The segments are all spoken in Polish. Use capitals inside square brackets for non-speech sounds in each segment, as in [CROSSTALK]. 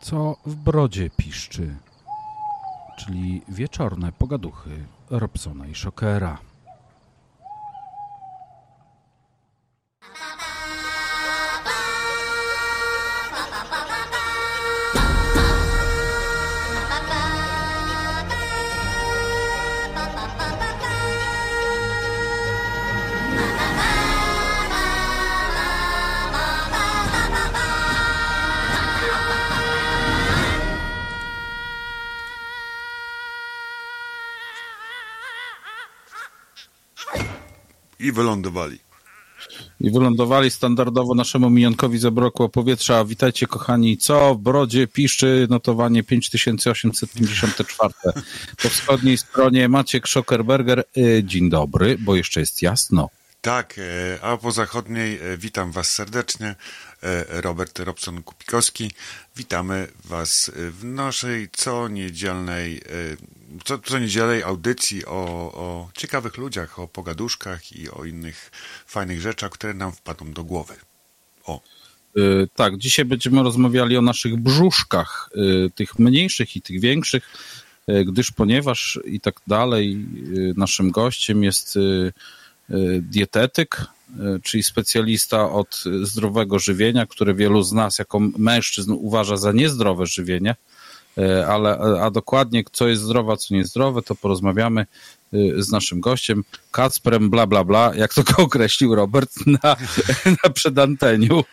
Co w brodzie piszczy, czyli wieczorne pogaduchy Robsona i Szokera. Wylądowali. I wylądowali standardowo naszemu minionkowi zabrakło powietrza. Witajcie kochani, co w Brodzie piszczy notowanie 5854. Po wschodniej stronie Maciek Schockerberger. Y, dzień dobry, bo jeszcze jest jasno. Tak, e, a po zachodniej e, witam Was serdecznie. E, Robert Robson-Kupikowski. Witamy Was w naszej co niedzielnej, co, co niedzielnej audycji o, o ciekawych ludziach, o pogaduszkach i o innych fajnych rzeczach, które nam wpadną do głowy. O. Tak, dzisiaj będziemy rozmawiali o naszych brzuszkach, tych mniejszych i tych większych, gdyż ponieważ i tak dalej, naszym gościem jest dietetyk, czyli specjalista od zdrowego żywienia, które wielu z nas jako mężczyzn uważa za niezdrowe żywienie, ale a dokładnie co jest zdrowe, a co niezdrowe, to porozmawiamy z naszym gościem, Kacprem bla bla bla, jak to go [LAUGHS] określił Robert na, [LAUGHS] na przedanteniu.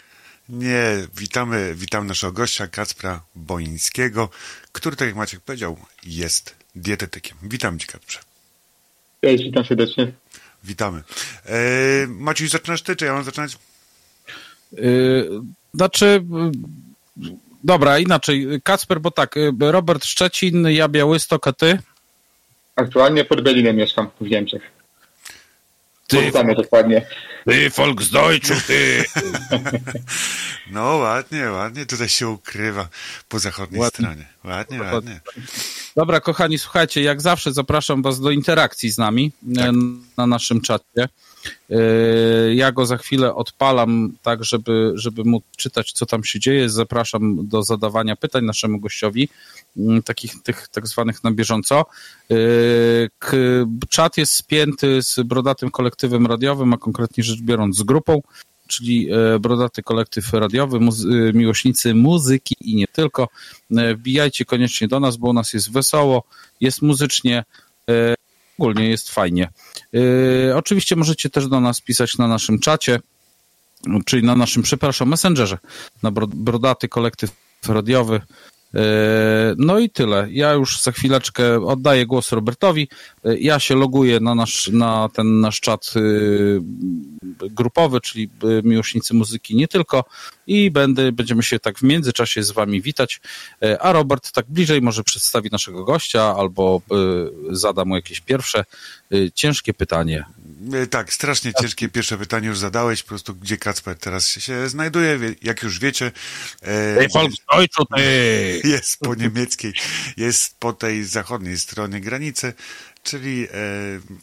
Nie, witamy, witam naszego gościa Kacpra Boińskiego, który, tak jak Maciek powiedział, jest dietetykiem. Witam Cię, Kacprze. Cześć, witam serdecznie. Witamy. E, Maciej, zaczynasz ty, czy ja mam zaczynać? Yy, znaczy, dobra, inaczej. Kacper, bo tak, Robert Szczecin, ja Białystok, a ty? Aktualnie pod Berlinem mieszkam w Niemczech. Ty, Poznamy dokładnie. Ty Volksdeutschu, ty! [LAUGHS] No ładnie, ładnie, tutaj się ukrywa po zachodniej Ładnie. stronie. Ładnie, ładnie. Dobra, kochani, słuchajcie, jak zawsze zapraszam was do interakcji z nami Tak. e, na naszym czacie. E, Ja go za chwilę odpalam, tak, żeby, żeby móc czytać, co tam się dzieje. Zapraszam do zadawania pytań naszemu gościowi, m, takich tych tak zwanych na bieżąco. K- Czat jest spięty z Brodatym Kolektywem Radiowym, a konkretnie rzecz biorąc z grupą, czyli e, Brodaty Kolektyw Radiowy, muzy- e, miłośnicy muzyki i nie tylko. E, Wbijajcie koniecznie do nas, bo u nas jest wesoło, jest muzycznie, ogólnie jest fajnie. E, Oczywiście możecie też do nas pisać na naszym czacie, czyli na naszym, przepraszam, messengerze, na Bro- Brodaty Kolektyw Radiowy. E, No i tyle. Ja już za chwileczkę oddaję głos Robertowi. E, Ja się loguję na, nasz, na ten nasz czat y, grupowy, czyli miłośnicy muzyki nie tylko i będę, będziemy się tak w międzyczasie z wami witać, a Robert tak bliżej może przedstawi naszego gościa albo zada mu jakieś pierwsze ciężkie pytanie. E, Tak, strasznie ciężkie pierwsze pytanie już zadałeś, po prostu gdzie Kacper teraz się znajduje, jak już wiecie. e, [LAUGHS] jest po niemieckiej, jest po tej zachodniej stronie granicy, czyli e,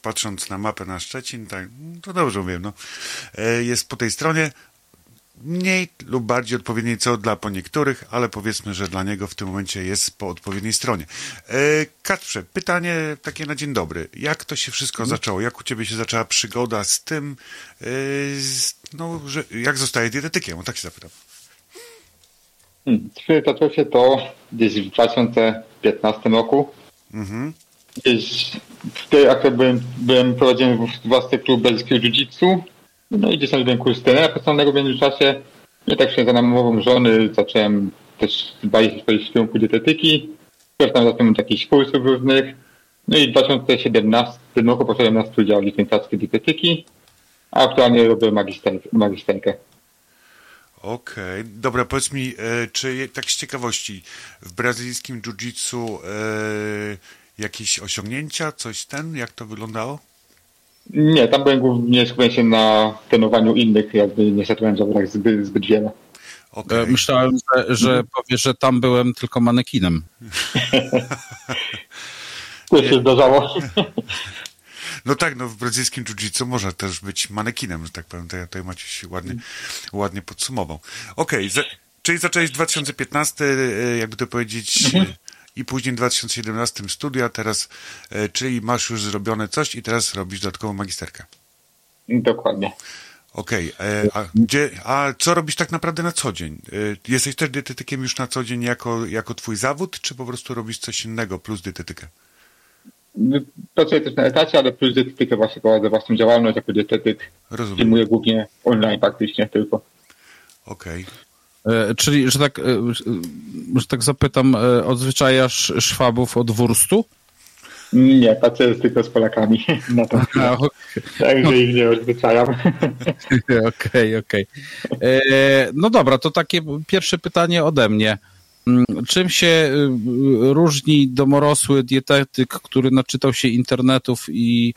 patrząc na mapę na Szczecin, tak, to dobrze mówię, no, jest po tej stronie, mniej lub bardziej odpowiedniej co dla po niektórych, ale powiedzmy, że dla niego w tym momencie jest po odpowiedniej stronie. E, Kacprze, pytanie takie na dzień dobry. Jak to się wszystko zaczęło? Jak u ciebie się zaczęła przygoda z tym, e, no, że, jak zostaje dietetykiem? O tak się zapytam. Hmm. Zaczęło się to gdzieś w 2015 roku. Mhm. Gdzieś wtedy akurat byłem, byłem prowadziłem własny klub belskiego jiu-jitsu. No i gdzieś tam byłem kurs trenera personalnego w międzyczasie. I tak się za namową żony zacząłem też bardziej wchodzić w kierunku dietetyki. Też tam zacząłem jakichś kursów różnych. No i w 2017 roku poszedłem na studia licencjackie dietetyki. A aktualnie robię magister, magisterkę. Okej, dobra, powiedz mi, e, czy tak z ciekawości, w brazylijskim jiu-jitsu e, jakieś osiągnięcia, coś ten, jak to wyglądało? Nie, tam byłem głównie skupiony się na trenowaniu innych, jakby nie szedłem w zawodach zbyt, zbyt wiele. Okej, E, Myślałem, że, że powie, że tam byłem tylko manekinem. [LAUGHS] To się zdarzało. [LAUGHS] no tak, no w brazylijskim jiu-jitsu można też być manekinem, że tak powiem, to ja tutaj Maciuś ładnie, ładnie podsumował. Okej, za- Czyli zacząłeś 2015, e, jakby to powiedzieć, Mhm. I później w 2017 studia, teraz, e, czyli masz już zrobione coś i teraz robisz dodatkową magisterkę. Dokładnie. Okej, e, a, gdzie, a co robisz tak naprawdę na co dzień? E, Jesteś też dietetykiem już na co dzień jako, jako twój zawód, czy po prostu robisz coś innego plus dietetykę? Pracuję też na etacie, ale plus dietetykę właśnie prowadzę własną działalność jako dietetyk. Rozumiem. Filmuję głównie online praktycznie tylko. Okej. E, Czyli, że tak, e, że tak zapytam, e, odzwyczajasz Szwabów od wurstu? Nie, pracuję tylko z Polakami. [LAUGHS] A, okej. Także ich nie odzwyczajam. [LAUGHS] Okej, okej. E, No dobra, to takie pierwsze pytanie ode mnie. Mm, Czym się y, różni domorosły dietetyk, który naczytał się internetów i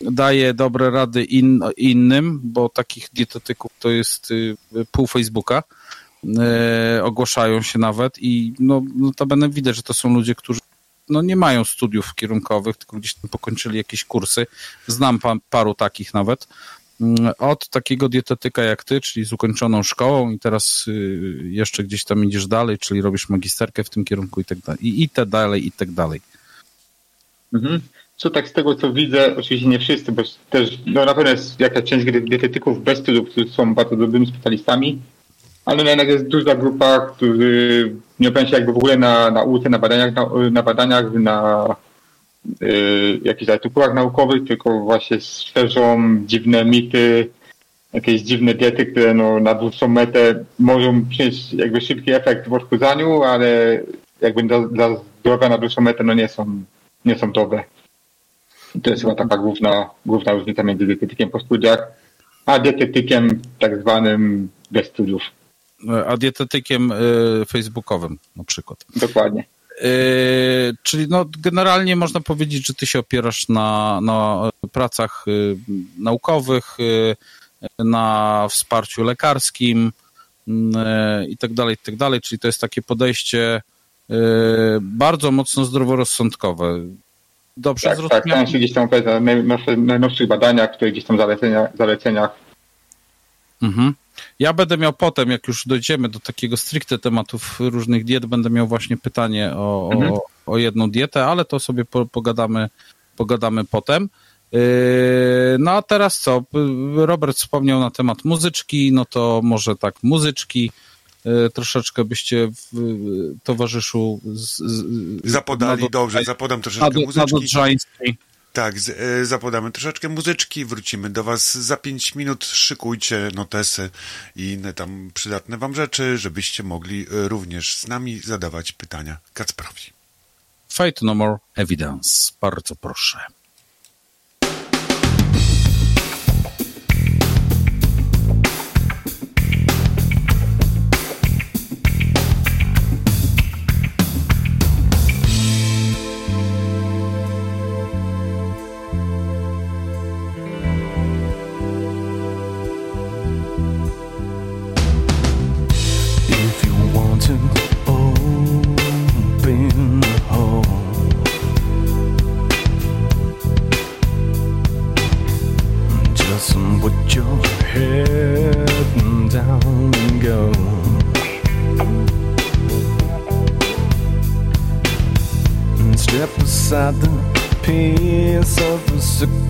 daje dobre rady in, innym, bo takich dietetyków to jest y, pół Facebooka, e, ogłaszają się nawet i no, notabene widać, że to są ludzie, którzy no, nie mają studiów kierunkowych, tylko gdzieś tam pokończyli jakieś kursy. Znam pa, paru takich nawet. Mm, Od takiego dietetyka jak ty, czyli z ukończoną szkołą i teraz y, jeszcze gdzieś tam idziesz dalej, czyli robisz magisterkę w tym kierunku i tak dalej, i, i te dalej, i tak dalej. Mhm. Co tak z tego co widzę, oczywiście nie wszyscy, bo też no na pewno jest jakaś część dietetyków bez studiów, którzy są bardzo dobrymi specjalistami, ale no jednak jest duża grupa, którzy nie się jakby w ogóle na nauce, na badaniach, na, na, badaniach, na y, jakichś artykułach naukowych, tylko właśnie szerzą dziwne mity, jakieś dziwne diety, które no, na dłuższą metę mogą przynieść jakby szybki efekt w odchudzaniu, ale jakby dla, dla zdrowia na dłuższą metę no nie są, nie są dobre. To jest chyba taka główna, główna różnica między dietetykiem po studiach, a dietetykiem tak zwanym bez studiów. A dietetykiem y, facebookowym na przykład. Dokładnie. Y, czyli no, generalnie można powiedzieć, że ty się opierasz na, na pracach y, naukowych, y, na wsparciu lekarskim y, i tak dalej, i tak dalej. Czyli to jest takie podejście y, bardzo mocno zdroworozsądkowe. Dobrze Tak, tak. zrozumiałem? Staram się gdzieś tam najnowszych, najnowszych badaniach, które gdzieś tam zalecenia, zaleceniach. Mhm. Ja będę miał potem, jak już dojdziemy do takiego stricte tematów różnych diet, będę miał właśnie pytanie o, Mhm. o, o jedną dietę, ale to sobie po, pogadamy, pogadamy potem. Yy, No a teraz co? Robert wspomniał na temat muzyczki, no to może tak, muzyczki. Yy, Troszeczkę byście w towarzyszu z, z, Zapodali, Nado- dobrze, zapodam troszeczkę muzyczki. Tak, z, e, zapodamy troszeczkę muzyczki, wrócimy do Was za 5 minut. Szykujcie notesy i inne tam przydatne Wam rzeczy, żebyście mogli e, również z nami zadawać pytania Kacprowi. Fate No More Evidence. Bardzo proszę. Of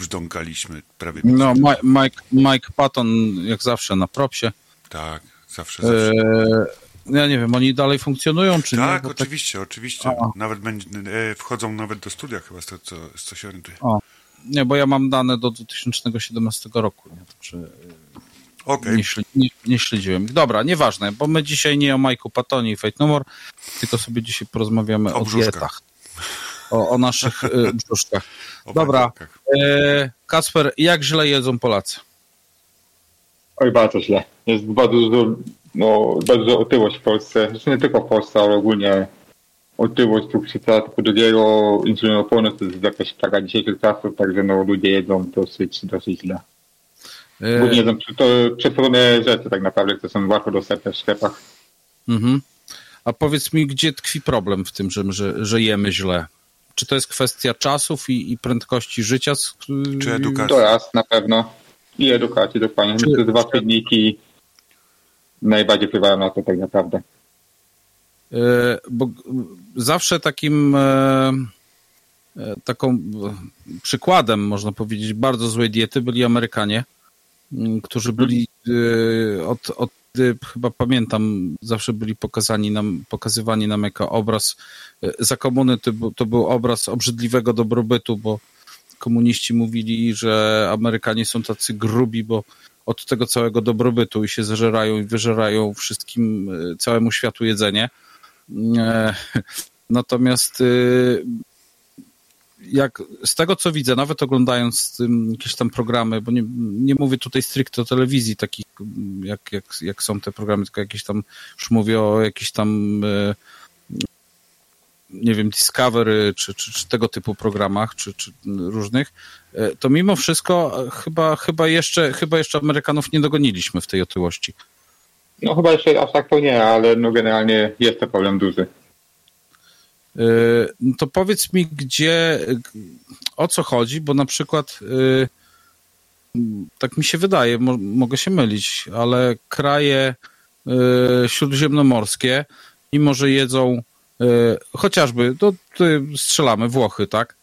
tak se pobrzdąkaliśmy prawie. No, Mike, Mike Patton jak zawsze na propsie. Tak, zawsze, zawsze. E, ja nie wiem, oni dalej funkcjonują, czy tak, nie? Bo oczywiście, oczywiście. A. Nawet będzie, e, wchodzą nawet do studia chyba, z tego, co, z co się orientuję. O. nie, bo ja mam dane do 2017 roku, nie? Także Okej, nie, śle- nie, nie śledziłem. Dobra, nieważne, bo my dzisiaj nie o Majku Patonie i Fate No More, tylko sobie dzisiaj porozmawiamy O o, dietach. O, o naszych y, brzuszkach. Dobra. E, Kasper, jak źle jedzą Polacy? Oj, bardzo źle. Jest bardzo dużo, no, bardzo otyłość w Polsce. Zresztą nie tylko w Polsce, ale ogólnie otyłość, cukrzyca typu drugiego, insulinooporność to jest jakaś plaga dzisiejszych czasów, także no, ludzie jedzą dosyć, dosyć źle. E, Głównie jedzą to przetworzone rzeczy tak naprawdę, które są łatwo dostępne w sklepach. mhm. A powiedz mi, gdzie tkwi problem w tym, że, że, że jemy źle? Czy to jest kwestia czasów i, i prędkości życia? z- Czy edukacji? To raz na pewno. I edukacji dokładnie. Czy- Te dwa czynniki najbardziej wpływają na to tak naprawdę. E, Bo zawsze takim e, e, taką e, przykładem, można powiedzieć, bardzo złej diety byli Amerykanie, m, którzy byli e, od, od e, chyba pamiętam, zawsze byli pokazani nam, pokazywani nam jako obraz e, za komuny to, to był obraz obrzydliwego dobrobytu, bo komuniści mówili, że Amerykanie są tacy grubi, bo od tego całego dobrobytu i się zeżerają i wyżerają wszystkim, e, całemu światu jedzenie. E, [LAUGHS] Natomiast jak z tego co widzę, nawet oglądając tym, jakieś tam programy, bo nie, nie mówię tutaj stricte o telewizji, takich jak, jak, jak są te programy, tylko jakieś tam, już mówię o jakichś tam e, nie wiem, Discovery, czy, czy, czy tego typu programach, czy, czy różnych, e, to mimo wszystko e, chyba, chyba, jeszcze, chyba jeszcze Amerykanów nie dogoniliśmy w tej otyłości. No chyba jeszcze aż tak to nie, ale no generalnie jest to problem duży. E, no To powiedz mi, gdzie, o co chodzi, bo na przykład e, tak mi się wydaje, mo, mogę się mylić, ale kraje e, śródziemnomorskie, mimo że jedzą chociażby, to strzelamy, Włochy, tak?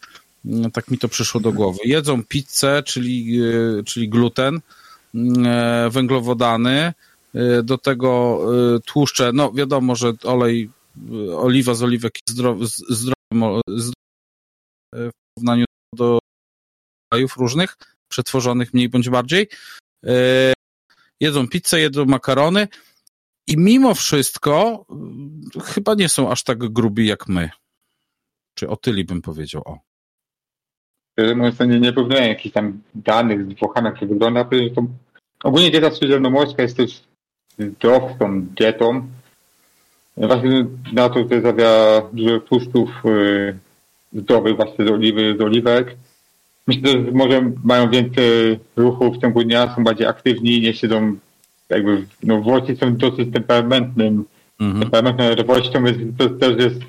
Tak mi to przyszło do głowy. Jedzą pizzę, czyli, czyli gluten, węglowodany, do tego tłuszcze, no wiadomo, że olej, oliwa z oliwek zdrowy, zdrowym, e, w porównaniu do krajów różnych, przetworzonych mniej bądź bardziej. E, Jedzą pizzę, jedzą makarony i mimo wszystko mm, chyba nie są aż tak grubi jak my. Czy otyli bym powiedział, o. Szczerze mówiąc, nie, nie porównałem jakichś tam danych z Włochami, jak to wygląda. Ogólnie dieta śródziemnomorska jest też zdrowszą dietą. Właśnie na to, że zawiera dużo tłuszczów yy, zdrowych, właśnie z oliwy, z oliwek. Myślę, że może mają więcej ruchu w ciągu dnia, są bardziej aktywni, nie siedzą jakby, w- no Włosi są dosyć temperamentnym, Mhm. temperamentną robością, więc to też jest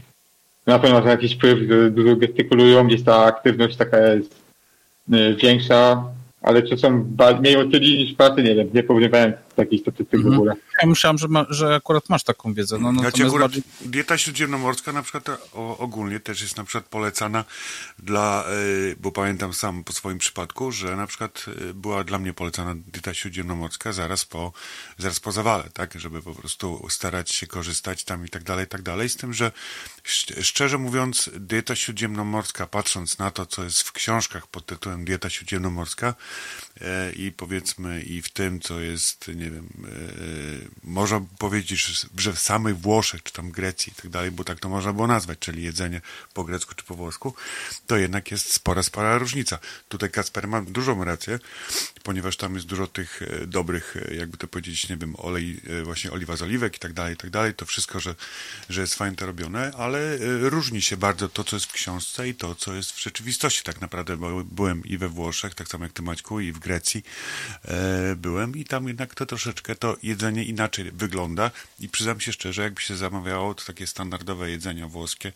na pewno ma jakiś wpływ, że dużo gestykulują, gdzieś ta aktywność taka jest y, większa, ale czy są mniej otyli niż pracy, nie wiem, nie porównywałem takich statystyk Mhm. w ogóle. Ja myślałem, że, ma, że akurat masz taką wiedzę. No, Ja ci natomiast akurat, bardziej... dieta śródziemnomorska na przykład o, ogólnie też jest na przykład polecana dla, y, bo pamiętam sam po swoim przypadku, że na przykład y, była dla mnie polecana dieta śródziemnomorska zaraz po, zaraz po zawale, tak, żeby po prostu starać się korzystać tam i tak dalej, i tak dalej, z tym, że szcz- szczerze mówiąc dieta śródziemnomorska, patrząc na to, co jest w książkach pod tytułem dieta śródziemnomorska e, i powiedzmy i w tym, co jest, nie wiem, e, można by powiedzieć, że- w samych Włoszech, czy tam Grecji i tak dalej, bo tak to można było nazwać, czyli jedzenie po grecku czy po włosku, to jednak jest spora, spora różnica. Tutaj Kacper ma dużą rację, ponieważ tam jest dużo tych e, dobrych, e, jakby to powiedzieć, nie wiem, olej, e, właśnie oliwa z oliwek i tak dalej, i tak dalej, to wszystko, że, że jest fajnie to robione, ale e, różni się bardzo to, co jest w książce i to, co jest w rzeczywistości tak naprawdę, bo byłem i we Włoszech, tak samo jak ty Maćku, i w Grecji e, byłem i tam jednak to troszeczkę to jedzenie inaczej wygląda i przyznam się szczerze, jakby się zamawiało to takie standardowe jedzenia włoskie,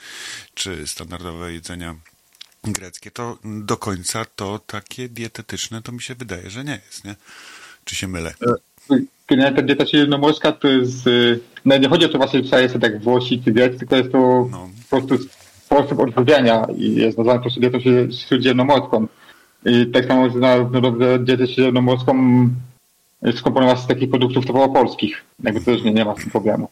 czy standardowe jedzenia greckie, to do końca to takie dietetyczne to mi się wydaje, że nie jest, nie? Czy się mylę? Generalnie ta dieta śródziemnomorska to jest, no nie chodzi o to właśnie, że jest tak Włosi czy Grecy, tylko jest to No. po prostu sposób odżywiania i jest nazwany po prostu dietą śród- śródziemnomorską. I tak samo, że na dobrze dietę śródziemnomorską skomponować z takich produktów typowo polskich. Jakby to też nie, nie ma z tym problemu.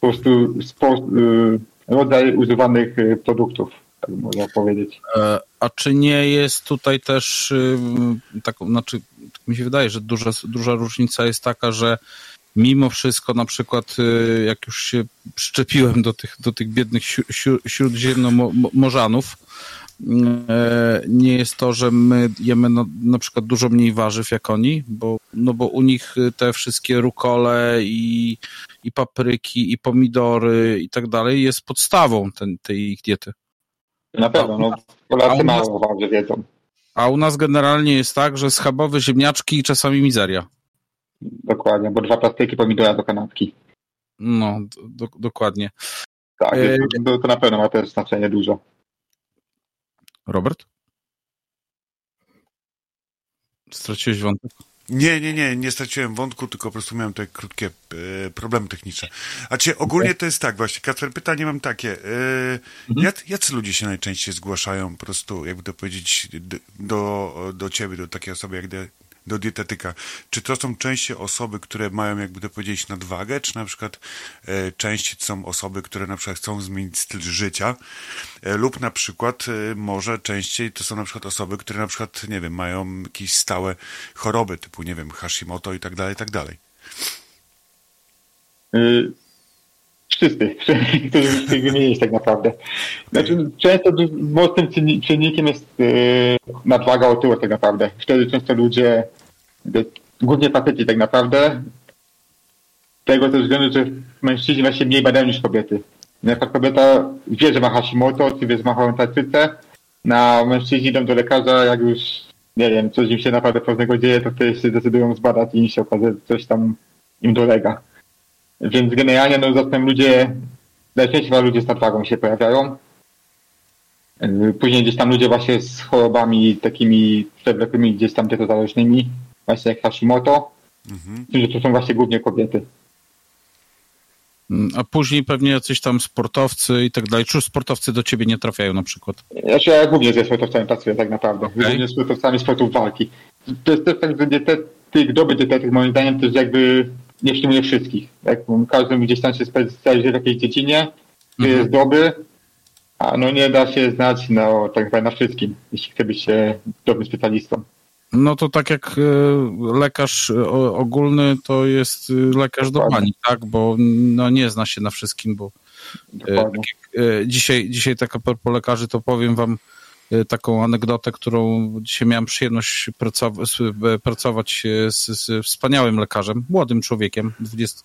Po prostu spo, y, rodzaj używanych y, produktów, tak można powiedzieć. E, A czy nie jest tutaj też ym, tak, znaczy, tak mi się wydaje, że duża, duża różnica jest taka, że mimo wszystko na przykład y, jak już się przyczepiłem do tych, do tych biednych śródziemnomorzanów, nie jest to, że my jemy no, na przykład dużo mniej warzyw jak oni, bo, no bo u nich y, te wszystkie rukole i, i papryki i pomidory i tak dalej jest podstawą ten, tej ich diety. Na pewno, no, Polacy mało warzyw wiedzą. A u nas generalnie jest tak, że schabowe ziemniaczki i czasami mizeria. Dokładnie, bo dwa plastyki pomidora do kanapki. No, do, dokładnie. Tak, E, to, to na pewno ma też znaczenie dużo. Robert? Straciłeś wątek? Nie, nie, nie, nie straciłem wątku, tylko po prostu miałem te krótkie e, problemy techniczne. A czy ogólnie to jest tak właśnie, Kacper, pytanie mam takie, e, jak, jacy ludzie się najczęściej zgłaszają po prostu, jakby to powiedzieć, do, do ciebie, do takiej osoby jak do dietetyka? Czy to są częściej osoby, które mają, jakby to powiedzieć, nadwagę, czy na przykład e, częściej są osoby, które na przykład chcą zmienić styl życia, e, lub na przykład e, może częściej to są na przykład osoby, które na przykład, nie wiem, mają jakieś stałe choroby, typu, nie wiem, Hashimoto i tak dalej, i tak dalej. Wszyscy, którzy chcę wymienić tak naprawdę. Znaczy, często mocnym czynni- czynnikiem jest y, nadwaga otyłość tak naprawdę. Wtedy często ludzie, głównie faceci tak naprawdę, tego też względu, że mężczyźni właśnie mniej badają niż kobiety. Na przykład kobieta wie, że ma Hashimoto, czy wie, że ma chorą tarczycę, na mężczyźni idą do lekarza, jak już, nie wiem, coś im się naprawdę pewnego dzieje, to wtedy się decydują zbadać i im się okazuje, że coś tam im dolega. Więc generalnie, no, zatem ludzie, najczęściej chyba ludzie z nadwagą się pojawiają. Yy, Później gdzieś tam ludzie właśnie z chorobami takimi przewlekłymi, gdzieś tam dietozależnymi, właśnie jak Hashimoto, Mhm. że to są właśnie głównie kobiety. Mm, A później pewnie jacyś tam sportowcy i tak dalej. Czy sportowcy do ciebie nie trafiają na przykład? Znaczy ja głównie ze sportowcami pracuję tak naprawdę. Głównie z sportowcami sportów walki. To jest też tak, że dietetyk, dobry dietetyk moim zdaniem też jakby nie przyjmuje wszystkich. Jak każdy gdzieś tam się specjalizuje w jakiejś dziedzinie, który Mhm. jest dobry, a no nie da się znać no, tak naprawdę na wszystkim, jeśli chce być dobrym specjalistą. No to tak jak e, lekarz e, ogólny to jest e, lekarz do Dokładnie. bani, tak? Bo no, nie zna się na wszystkim, bo tak jak, dzisiaj, dzisiaj tak a propos lekarzy, to powiem wam taką anegdotę, którą dzisiaj miałem przyjemność pracować e, z, z wspaniałym lekarzem, młodym człowiekiem, 20,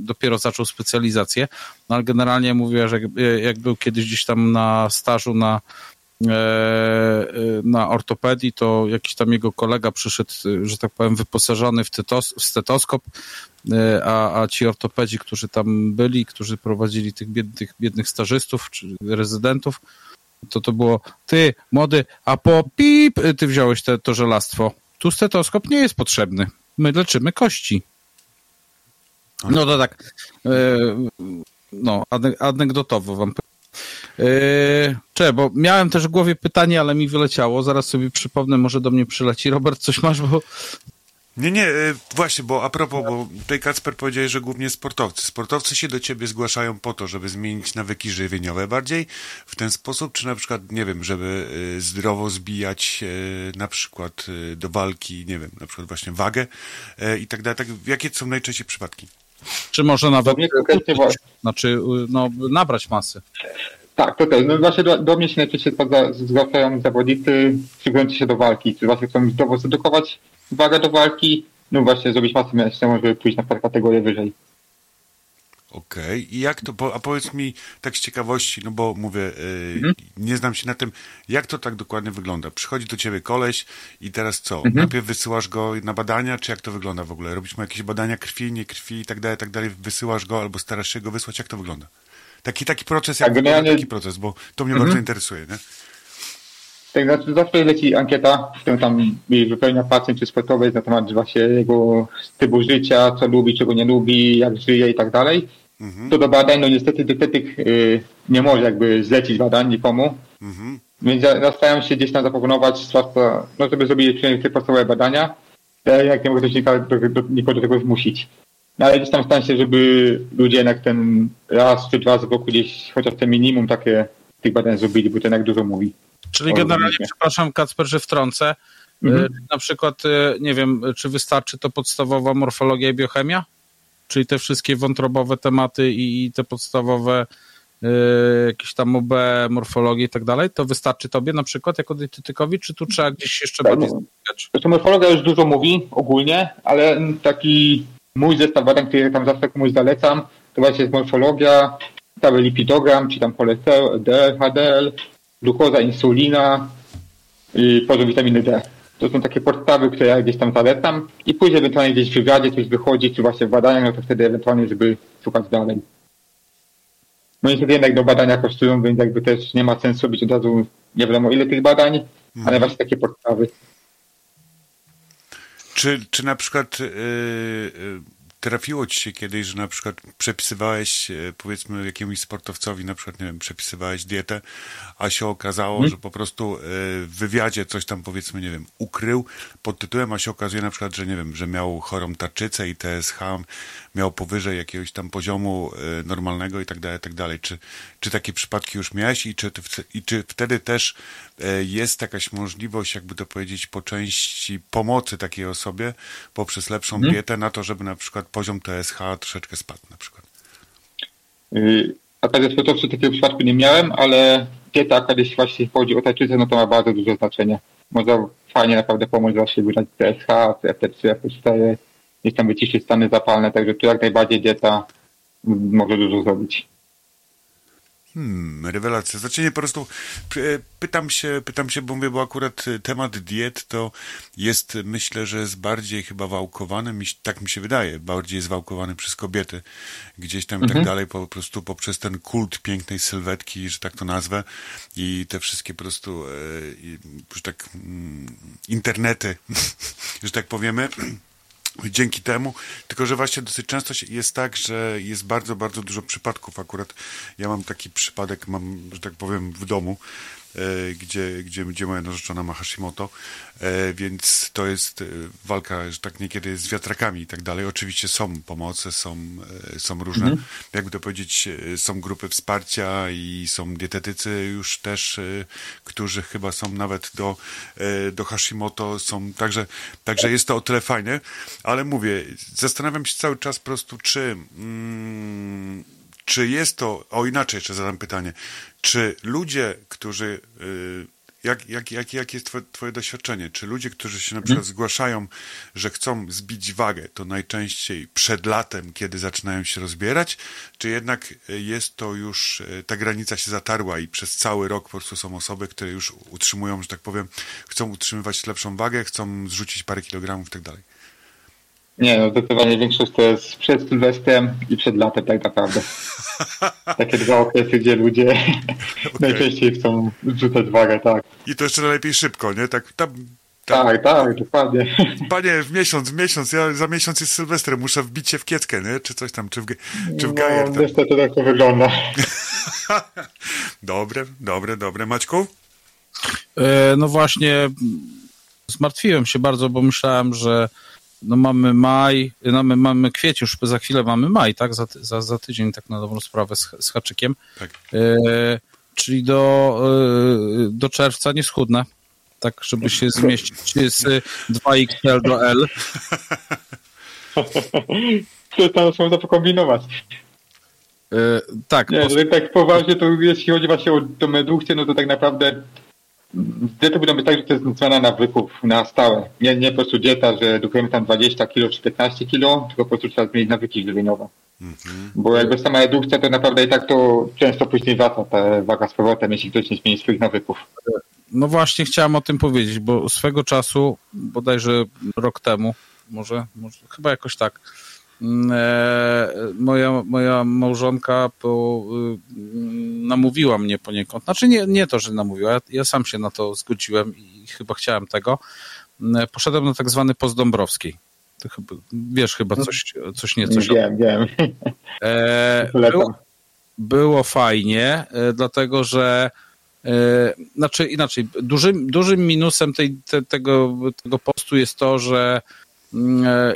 dopiero zaczął specjalizację, no ale generalnie mówię, że jak, e, jak był kiedyś gdzieś tam na stażu na e, e, na ortopedii, to jakiś tam jego kolega przyszedł, że tak powiem, wyposażony w, tytos, w stetoskop, a, a ci ortopedzi, którzy tam byli, którzy prowadzili tych biednych, biednych stażystów czy rezydentów, to to było, ty młody, a po pip, e, ty wziąłeś te, to żelastwo. Tu stetoskop nie jest potrzebny. My leczymy kości. No to tak, e, no, ane- anegdotowo wam. Yy, Cze, bo miałem też w głowie pytanie, ale mi wyleciało. Zaraz sobie przypomnę, może do mnie przyleci. Robert, coś masz, bo Nie, nie, e, właśnie, bo a propos, bo tutaj Kacper powiedziałeś, że głównie sportowcy. Sportowcy się do ciebie zgłaszają po to, żeby zmienić nawyki żywieniowe bardziej w ten sposób, czy na przykład, nie wiem, żeby e, zdrowo zbijać e, na przykład do walki, nie wiem, na przykład właśnie wagę i tak dalej. Tak, jakie są najczęściej przypadki? czy może nawet znaczy, y, no, nabrać masy. Tak, to też. No właśnie do, do mnie się najczęściej zgadza- zgłaszają zawodnicy szykujący się do walki, czy właśnie chcą zdrowo zredukować wagę do walki, no właśnie zrobić masę mięśniową, żeby pójść na przykład kategorię wyżej. Okej, i jak to, a powiedz mi tak z ciekawości, no bo mówię, e, nie znam się na tym, jak to tak dokładnie wygląda? Przychodzi do ciebie koleś i teraz co? Najpierw wysyłasz go na badania, czy jak to wygląda w ogóle? Robisz mu jakieś badania krwi, nie krwi i tak dalej, tak dalej, wysyłasz go albo starasz się go wysłać, jak to wygląda? Taki, taki proces, jak Tak, wygląda taki proces, bo to mnie bardzo interesuje, nie? Tak, znaczy zawsze leci ankieta, w którą tam wypełnia pacjent czy sportowiec na temat właśnie jego stylu życia, co lubi, czego nie lubi, jak żyje i tak dalej. Mhm, Co do badań, no niestety dietetyk y, nie może jakby zlecić badań nikomu, mhm, więc ja, ja staram się gdzieś tam zaproponować, zwłaszcza, no żeby zrobili te podstawowe badania, ale jak nie mogę też nikogo do, do, nikogo do tego zmusić. No ale gdzieś tam staram się, żeby ludzie jednak ten raz czy dwa razy w roku gdzieś chociaż te minimum takie tych badań zrobili, bo to jednak dużo mówi. Czyli generalnie, przepraszam Kacper, że wtrącę. Mhm. Y, Na przykład, y, nie wiem, czy wystarczy to podstawowa morfologia i biochemia? Czyli te wszystkie wątrobowe tematy i, i te podstawowe y, jakieś tam OB, morfologie i tak dalej, to wystarczy tobie na przykład jako dietetykowi, czy tu trzeba gdzieś jeszcze Tak, bardziej no. Zresztą morfologia już dużo mówi ogólnie, ale taki mój zestaw badań, który tam zawsze komuś zalecam, to właśnie jest morfologia, cały lipidogram, czy tam cholesterol, LDL, HDL, glukoza, insulina i poziom witaminy D. To są takie podstawy, które ja gdzieś tam zalecam i później ewentualnie gdzieś w wywiadzie coś wychodzi, czy właśnie w badaniach, no to wtedy ewentualnie, żeby szukać dalej. No niestety jednak do badania kosztują, więc jakby też nie ma sensu robić od razu nie wiadomo ile tych badań, ale właśnie takie podstawy. Czy, czy na przykład yy, trafiło ci się kiedyś, że na przykład przepisywałeś, yy, powiedzmy, jakiemuś sportowcowi, na przykład, nie wiem, przepisywałeś dietę, a się okazało, że po prostu yy, w wywiadzie coś tam, powiedzmy, nie wiem, ukrył pod tytułem, a się okazuje na przykład, że nie wiem, że miał chorą tarczycę i TSH miał powyżej jakiegoś tam poziomu yy, normalnego i tak dalej, i tak dalej. Czy, czy takie przypadki już miałeś i czy, i czy wtedy też e, jest jakaś możliwość, jakby to powiedzieć, po części pomocy takiej osobie poprzez lepszą dietę na to, żeby na przykład poziom TSH troszeczkę spadł na przykład. Yy, A tak sportowcy takiego przypadku nie miałem, ale dieta, kiedyś właśnie chodzi o tarczycę, no to ma bardzo duże znaczenie. Może fajnie naprawdę pomóc właśnie wybrać TSH, FT3, FT4, gdzieś tam wyciszyć stany zapalne, także tu jak najbardziej dieta mm, może dużo zrobić. Hmm, rewelacja. Znaczy nie, po prostu py- pytam się, pytam się, bo mówię, bo akurat y, temat diet to jest, myślę, że jest bardziej chyba wałkowany, tak mi się wydaje, bardziej jest wałkowany przez kobiety gdzieś tam i tak dalej, po prostu poprzez ten kult pięknej sylwetki, że tak to nazwę i te wszystkie po prostu, e, że tak, mm, internety, [LAUGHS] że tak powiemy, dzięki temu, tylko że właśnie dosyć często jest tak, że jest bardzo, bardzo dużo przypadków. Akurat ja mam taki przypadek, mam, że tak powiem, w domu, gdzie, gdzie, gdzie moja narzeczona ma Hashimoto, e, więc to jest e, walka, że tak niekiedy z wiatrakami i tak dalej. Oczywiście są pomoce, są, e, są różne, jakby to powiedzieć, e, są grupy wsparcia i są dietetycy już też, e, którzy chyba są nawet do, e, do Hashimoto, są, także, także jest to o tyle fajne, ale mówię, zastanawiam się cały czas po prostu, czy, mm, czy jest to, o inaczej jeszcze zadam pytanie, czy ludzie, którzy, y, jak, jak, jak, jakie jest twoje, twoje doświadczenie? Czy ludzie, którzy się na przykład zgłaszają, że chcą zbić wagę, to najczęściej przed latem, kiedy zaczynają się rozbierać, czy jednak jest to już, y, ta granica się zatarła i przez cały rok po prostu są osoby, które już utrzymują, że tak powiem, chcą utrzymywać lepszą wagę, chcą zrzucić parę kilogramów i tak dalej? Nie, no zdecydowanie większość to jest przed Sylwestrem i przed latem tak naprawdę. [LAUGHS] Takie dwa okresy, gdzie ludzie [LAUGHS] najczęściej chcą rzucać wagę, tak. I to jeszcze najlepiej szybko, nie? Tak, tam, tam, Tak, tak, dokładnie. [LAUGHS] Panie, w miesiąc, w miesiąc, ja za miesiąc jest Sylwester, muszę wbić się w kieckę, nie? Czy coś tam, czy w, czy w No, gajer. Tam. niestety tak to wygląda. Dobre, dobre, dobre. Maćku? E, No właśnie, zmartwiłem się bardzo, bo myślałem, że no mamy maj, no my mamy kwiecień, już za chwilę mamy maj, tak? Za, za, za tydzień, tak na dobrą sprawę z, z haczykiem. Tak. E, czyli do, e, do czerwca nie schudnę. Tak, żeby się [LAUGHS] zmieścić z e, 2XL do L. [LAUGHS] To tam to pokombinować. E, tak, Nie, po, tak poważnie, to jeśli chodzi właśnie o tą redukcję, no to tak naprawdę dieta powinna być tak, że to jest zmiana nawyków na stałe. Nie, nie po prostu dieta, że redukujemy tam 20 kg czy 15 kg, tylko po prostu trzeba zmienić nawyki żywieniowe. Bo jakby sama redukcja, to naprawdę i tak to często później wraca ta waga z powrotem, jeśli ktoś nie zmieni swoich nawyków. no właśnie chciałem o tym powiedzieć, bo swego czasu, bodajże rok temu, może, może chyba jakoś tak, moja, moja małżonka po, y, mm, namówiła mnie poniekąd. Znaczy nie, nie to, że namówiła, ja, ja sam się na to zgodziłem i chyba chciałem tego. Mm, Poszedłem na tak zwany post Dąbrowskiej. Ty chyba, wiesz chyba coś, coś nie, coś Wiem, wiem. E, było, było fajnie, e, dlatego że e, znaczy inaczej, dużym, dużym minusem tej, te, tego, tego postu jest to, że mm, e,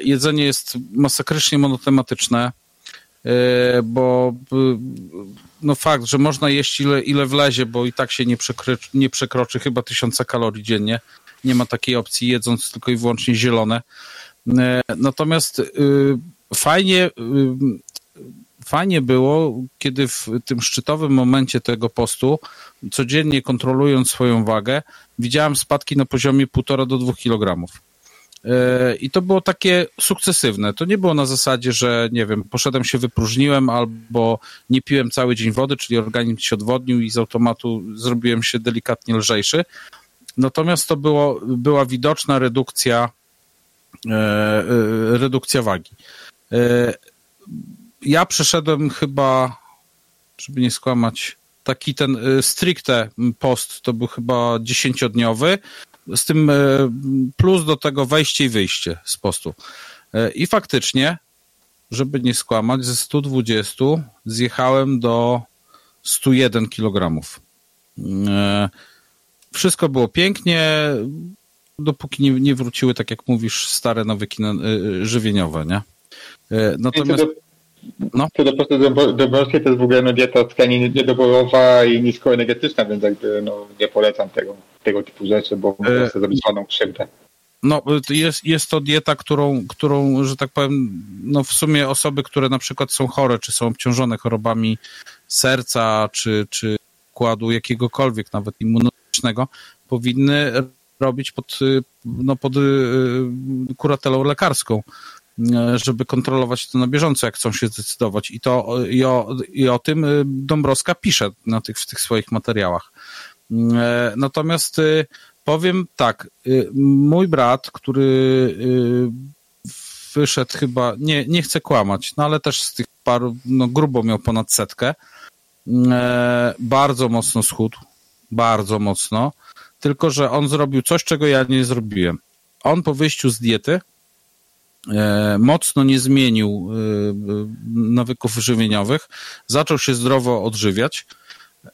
jedzenie jest masakrycznie monotematyczne, e, bo b- no fakt, że można jeść ile, ile wlezie, bo i tak się nie, przekry, nie przekroczy chyba tysiąca kalorii dziennie. Nie ma takiej opcji jedząc tylko i wyłącznie zielone. E, Natomiast fajnie, fajnie było, kiedy w tym szczytowym momencie tego postu, codziennie kontrolując swoją wagę, widziałem spadki na poziomie 1,5 do 2 kg. E, I to było takie sukcesywne. To nie było na zasadzie, że nie wiem, poszedłem się wypróżniłem albo nie piłem cały dzień wody, czyli organizm się odwodnił i z automatu zrobiłem się delikatnie lżejszy. Natomiast to było, była widoczna redukcja, e, e, redukcja wagi. Ja przeszedłem chyba, żeby nie skłamać, taki ten stricte post to był chyba dziesięciodniowy, z tym y, plus do tego wejście i wyjście z postu. Y, I faktycznie, żeby nie skłamać, ze 120 zjechałem do 101 kg. Y, Wszystko było pięknie, dopóki nie, nie wróciły, tak jak mówisz, stare nawyki na- żywieniowe, nie? Natomiast no. co do prostu dąbo- dąbrowskiej, to jest w ogóle no, dieta tkanin niedoborowa i niskoenergetyczna, więc jakby no, nie polecam tego, tego typu rzeczy, bo E, sobie zrobić zwaną krzywdę. No, jest, jest to dieta, którą, którą, że tak powiem, no w sumie osoby, które na przykład są chore, czy są obciążone chorobami serca, czy, czy układu jakiegokolwiek, nawet immunologicznego, powinny robić pod, y, no, pod y, kuratelą lekarską. E, żeby kontrolować to na bieżąco, jak chcą się zdecydować. I, to, i, o, i o tym y, Dąbrowska pisze na tych, w tych swoich materiałach. E, Natomiast powiem tak, mój brat, który wyszedł chyba, nie, nie chcę kłamać, no ale też z tych paru, no grubo miał ponad setkę, e, bardzo mocno schudł, bardzo mocno, tylko że on zrobił coś, czego ja nie zrobiłem. On po wyjściu z diety e, mocno nie zmienił e, nawyków żywieniowych, zaczął się zdrowo odżywiać,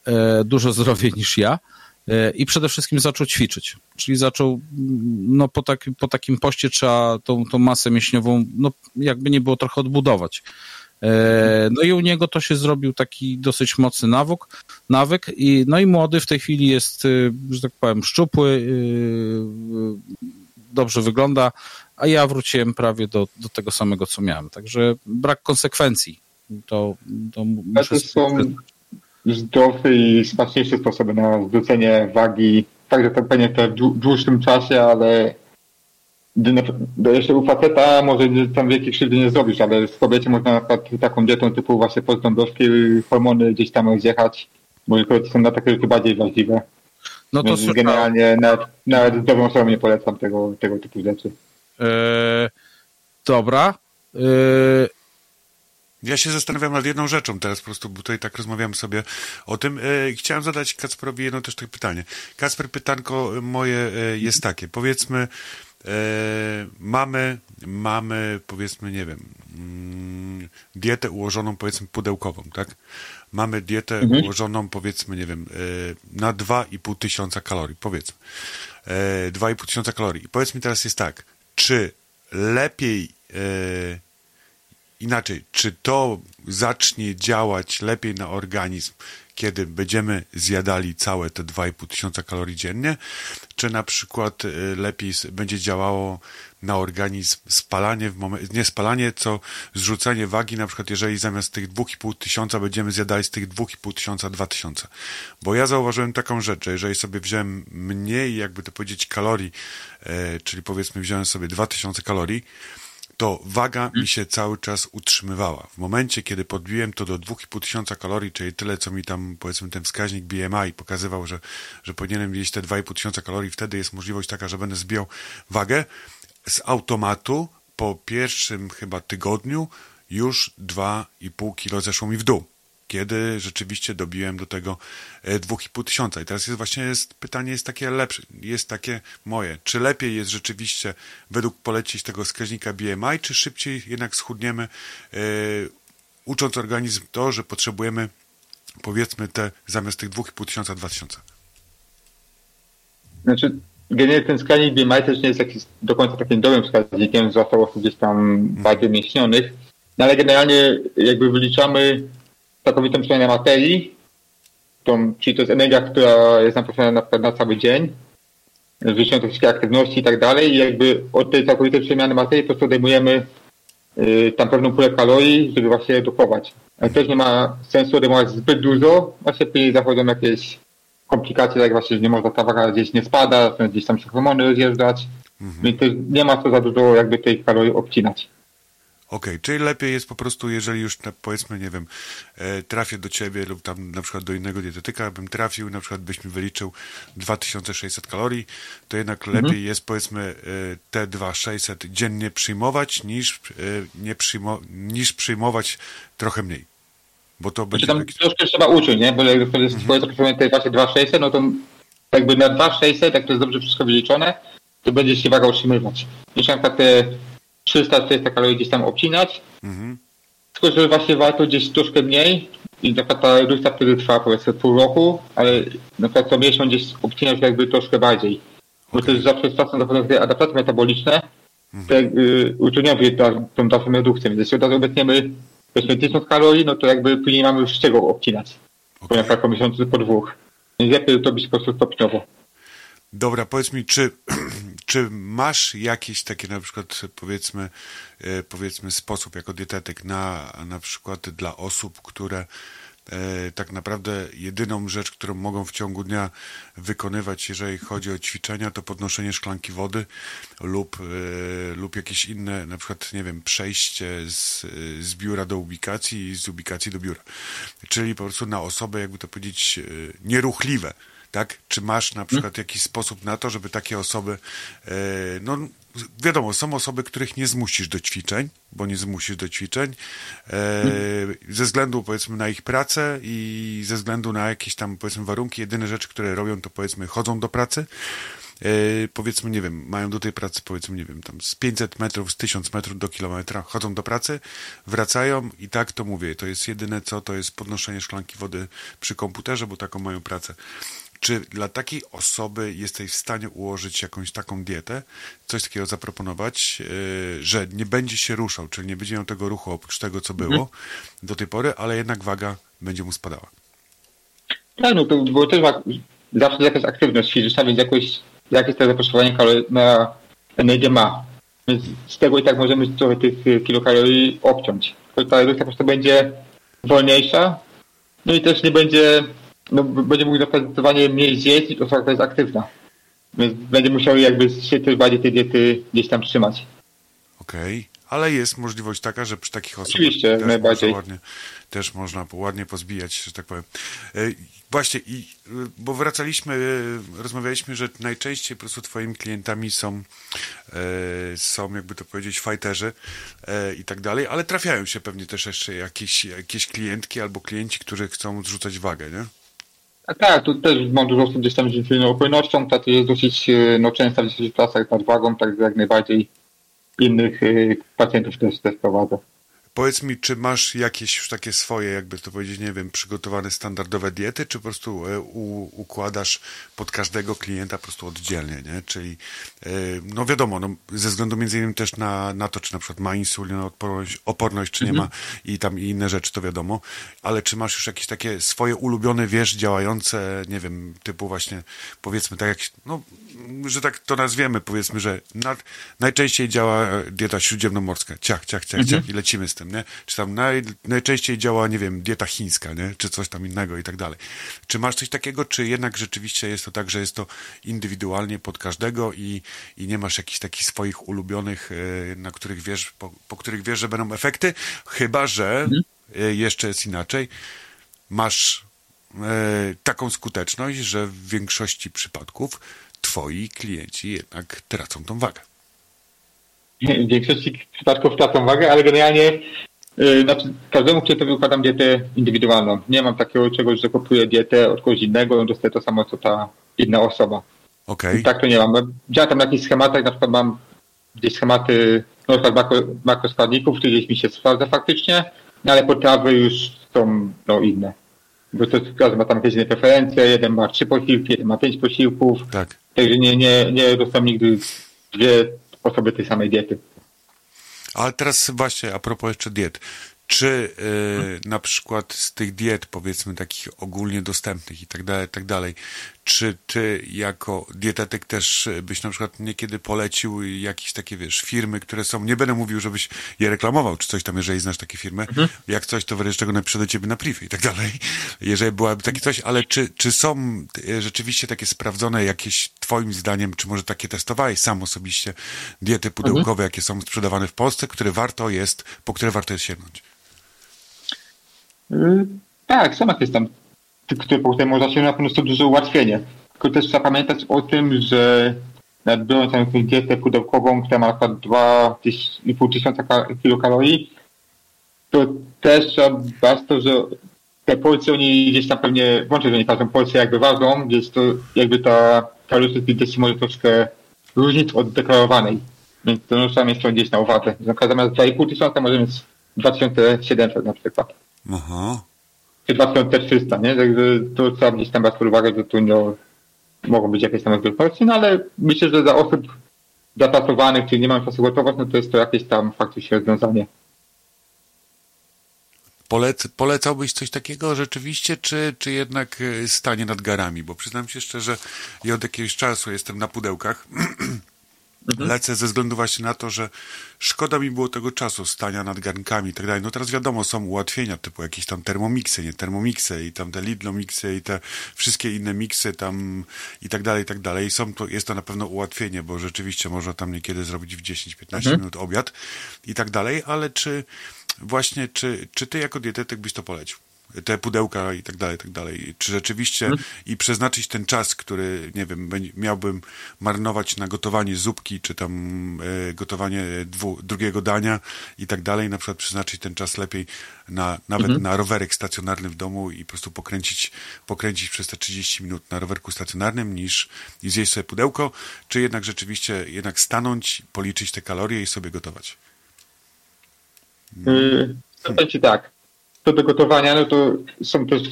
e, dużo zdrowiej niż ja e, i przede wszystkim zaczął ćwiczyć. Czyli zaczął, mm, no po, tak, po takim poście trzeba tą, tą masę mięśniową, no jakby nie było trochę odbudować. E, No i u niego to się zrobił taki dosyć mocny nawyk, nawyk i, no i młody w tej chwili jest, że tak powiem, szczupły, dobrze wygląda, a ja wróciłem prawie do, do tego samego, co miałem. Także brak konsekwencji. To, to muszę to są zdrowe i smaczniejsze sposoby na zwrócenie wagi, także to pewnie w dłu- dłuższym czasie, ale no jeszcze u faceta może tam wielkiej krzywdy nie zrobisz, ale w kobiecie można na przykład taką dietą typu właśnie postdąbrowskie hormony gdzieś tam rozjechać, bo kobiety są na takie rzeczy bardziej wrażliwe. No to Więc generalnie nawet, nawet zdrową osobom nie polecam tego, tego typu rzeczy. E, dobra. E, Ja się zastanawiam nad jedną rzeczą teraz, po prostu bo tutaj tak rozmawiamy sobie o tym. E, chciałem zadać Kacperowi jedno też takie pytanie. Kacper, pytanko moje jest takie. Powiedzmy, mamy, mamy, powiedzmy, nie wiem, mm, dietę ułożoną, powiedzmy, pudełkową, tak? Mamy dietę ułożoną, powiedzmy, nie wiem, na 2,5 tysiąca kalorii, powiedzmy. E, 2,5 tysiąca kalorii. I powiedz mi teraz jest tak, czy lepiej e, inaczej, czy to zacznie działać lepiej na organizm, kiedy będziemy zjadali całe te 2,5 tysiąca kalorii dziennie, czy na przykład y, lepiej będzie działało na organizm spalanie w momencie, nie spalanie, co zrzucenie wagi, na przykład jeżeli zamiast tych 2,5 tysiąca będziemy zjadali z tych 2,5 tysiąca 2 tysiące. Bo ja zauważyłem taką rzecz, że jeżeli sobie wziąłem mniej, jakby to powiedzieć, kalorii, e, czyli powiedzmy wziąłem sobie 2000 kalorii, to waga mi się cały czas utrzymywała. W momencie, kiedy podbiłem to do 2,5 tysiąca kalorii, czyli tyle, co mi tam, powiedzmy, ten wskaźnik BMI pokazywał, że, że powinienem jeść te 2,5 tysiąca kalorii, wtedy jest możliwość taka, że będę zbijał wagę. Z automatu po pierwszym chyba tygodniu już 2,5 kilo zeszło mi w dół kiedy rzeczywiście dobiłem do tego e, 2,5 tysiąca. I teraz jest właśnie jest, pytanie jest takie lepsze, jest takie moje. Czy lepiej jest rzeczywiście według polecić tego wskaźnika BMI, czy szybciej jednak schudniemy, e, ucząc organizm to, że potrzebujemy powiedzmy te zamiast tych 2,5 tysiąca 2 tysiące. Znaczy, generalnie ten wskaźnik BMI też nie jest jakiś do końca takim dobrym wskaźnikiem, zwłaszcza osób gdzieś tam bardziej mięśnionych. No ale generalnie jakby wyliczamy całkowitą przemianę materii, tą, czyli to jest energia, która jest nam potrzebna na, na cały dzień, wyliczamy te wszystkie aktywności i tak dalej i jakby od tej całkowitej przemiany materii po prostu odejmujemy y, tam pewną pulę kalorii, żeby właśnie redukować. Ale też nie ma sensu odejmować zbyt dużo, właśnie później zachodzą jakieś komplikacje, tak właśnie, że nie można ta waga gdzieś nie spada, gdzieś tam się hormony rozjeżdżać, więc też nie ma co za dużo jakby tej kalorii obcinać. Okej, czyli lepiej jest po prostu, jeżeli już powiedzmy, nie wiem, e, trafię do ciebie lub tam na przykład do innego dietetyka, bym trafił, na przykład byś mi wyliczył 2600 kalorii, to jednak lepiej jest powiedzmy e, te 2600 dziennie przyjmować niż, e, nie przyjmo, niż przyjmować trochę mniej. Bo to Znaczy będzie tam taki... troszkę trzeba uczyć, nie? Bo jak to jest mhm. to te właśnie 2600, no to jakby na 2600, jak to jest dobrze wszystko wyliczone, to będzie się waga utrzymywać. Jeszcze na przykład te 300-400 kalorii gdzieś tam obcinać, Mhm. tylko że właśnie warto gdzieś troszkę mniej i na przykład ta redukcja wtedy trwa powiedzmy pół roku, ale na przykład co miesiąc gdzieś obcinać jakby troszkę bardziej. Bo to jest zawsze z czasem dochodzą te adaptacje metaboliczne, te y, utrudniają tą dalszą redukcję. Więc jeśli od razu obetniemy powiedzmy 1000 kalorii, no to jakby później mamy już z czego obcinać. Po przykład po miesiącu, po dwóch. Więc lepiej to robić po prostu stopniowo. Dobra, powiedz mi, czy, [CLEARS THROAT] czy masz jakiś taki na przykład powiedzmy, e, powiedzmy sposób jako dietetyk na na przykład dla osób, które tak naprawdę jedyną rzecz, którą mogą w ciągu dnia wykonywać, jeżeli chodzi o ćwiczenia, to podnoszenie szklanki wody lub, e, lub jakieś inne, na przykład, nie wiem, przejście z, z biura do ubikacji i z ubikacji do biura. Czyli po prostu na osobę, jakby to powiedzieć, e, nieruchliwe tak? Czy masz na przykład jakiś sposób na to, żeby takie osoby, e, no wiadomo, są osoby, których nie zmusisz do ćwiczeń, bo nie zmusisz do ćwiczeń, e, ze względu powiedzmy na ich pracę i ze względu na jakieś tam powiedzmy warunki, jedyne rzeczy, które robią, to powiedzmy chodzą do pracy, e, powiedzmy, nie wiem, mają do tej pracy, powiedzmy, nie wiem, tam z 500 metrów, z 1000 metrów do kilometra, chodzą do pracy, wracają i tak to mówię, to jest jedyne co, to jest podnoszenie szklanki wody przy komputerze, bo taką mają pracę. Czy dla takiej osoby jesteś w stanie ułożyć jakąś taką dietę, coś takiego zaproponować, yy, że nie będzie się ruszał, czyli nie będzie miał tego ruchu oprócz tego, co było do tej pory, ale jednak waga będzie mu spadała? Tak, no to bo też ma, zawsze jakaś aktywność fizyczna, więc jakoś, jakieś to zapotrzebowanie kalorii na energię ma. Więc z tego i tak możemy trochę tych kilokalorii obciąć. Ta redukcja po prostu będzie wolniejsza, no i też nie będzie, no będzie mógł zdecydowanie mniej zjeść niż osoba, która jest aktywna. Więc będzie musiał jakby się też bardziej tej diety gdzieś tam trzymać. Okej, ale jest możliwość taka, że przy takich osobach Oczywiście, też, najbardziej. Można ładnie, też można ładnie pozbijać, że tak powiem. E, Właśnie, i, e, bo wracaliśmy, e, rozmawialiśmy, że najczęściej po prostu twoimi klientami są, są jakby to powiedzieć, fighterzy e, i tak dalej, ale trafiają się pewnie też jeszcze jakieś, jakieś klientki albo klienci, którzy chcą zrzucać wagę, nie? A tak, tu też mam dużo osób gdzieś tam z opojnością, ta to jest dosyć e, no, częsta w dzisiejszych czasach nad wagą, tak jak najbardziej innych e, pacjentów też też prowadzę. Powiedz mi, czy masz jakieś już takie swoje, jakby to powiedzieć, nie wiem, przygotowane standardowe diety, czy po prostu e, u, układasz pod każdego klienta po prostu oddzielnie, nie? Czyli, e, no wiadomo, no, ze względu między innymi też na, na to, czy na przykład ma insulinoodporność, oporność, czy nie ma i tam i inne rzeczy, to wiadomo, ale czy masz już jakieś takie swoje ulubione, wiesz, działające, nie wiem, typu właśnie, powiedzmy tak jak, no, że tak to nazwiemy, powiedzmy, że nad, najczęściej działa e, dieta śródziemnomorska, ciach, ciach, ciach, ciach i lecimy z tym, nie? Czy tam naj, najczęściej działa, nie wiem, dieta chińska, nie? Czy coś tam innego i tak dalej. Czy masz coś takiego, czy jednak rzeczywiście jest to tak, że jest to indywidualnie pod każdego i, i nie masz jakichś takich swoich ulubionych, e, na których wiesz, po, po których wiesz, że będą efekty, chyba, że e, jeszcze jest inaczej, masz e, taką skuteczność, że w większości przypadków twoi klienci jednak tracą tą wagę. W większości przypadków tracą wagę, ale generalnie yy, znaczy każdemu klientowi układam dietę indywidualną. Nie mam takiego czegoś, że kupuję dietę od kogoś innego i dostaję to samo, co ta inna osoba. Okej? Tak to nie mam. Działam tam na jakichś schematach, na przykład mam gdzieś schematy na przykład makro, makroskładników, które gdzieś mi się sprawdza faktycznie, no ale potrawy już są no, inne. Bo to każdy ma tam jakieś inne preferencje, jeden ma trzy posiłki, jeden ma pięć posiłków, Tak. także nie, nie, nie dostałem nigdy dwie osoby tej samej diety. Ale teraz właśnie a propos jeszcze diet. Czy y, na przykład z tych diet, powiedzmy takich ogólnie dostępnych i tak dalej, tak dalej, czy ty jako dietetyk też y, byś na przykład niekiedy polecił jakieś takie, wiesz, firmy, które są, nie będę mówił, żebyś je reklamował, czy coś tam, jeżeli znasz takie firmy, jak coś, to wreszcie czego napiszę do ciebie na priv i tak dalej, jeżeli byłaby takie coś, ale czy, czy są y, rzeczywiście takie sprawdzone jakieś twoim zdaniem, czy może takie testowałeś sam osobiście diety pudełkowe, jakie są sprzedawane w Polsce, które warto jest, po które warto jest sięgnąć? Yy, tak, są jakieś tam, które po których można się na pewno duże ułatwienie. Tylko też trzeba pamiętać o tym, że nawet biorąc jakąś dietę pudełkową, która ma na przykład 2,5 tysiąca ka- kilokalorii, to też trzeba dbać to, że te porcje oni gdzieś tam pewnie, włącznie, że nie każdą porcję jakby ważą, więc to jakby ta kaloryczność diety może troszkę różnić od deklarowanej. Więc to no, trzeba mieć to gdzieś na uwadze. Zamiast 2,5 tysiąca może mieć 2700 na przykład Aha. Czy 2300, nie? Także to trzeba gdzieś tam brać pod uwagę, że tu no, mogą być jakieś tam wielkości, no ale myślę, że dla osób zapracowanych, czyli nie mam czasu gotować, no to jest to jakieś tam faktycznie rozwiązanie. Polec, polecałbyś coś takiego rzeczywiście, czy, czy jednak y, stanie nad garami? Bo przyznam się szczerze, ja od jakiegoś czasu jestem na pudełkach [CLEARS THROAT] lecę ze względu właśnie na to, że szkoda mi było tego czasu stania nad garnkami i tak dalej. No teraz wiadomo, są ułatwienia typu jakieś tam termomiksy, nie termomiksy i tam te Lidlo-miksy i te wszystkie inne miksy tam i tak dalej, i tak dalej. Są to, jest to na pewno ułatwienie, bo rzeczywiście można tam niekiedy zrobić w 10-15 minut obiad i tak dalej, ale czy właśnie, czy, czy ty jako dietetyk byś to polecił? Te pudełka i tak dalej, i tak dalej. Czy rzeczywiście i przeznaczyć ten czas, który, nie wiem, miałbym marnować na gotowanie zupki, czy tam e, gotowanie dwu, drugiego dania i tak dalej, na przykład przeznaczyć ten czas lepiej na, nawet na rowerek stacjonarny w domu i po prostu pokręcić, pokręcić przez te 30 minut na rowerku stacjonarnym, niż i zjeść sobie pudełko, czy jednak rzeczywiście jednak stanąć, policzyć te kalorie i sobie gotować. Yy, to ci tak. Co do gotowania, no to są też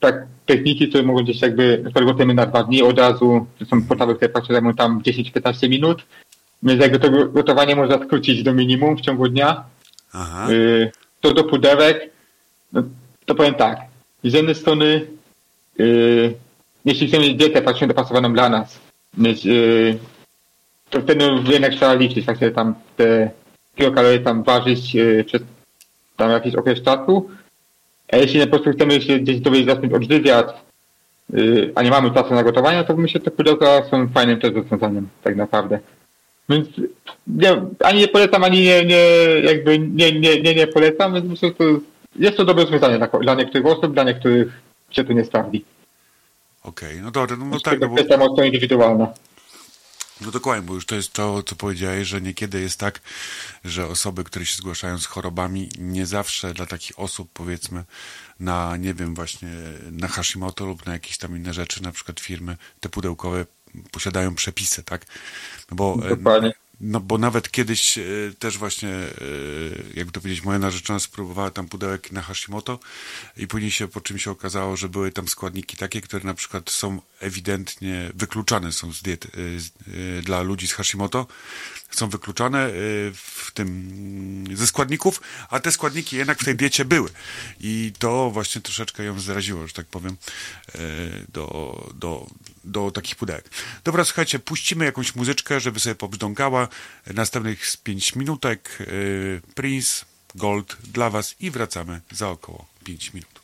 tak techniki, które mogą gdzieś jakby na przykład gotujemy na dwa dni od razu. To są potrawy, które zajmują tam 10-15 minut. Więc jakby to go- gotowanie można skrócić do minimum w ciągu dnia. Aha. Yy, to do pudełek, no, to powiem tak. Z jednej strony, yy, jeśli chcemy mieć dietę praktycznie dopasowaną dla nas, yy, to wtedy jednak trzeba liczyć faktycznie tam te kilokalorie tam ważyć przez tam jakiś okres czasu. A jeśli po prostu chcemy się gdzieś dowiedzieć zacząć odżywiać, yy, a nie mamy czasu na gotowanie, to myślę, że te pudełka są fajnym też rozwiązaniem, tak naprawdę. Więc nie, ani nie polecam, ani nie, nie jakby nie, nie, nie, nie polecam, więc myślę, że to jest to dobre rozwiązanie dla, dla niektórych osób, dla niektórych się to nie sprawdzi. Okej, no dobra, no, no Jest tak, to no bo... kwestia mocno indywidualna. No dokładnie, bo już to jest to, co powiedziałeś, że niekiedy jest tak, że osoby, które się zgłaszają z chorobami, nie zawsze dla takich osób, powiedzmy, na, nie wiem, właśnie na Hashimoto lub na jakieś tam inne rzeczy, na przykład firmy, te pudełkowe posiadają przepisy, tak? No bo, e, Dokładnie. No bo nawet kiedyś e, też właśnie, e, jakby to powiedzieć, moja narzeczona spróbowała tam pudełek na Hashimoto i później się po czym się okazało, że były tam składniki takie, które na przykład są ewidentnie wykluczane są z diety z, e, dla ludzi z Hashimoto, są wykluczane e, w tym mm, ze składników, a te składniki jednak w tej diecie były. I to właśnie troszeczkę ją zraziło, że tak powiem, e, do, do, do takich pudełek. Dobra, słuchajcie, puścimy jakąś muzyczkę, żeby sobie pobrzdąkała. Następnych z 5 minutek e, Prince, Gold dla Was i wracamy za około 5 minut.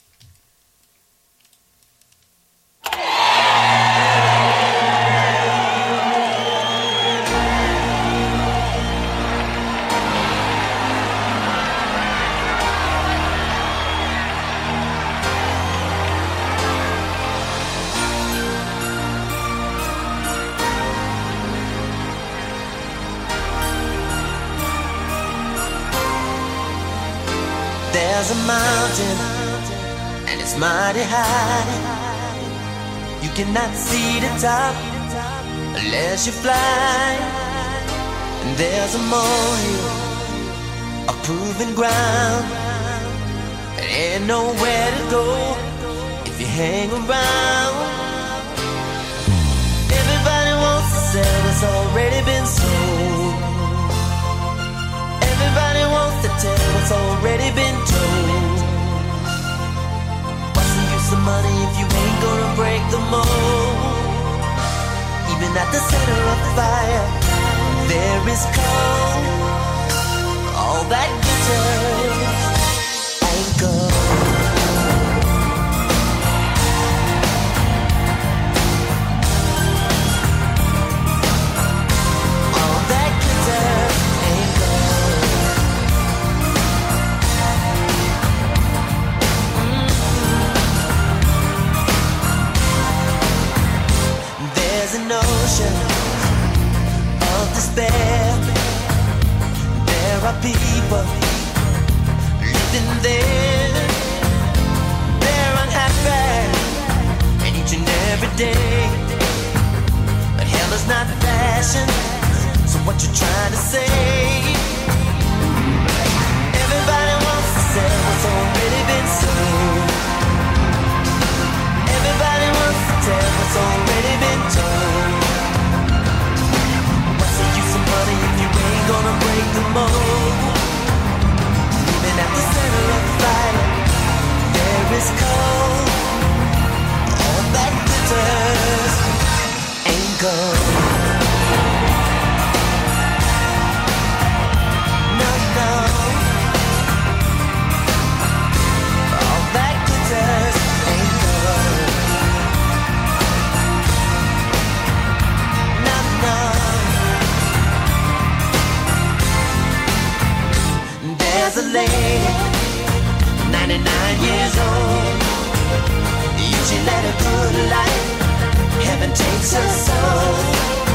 There's a mountain, and it's mighty high. You cannot see the top unless you fly. And there's a molehill, a proven ground. And ain't nowhere to go if you hang around. Everybody wants to sell what's already been sold. Everybody what's already been told. What's the use of money if you ain't gonna break the mold? Even at the center of the fire, there is cold. All that glitters an ocean of despair. There are people living there. They're unhappy, and each and every day. But hell is not fashion. So what you trying to say? Everybody wants to sell what's already been sold. Everybody tell what's already been told. What's the use of money if you ain't gonna break the mold? Even at the center of the fire, there is cold. All that glitters ain't gold. a lady, 99 years old. You should let her good life, heaven takes her soul.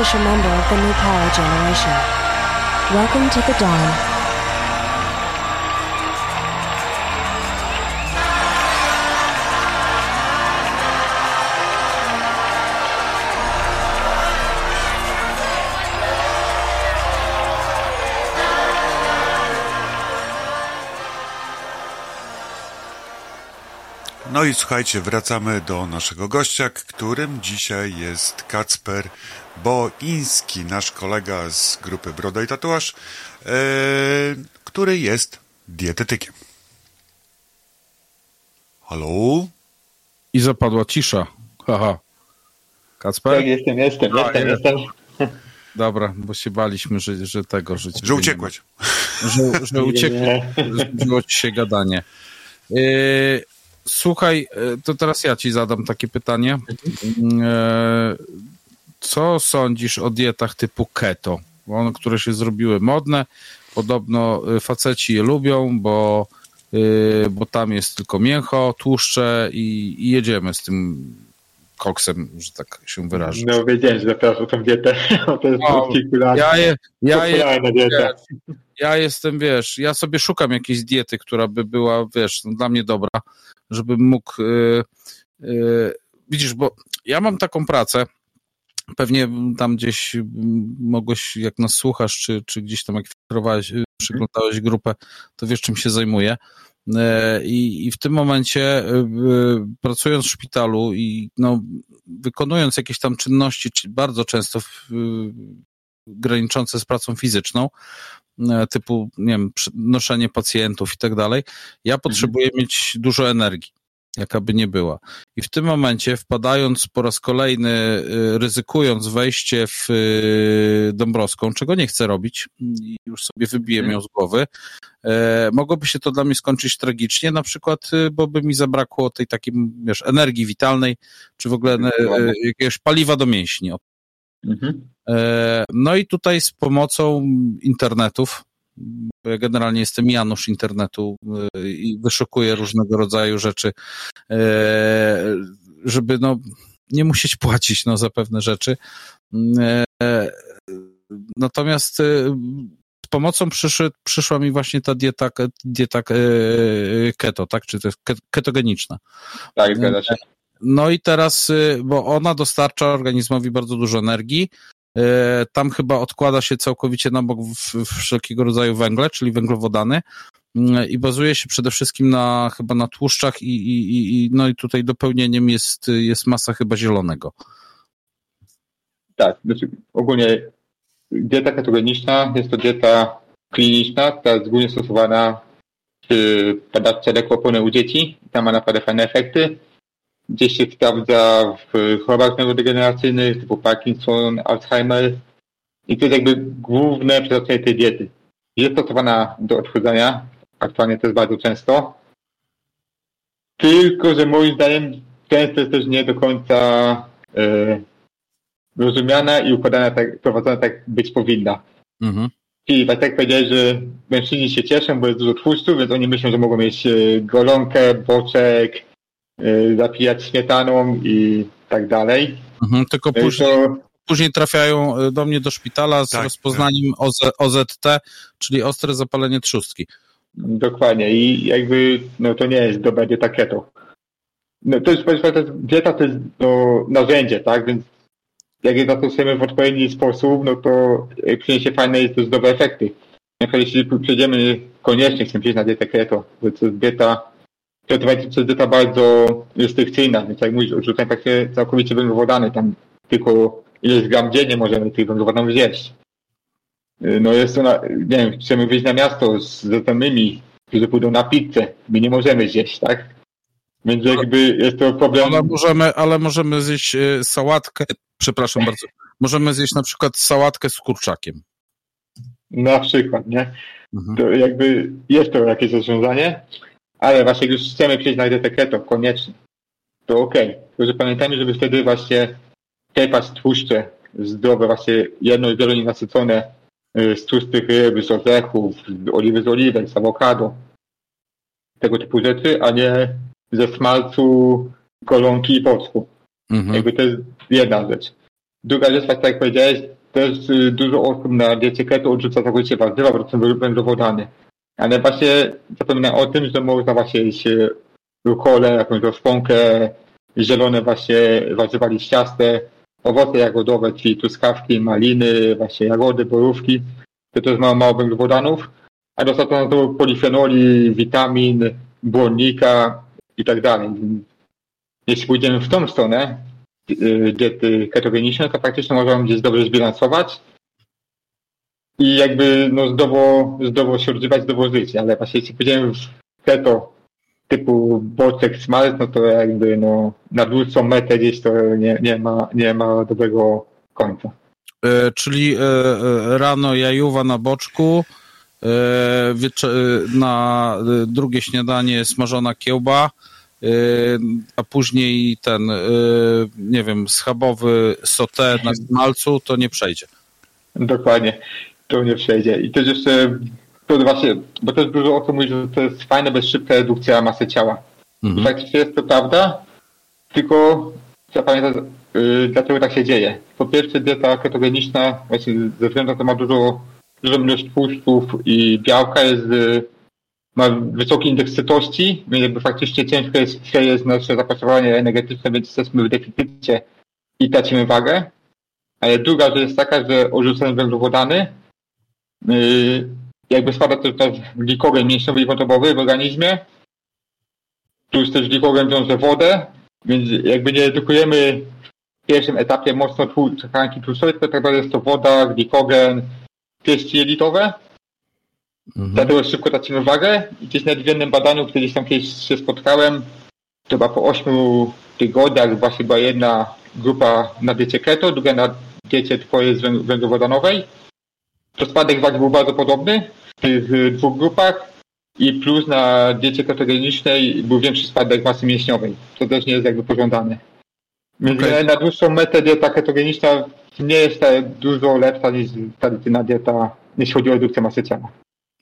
Official member of the new power generation. Welcome to the dawn. No i słuchajcie, wracamy do naszego gościa, którym dzisiaj jest Kacper Boiński, nasz kolega z grupy Broda i Tatuaż, e, który jest dietetykiem. Halo? I zapadła cisza. Haha. Kacper? Tak, jestem, jestem, A, jestem, jest. jestem. Dobra, bo się baliśmy, że, że tego, że, Że uciekłeś. Że, że uciekłeś, że ci się gadanie. Yy, słuchaj, yy, to teraz ja ci zadam takie pytanie. Yy, co sądzisz o dietach typu keto? One, które się zrobiły modne. Podobno y, faceci je lubią, bo, yy, bo tam jest tylko mięcho, tłuszcze i, i jedziemy z tym koksem, że tak się wyrażę. No wiedziałem, że zapraszam tą dietę, [LAUGHS] to jest No, kilku lat Ja, je, ja, je, dieta. ja jestem, wiesz, ja sobie szukam jakiejś diety, która by była, wiesz, no, dla mnie dobra, żebym mógł. y, y, widzisz, bo ja mam taką pracę. Pewnie tam gdzieś mogłeś, jak nas słuchasz, czy, czy gdzieś tam jak filtrowałeś, y, przyglądałeś grupę, to wiesz, czym się zajmuję. E, I, I w tym momencie, y, y, pracując w szpitalu i no, wykonując jakieś tam czynności, czy bardzo często w, graniczące z pracą fizyczną, e, typu, nie wiem, noszenie pacjentów i tak dalej, ja potrzebuję mieć dużo energii, jaka by nie była. I w tym momencie, wpadając po raz kolejny, y, ryzykując wejście w y, Dąbrowską, czego nie chcę robić, i już sobie wybiję ją z głowy, e, mogłoby się to dla mnie skończyć tragicznie, na przykład, y, bo by mi zabrakło tej takiej, wiesz, energii witalnej, czy w ogóle e, jakiegoś paliwa do mięśni. Mhm. E, No i tutaj z pomocą internetów, bo ja generalnie jestem Janusz internetu e, i wyszukuję różnego rodzaju rzeczy, e, żeby no, nie musieć płacić no, za pewne rzeczy. E, Natomiast w pomocą przyszedł, przyszła mi właśnie ta dieta, dieta keto, tak? Czy to jest ket- ketogeniczna. Tak, zgadza się. No i teraz, y, bo ona dostarcza organizmowi bardzo dużo energii. Y, Tam chyba odkłada się całkowicie na bok wszelkiego rodzaju węgle, czyli węglowodany. y, I bazuje się przede wszystkim na chyba na tłuszczach i, i, i- no i tutaj dopełnieniem jest, jest masa chyba zielonego. Tak, znaczy ogólnie dieta ketogeniczna jest to dieta kliniczna, która jest głównie stosowana przy badaczce lekopony u dzieci. Tam ma naprawdę fajne efekty. Gdzieś się sprawdza w chorobach neurodegeneracyjnych typu Parkinson, Alzheimer. I to jest jakby główne przeznaczenie tej diety. Jest stosowana do odchudzania. Aktualnie to jest bardzo często. Tylko, że moim zdaniem często jest też nie do końca e, rozumiana i układana tak, prowadzona tak być powinna. Mhm. I tak jak powiedziałeś, że mężczyźni się cieszą, bo jest dużo tłuszczu, więc oni myślą, że mogą mieć e, golonkę, boczek, zapijać śmietaną i tak dalej. Mhm. Tylko później, to, później trafiają y, do mnie do szpitala z Tak, rozpoznaniem OZ, OZT, czyli ostre zapalenie trzustki. dokładnie. I jakby, no to nie jest dobra dieta keto. No to jest, to jest dieta to jest no, narzędzie, tak? Więc jak je zastosujemy w odpowiedni sposób, no to przyniesie fajne i też dobre efekty. Na przykład jeśli przejdziemy koniecznie, chcemy przejść na dietę keto, bo to jest dieta, to jest dieta bardzo restrykcyjna, więc jak mówisz, odrzucamy takie całkowicie węglowodany, tam tylko ileś gram dziennie możemy tych węglowodanów zjeść. Y, No jest to, na, nie wiem, chcemy wyjść na miasto z znajomymi, którzy pójdą na pizzę, my nie możemy zjeść, tak? Więc jakby jest to problem. Ale możemy, ale możemy zjeść y, sałatkę, przepraszam bardzo, możemy zjeść na przykład sałatkę z kurczakiem. Na przykład, nie? Mhm. To jakby jest to jakieś rozwiązanie, ale właśnie jak już chcemy przejść na dietę keto, koniecznie, to okej. Tylko, że pamiętajmy, żeby wtedy właśnie czerpać tłuszcze zdrowe, właśnie jedno i wielonie nasycone y, z tłustych ryb, z orzechów, z oliwy z oliwek, z awokado, tego typu rzeczy, a nie ze smalcu, golonki i pocku. Mhm. Jakby to jest jedna rzecz. Druga rzecz, tak jak powiedziałeś, też y, dużo osób na diecie keto odrzuca całkowicie warzywa, bo to są węglowodany. Ale właśnie zapomina o tym, że można właśnie jeść y, rukolę, jakąś rozpąkę, zielone właśnie warzywa liściaste, owoce jagodowe, czyli truskawki, maliny, właśnie jagody, borówki. To też ma mało węglowodanów, a dostaną to polifenoli, witamin, błonnika i tak dalej. Jeśli pójdziemy w tą stronę, y, diety ketogeniczne, to praktycznie możemy gdzieś dobrze zbilansować i jakby no zdrowo, zdrowo się odżywać, zdrowo żyć, ale właśnie jeśli pójdziemy w keto typu boczek, smalec, no to jakby no na dłuższą metę gdzieś to nie, nie, ma, nie ma dobrego końca. E, czyli e, e, rano jajuwa na boczku, e, e, na e, drugie śniadanie smażona kiełba, a później ten, nie wiem, schabowy sauté na smalcu, to nie przejdzie. Dokładnie, to nie przejdzie. I też jeszcze, to właśnie, bo też dużo osób mówi, że to jest fajne, bez szybka redukcja masy ciała. Mhm. Faktycznie jest to prawda, tylko trzeba pamiętać, yy, dlaczego tak się dzieje. Po pierwsze, dieta ketogeniczna, właśnie ze względu na to ma dużo, dużą ilość tłuszczów i białka, jest, yy, ma wysoki indeks sytości, więc jakby faktycznie ciężko jest przejść nasze zapotrzebowanie energetyczne, więc jesteśmy w deficycie i tracimy wagę. Ale druga rzecz jest taka, że odrzucając węglowodany, jakby spada też glikogen mięśniowy i wątrobowy w organizmie, plus też glikogen wiąże wodę, więc jakby nie redukujemy w pierwszym etapie mocno tkanki tłuszczowej, tylko tak naprawdę jest to woda, glikogen, pieści jelitowe, Mhm. dlatego szybko tracimy wagę. I gdzieś w jednym badaniu, gdzieś tam kiedyś się spotkałem, to chyba po 8 tygodniach właśnie była jedna grupa na diecie keto, druga na diecie z węg- węglowodanowej, to spadek wagi był bardzo podobny w tych y, dwóch grupach i plus na diecie ketogenicznej był większy spadek masy mięśniowej, co też nie jest jakby pożądane. Więc Okej. na dłuższą metę dieta ketogeniczna nie jest dużo lepsza niż tradycyjna dieta, jeśli chodzi o redukcję masy ciała.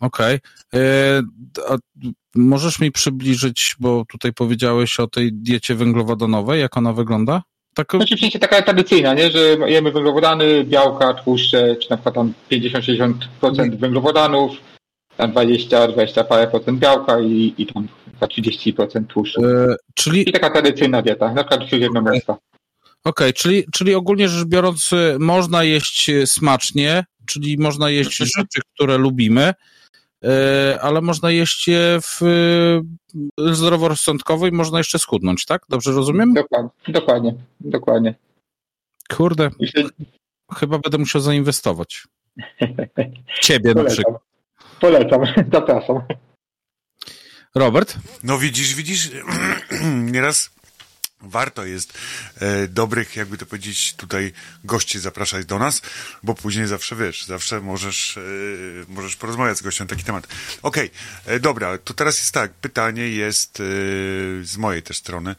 Okej. A Możesz mi przybliżyć, bo tutaj powiedziałeś o tej diecie węglowodanowej, jak ona wygląda? Tak, Znaczy w sensie taka tradycyjna, nie? że jemy węglowodany, białka, tłuszcze, czy na przykład tam 50-60% węglowodanów, tam 20-20 parę procent białka i, i tam chyba 30% tłuszczu. e, czyli I taka tradycyjna dieta, na przykład śródziemnomorska. Okej, czyli, czyli ogólnie rzecz biorąc, y, można jeść y, smacznie, czyli można jeść rzeczy, które lubimy, ale można jeść je w y, zdroworozsądkowo i można jeszcze schudnąć, tak? Dobrze rozumiem? Dokładnie, dokładnie, dokładnie. Kurde, chyba będę musiał zainwestować. [LAUGHS] Ciebie na przykład. polecam, polecam, zapraszam. Robert? No widzisz, widzisz, [CLEARS THROAT] nieraz warto jest e, dobrych, jakby to powiedzieć, tutaj gości zapraszać do nas, bo później zawsze wiesz, zawsze możesz, e, możesz porozmawiać z gościem na taki temat. Okej, e, dobra, to teraz jest tak, pytanie jest e, z mojej też strony.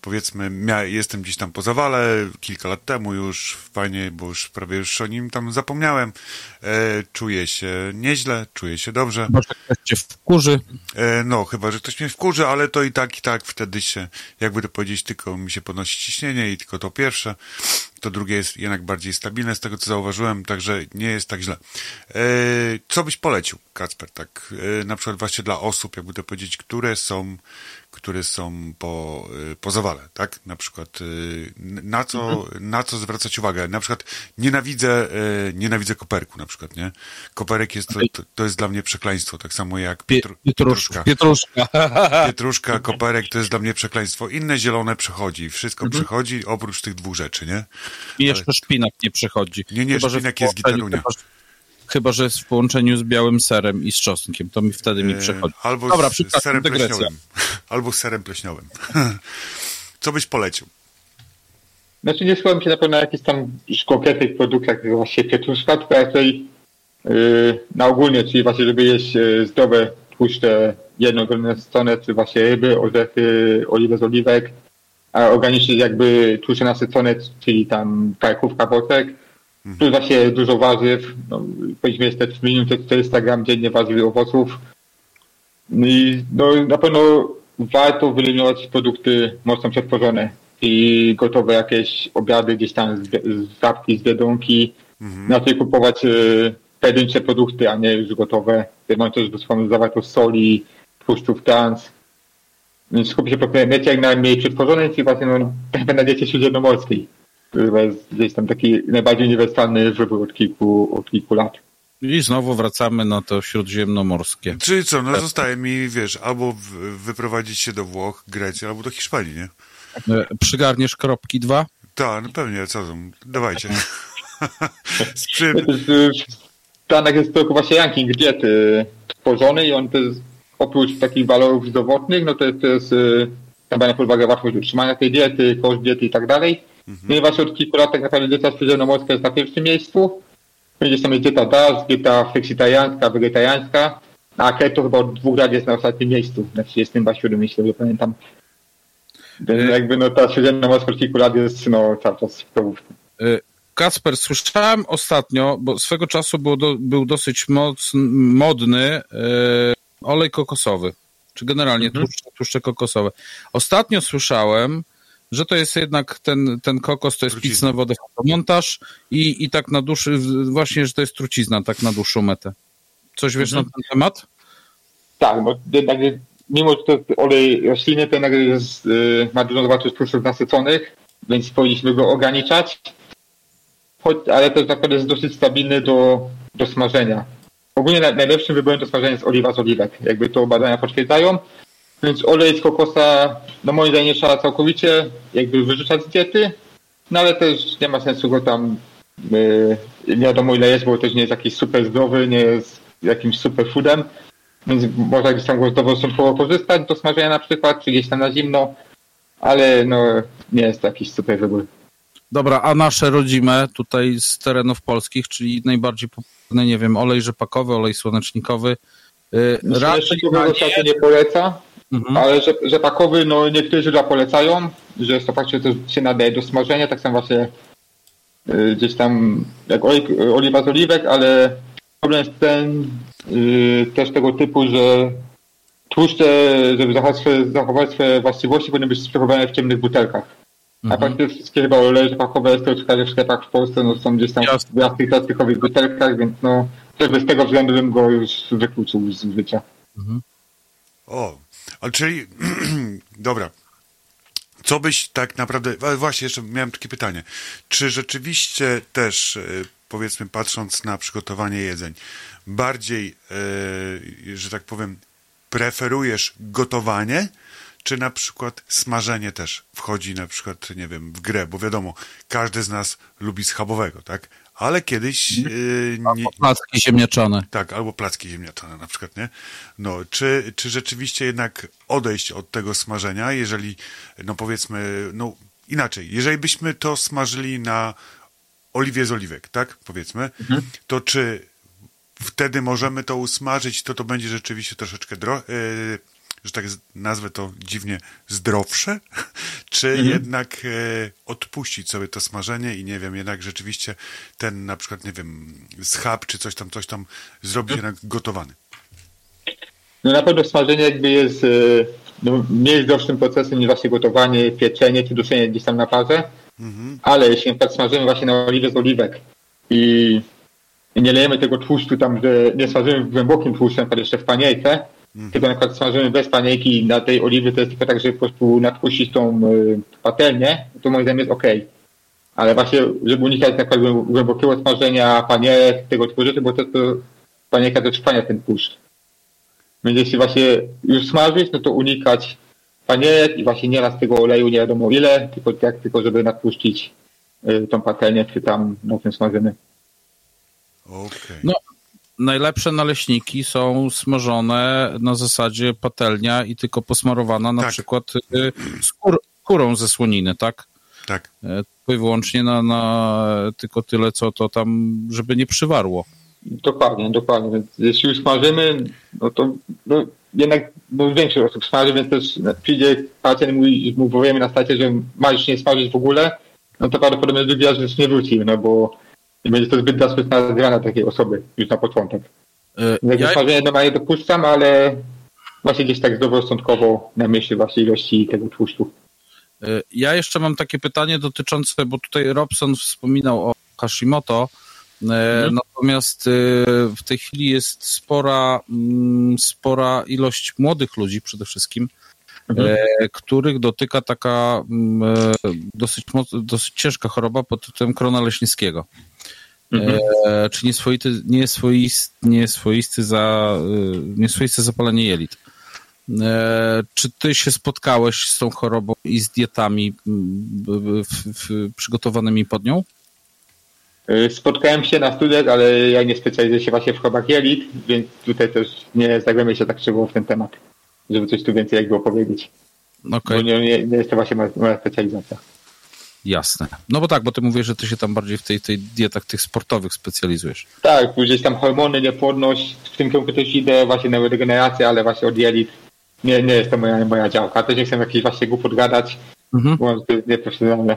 Powiedzmy, mia, jestem gdzieś tam po zawale, kilka lat temu już, fajnie, bo już prawie już o nim tam zapomniałem. Czuję się nieźle, czuję się dobrze. Może ktoś cię wkurzy. No, chyba, że ktoś mnie wkurzy, ale to i tak, i tak wtedy się, jakby to powiedzieć, tylko mi się podnosi ciśnienie i tylko to pierwsze. To drugie jest jednak bardziej stabilne, z tego co zauważyłem, także nie jest tak źle. E, co byś polecił, Kacper, tak, e, na przykład właśnie dla osób, jakby to powiedzieć, które są, które są po, e, po zawale, tak? Na przykład, e, na co, na co zwracać uwagę? Na przykład nienawidzę, e, nienawidzę koperku, na przykład, nie? Koperek jest, to, to, jest dla mnie przekleństwo, tak samo jak Pie, pietru, pietruszka. Pietruszka. [LAUGHS] Pietruszka, koperek to jest dla mnie przekleństwo. Inne zielone przechodzi. Wszystko Mhm. przechodzi oprócz tych dwóch rzeczy, nie? I jeszcze szpinak nie przechodzi. Nie, nie, w szpinak jest gitarunia. Chyba, chyba, że jest w połączeniu z białym serem i z czosnkiem, to mi wtedy mi E, przechodzi. Albo Dobra, z przepraszam, serem pleśniowym. [LAUGHS] Albo z serem pleśniowym. [LAUGHS] Co byś polecił? Znaczy nie słucham się na pewno jakichś tam konkretnych produktach, jak właśnie pietruszka, tylko raczej yy, na ogólnie, czyli właśnie żeby jeść yy, zdrowe tłuszcze jednogronne czy właśnie ryby, orzechy, oliwę z oliwek, a organiczne jakby tłuszcze nasycone, czyli tam karkówka, boczek, plus właśnie dużo warzyw, no, powinniśmy jeść te minimum te 400 gram dziennie warzyw i owoców. I no, na pewno warto wyeliminować produkty mocno przetworzone i gotowe jakieś obiady gdzieś tam z, z zapki, z biedronki. Raczej kupować y, pojedyncze produkty, a nie już gotowe. Mają też dosłownie zawartość soli, tłuszczów trans. Więc skupię się po diecie jak najmniej przetworzonej, czyli właśnie no, [LAUGHS] na diecie śródziemnomorskiej. To jest gdzieś tam taki najbardziej uniwersalny wybór od kilku, od kilku lat. I znowu wracamy na to śródziemnomorskie. Czyli co, no zostaje mi, wiesz, albo wyprowadzić się do Włoch, Grecji, albo do Hiszpanii, nie? E, Przygarniesz kropki dwa? Tak, no pewnie, co tam, dawajcie. [LAUGHS] Czym? To jest, y, W Stanach jest tylko właśnie ranking diety tworzony i on to jest, oprócz takich walorów zdrowotnych, no to jest, to jest y, tam brane pod uwagę łatwość utrzymania tej diety, koszt diety i tak dalej. I właśnie od kilku lat tak naprawdę dieta śródziemnomorska jest na pierwszym miejscu. Będzie tam dieta DAS, dieta fleksitariańska, wegetariańska, a keto chyba od dwóch lat jest na ostatnim miejscu, na 37 jeśli pamiętam. Więc jakby no ta śródziemnomorska od kilku lat jest no cały czas w czołówce. E, Kacper, słyszałem ostatnio, bo swego czasu był, do, był dosyć mocny, modny e, olej kokosowy, czy generalnie tłuszcze, tłuszcze kokosowe. Ostatnio słyszałem, że to jest jednak ten, ten kokos, to jest Trucizna. pic na wodę fotomontaż i, i tak na dłuższy, właśnie, że to jest trucizna, tak na dłuższą metę. Coś wiesz na ten temat? Tak, bo jednak mimo, że to jest olej roślinny, to jednak jest, y, ma dużą zawartość tłuszczów nasyconych, więc powinniśmy go ograniczać, Choć, ale też naprawdę jest dosyć stabilny do, do smażenia. Ogólnie naj, najlepszym wyborem do smażenia jest oliwa z oliwek, jakby to badania potwierdzają, więc olej z kokosa, no moim zdaniem nie trzeba całkowicie jakby wyrzucać z diety, no ale też nie ma sensu go tam y, nie wiadomo ile jest, bo też nie jest jakiś super zdrowy, nie jest jakimś super foodem, więc można gdzieś tam go zdroworozsądkowo korzystać do smażenia na przykład, czy gdzieś tam na zimno, ale no nie jest to jakiś super wybór. Dobra, a nasze rodzime tutaj z terenów polskich, czyli najbardziej popularny, nie wiem, olej rzepakowy, olej słonecznikowy, y, raczej się nie poleca, Mhm. ale rzep, rzepakowy, no niektórzy źródła polecają, że jest to faktycznie też się nadaje do smażenia, tak samo właśnie y, gdzieś tam jak oliwa z oliwek, ale problem jest ten y, też tego typu, że tłuszcze, żeby zachować swoje, zachować swoje właściwości, powinny być przechowywane w ciemnych butelkach. A tak te wszystkie chyba oleje rzepakowe, to czekać w sklepach w Polsce, no są gdzieś tam Jasne. w jasnych plastikowych butelkach, więc no też bez tego względu bym go już wykluczył z życia. O, a czyli, [CLEARS THROAT] dobra. Co byś tak naprawdę, właśnie jeszcze miałem takie pytanie. Czy rzeczywiście też, e, powiedzmy, patrząc na przygotowanie jedzeń, bardziej, e, że tak powiem, preferujesz gotowanie, czy na przykład smażenie też wchodzi na przykład, nie wiem, w grę, bo wiadomo, każdy z nas lubi schabowego, tak? Ale kiedyś e, nie, Placki ziemniaczane. tak, albo placki ziemniaczane na przykład, nie? No, czy, czy rzeczywiście jednak odejść od tego smażenia, jeżeli, no powiedzmy, no inaczej, jeżeli byśmy to smażyli na oliwie z oliwek, tak? Powiedzmy, to czy wtedy możemy to usmażyć, to to będzie rzeczywiście troszeczkę, dro, yy, że tak nazwę to dziwnie, zdrowsze? [LAUGHS] czy jednak e, odpuścić sobie to smażenie i nie wiem, jednak rzeczywiście ten na przykład, nie wiem, schab czy coś tam, coś tam zrobić jednak gotowany? No na pewno smażenie jakby jest e, no, mniej zdrowszym procesem niż właśnie gotowanie, pieczenie czy duszenie gdzieś tam na parze, ale jeśli na przykład smażymy właśnie na oliwie z oliwek i nie lejemy tego tłuszczu tam, że nie smażymy w głębokim na przykład jeszcze w panierce, tylko na przykład smażymy bez panierki na tej oliwie, to jest tylko tak, żeby po prostu natłuścić tą y, patelnię, to moim zdaniem jest ok. Ale właśnie, żeby unikać na przykład głę- głębokiego smażenia panierek, tego typu rzeczy, bo to, to panierka to trwania ten tłuszcz. Więc jeśli właśnie już smażyć, no to unikać panierek i właśnie nie raz tego oleju nie wiadomo ile, tylko tak, tylko żeby natłuścić y, tą patelnię, czy tam na tym smażymy. Okej. No, najlepsze naleśniki są smażone na zasadzie patelnia i tylko posmarowana na Tak. przykład y, skór, skórą ze słoniny, tak? Tak. E, Tylko i wyłącznie na, na tylko tyle, co to tam, żeby nie przywarło. Dokładnie, dokładnie. Więc jeśli już smażymy, no to no, jednak no, większość osób smaży, więc też przyjdzie pacjent i mówi, mu powiemy na stacie, że ma już nie smażyć w ogóle, no to prawdopodobnie drugi raz już nie wróci, no bo nie będzie to zbyt drastyczna zmiana takiej osoby już na początek. Jakby Ja, normalnie dopuszczam, ale właśnie gdzieś tak zdroworozsądkowo na myśli właśnie ilości tego tłuszczu. e, ja jeszcze mam takie pytanie dotyczące, bo tutaj Robson wspominał o Hashimoto, e, natomiast e, w tej chwili jest spora, mm, spora ilość młodych ludzi przede wszystkim, e, których dotyka taka mm, dosyć, dosyć ciężka choroba pod tytułem krona leśnickiego. E, czy nieswoity, nieswoisty, nieswoisty, za, y, nieswoiste zapalenie jelit. E, czy ty się spotkałeś z tą chorobą i z dietami w, w, przygotowanymi pod nią? Spotkałem się na studiach, ale ja nie specjalizuję się właśnie w chorobach jelit, więc tutaj też nie zagłębię się tak krzywo w ten temat, żeby coś tu więcej jakby opowiedzieć. Okej, Bo nie, nie, nie jest to właśnie moja, moja specjalizacja. Jasne. No bo tak, bo ty mówisz, że ty się tam bardziej w tej, tej dietach tych sportowych specjalizujesz. Tak, gdzieś tam hormony, niepłodność, w tym kierunku też idę, właśnie na regenerację, ale właśnie od jelit nie, nie jest to moja, moja działka. Też nie chcę jakiś właśnie głupot gadać, Mhm. bo to jest nieprofesjonalne.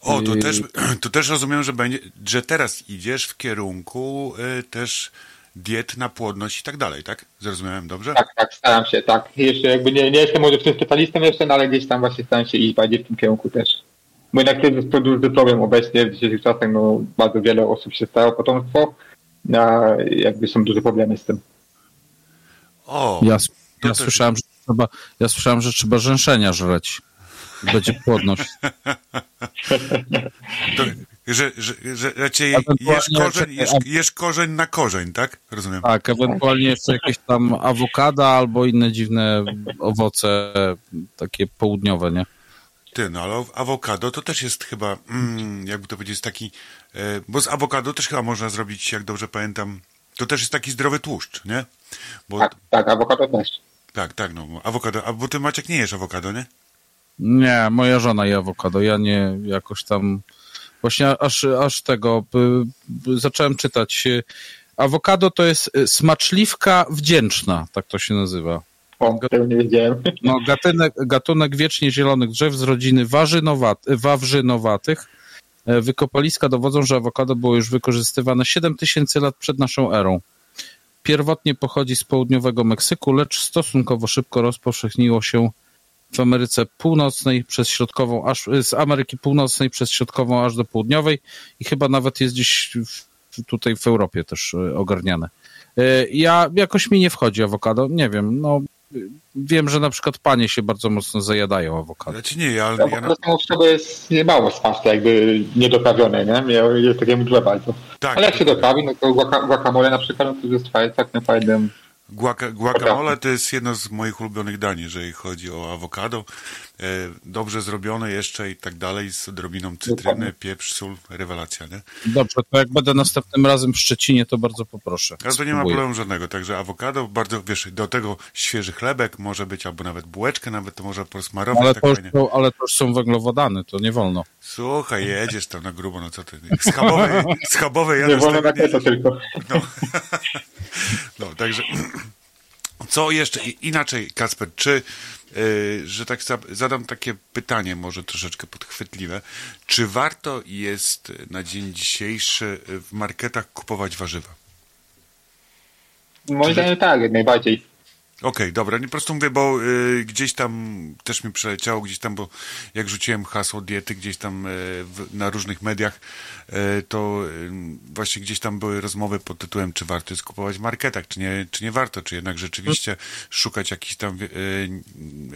O, to Y- też, [CLEARS THROAT] to też rozumiem, że będzie, że teraz idziesz w kierunku y, też diet na płodność i tak dalej, tak? Zrozumiałem dobrze? Tak, tak, staram się, tak. Jeszcze jakby nie, nie jestem może w tym specjalistą jeszcze, no ale gdzieś tam właśnie staram się iść bardziej w tym kierunku też. Bo jednak to jest to duży problem obecnie w dzisiejszych czasach, no bardzo wiele osób się stara o potomstwo, a jakby są duże problemy z tym. O, Ja, ja, też- słyszałem, że trzeba, ja słyszałem, że trzeba rzęszenia żreć. Będzie płodność. [LAUGHS] to, że, że, że raczej jesz korzeń, jesz, jesz korzeń na korzeń, tak? Rozumiem. Tak, ewentualnie jeszcze jakieś tam awokada albo inne dziwne owoce, takie południowe, nie? Ty, no ale awokado to też jest chyba, mm, jakby to powiedzieć, taki, e, bo z awokado też chyba można zrobić, jak dobrze pamiętam, to też jest taki zdrowy tłuszcz, nie? Bo, Tak, tak, awokado też. tak, tak, no, awokado, a bo ty Maciek nie jesz awokado, nie? Nie, moja żona je awokado, ja nie jakoś tam... Właśnie aż, aż tego zacząłem czytać. Awokado to jest y, smaczliwka wdzięczna, tak to się nazywa. O, tego nie wiedziałem. No, gatunek, gatunek wiecznie zielonych drzew z rodziny wawrzynowatych. E, Wykopaliska dowodzą, że awokado było już wykorzystywane 7000 lat przed naszą erą. Pierwotnie pochodzi z południowego Meksyku, lecz stosunkowo szybko rozpowszechniło się w Ameryce Północnej przez środkową, aż z Ameryki Północnej przez środkową aż do południowej i chyba nawet jest gdzieś w, tutaj w Europie też e, ogarniane. E, Ja jakoś mi nie wchodzi awokado, nie wiem, no wiem, że na przykład panie się bardzo mocno zajadają awokado. Znaczy nie, ja, Ja, ja ja samo w sobie jest niemało smaczne, jakby niedoprawione, nie? Ja- Jest takie mdłe bardzo. tak, Ale jak się doprawi, no to guaca- guacamole na przykład, no to jest fajne, tak fajnym. Guaca, guacamole to jest jedno z moich ulubionych dań, jeżeli chodzi o awokado. E, dobrze zrobione jeszcze i tak dalej, z odrobiną cytryny, pieprz, sól, rewelacja, nie? Dobrze, to jak będę następnym razem w Szczecinie, to bardzo poproszę. Ale to nie ma problemu żadnego, także awokado, bardzo, wiesz, do tego świeży chlebek może być, albo nawet bułeczkę nawet to można posmarować, Ale tak to, już ale to już są węglowodany, to nie wolno. Słuchaj, jedziesz tam na grubo, no co ty, schabowe, [LAUGHS] schabowe Nie jadę z wolno tego na nie... tylko. No. [LAUGHS] no, także [CLEARS THROAT] co jeszcze inaczej, Kasper, czy, y, że tak za- zadam takie pytanie, może troszeczkę podchwytliwe, czy warto jest na dzień dzisiejszy w marketach kupować warzywa? Moim zdaniem tak, jak najbardziej. Okej, dobra, nie po prostu mówię, bo y, gdzieś tam też mi przeleciało, gdzieś tam, bo jak rzuciłem hasło diety gdzieś tam y, w, na różnych mediach, to y, właśnie gdzieś tam były rozmowy pod tytułem, czy warto jest kupować w marketach, czy nie, czy nie warto, czy jednak rzeczywiście szukać jakichś tam, y,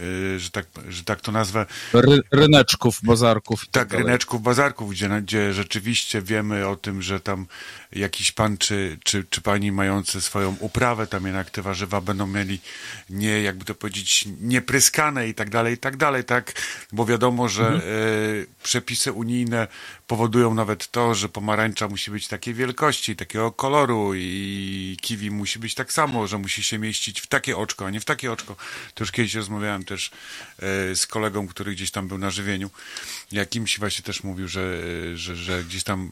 y, że, tak, że tak to nazwę, Ry, ryneczków, bazarków tak, tak, ryneczków, bazarków, gdzie, gdzie rzeczywiście wiemy o tym, że tam jakiś pan czy, czy, czy pani mający swoją uprawę, tam jednak te warzywa będą mieli nie, jakby to powiedzieć, niepryskane i tak dalej, i tak dalej, tak, bo wiadomo, że e, przepisy unijne powodują nawet to, że pomarańcza musi być takiej wielkości, takiego koloru i kiwi musi być tak samo, że musi się mieścić w takie oczko, a nie w takie oczko. To już kiedyś rozmawiałem też e, z kolegą, który gdzieś tam był na żywieniu, jakimś właśnie też mówił, że, że, że gdzieś tam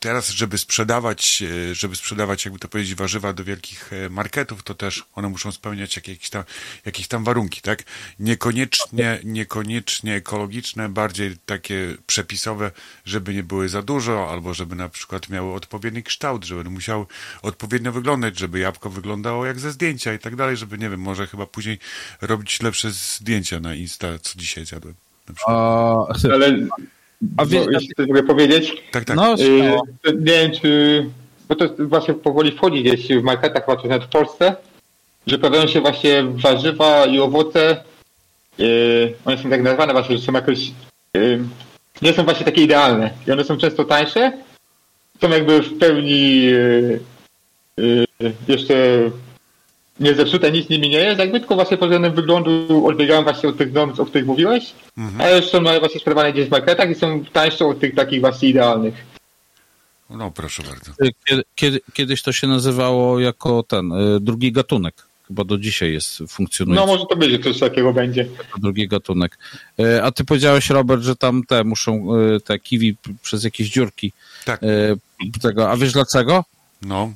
teraz, żeby sprzedawać, e, żeby sprzedawać, jakby to powiedzieć, warzywa do wielkich e, marketów, to też one muszą spełniać jakieś tam, jakieś tam warunki, tak? Niekoniecznie, niekoniecznie ekologiczne, bardziej takie przepisowe, żeby nie były za dużo, albo żeby na przykład miały odpowiedni kształt, żeby musiały odpowiednio wyglądać, żeby jabłko wyglądało jak ze zdjęcia i tak dalej, żeby, nie wiem, może chyba później robić lepsze zdjęcia na Insta, co dzisiaj zjadłem. Na przykład. A, Ale A wie- no, jeśli coś mogę powiedzieć, Tak, tak. no, śmiało. nie wiem, czy. Bo to właśnie powoli wchodzi gdzieś w marketach, chyba nawet w Polsce, że pojawiają się właśnie warzywa i owoce. Yy, one są tak nazwane właśnie, że są jakoś. Yy, nie są właśnie takie idealne. I one są często tańsze. Są jakby w pełni yy, jeszcze nie zepsute, nic nimi nie jest, jakby tylko właśnie pod względem wyglądu odbiegają właśnie od tych norm, o których mówiłeś, Mhm. ale już są właśnie sprzedawane gdzieś w marketach i są tańsze od tych takich właśnie idealnych. No, proszę bardzo. Kiedy, kiedy, kiedyś to się nazywało jako ten y, drugi gatunek. Chyba do dzisiaj jest No funkcjonujący może to że coś takiego będzie. drugi gatunek. Y, A ty powiedziałeś, Robert, że tam te muszą y, te kiwi przez jakieś dziurki Tak, tego. A wiesz dlaczego? no.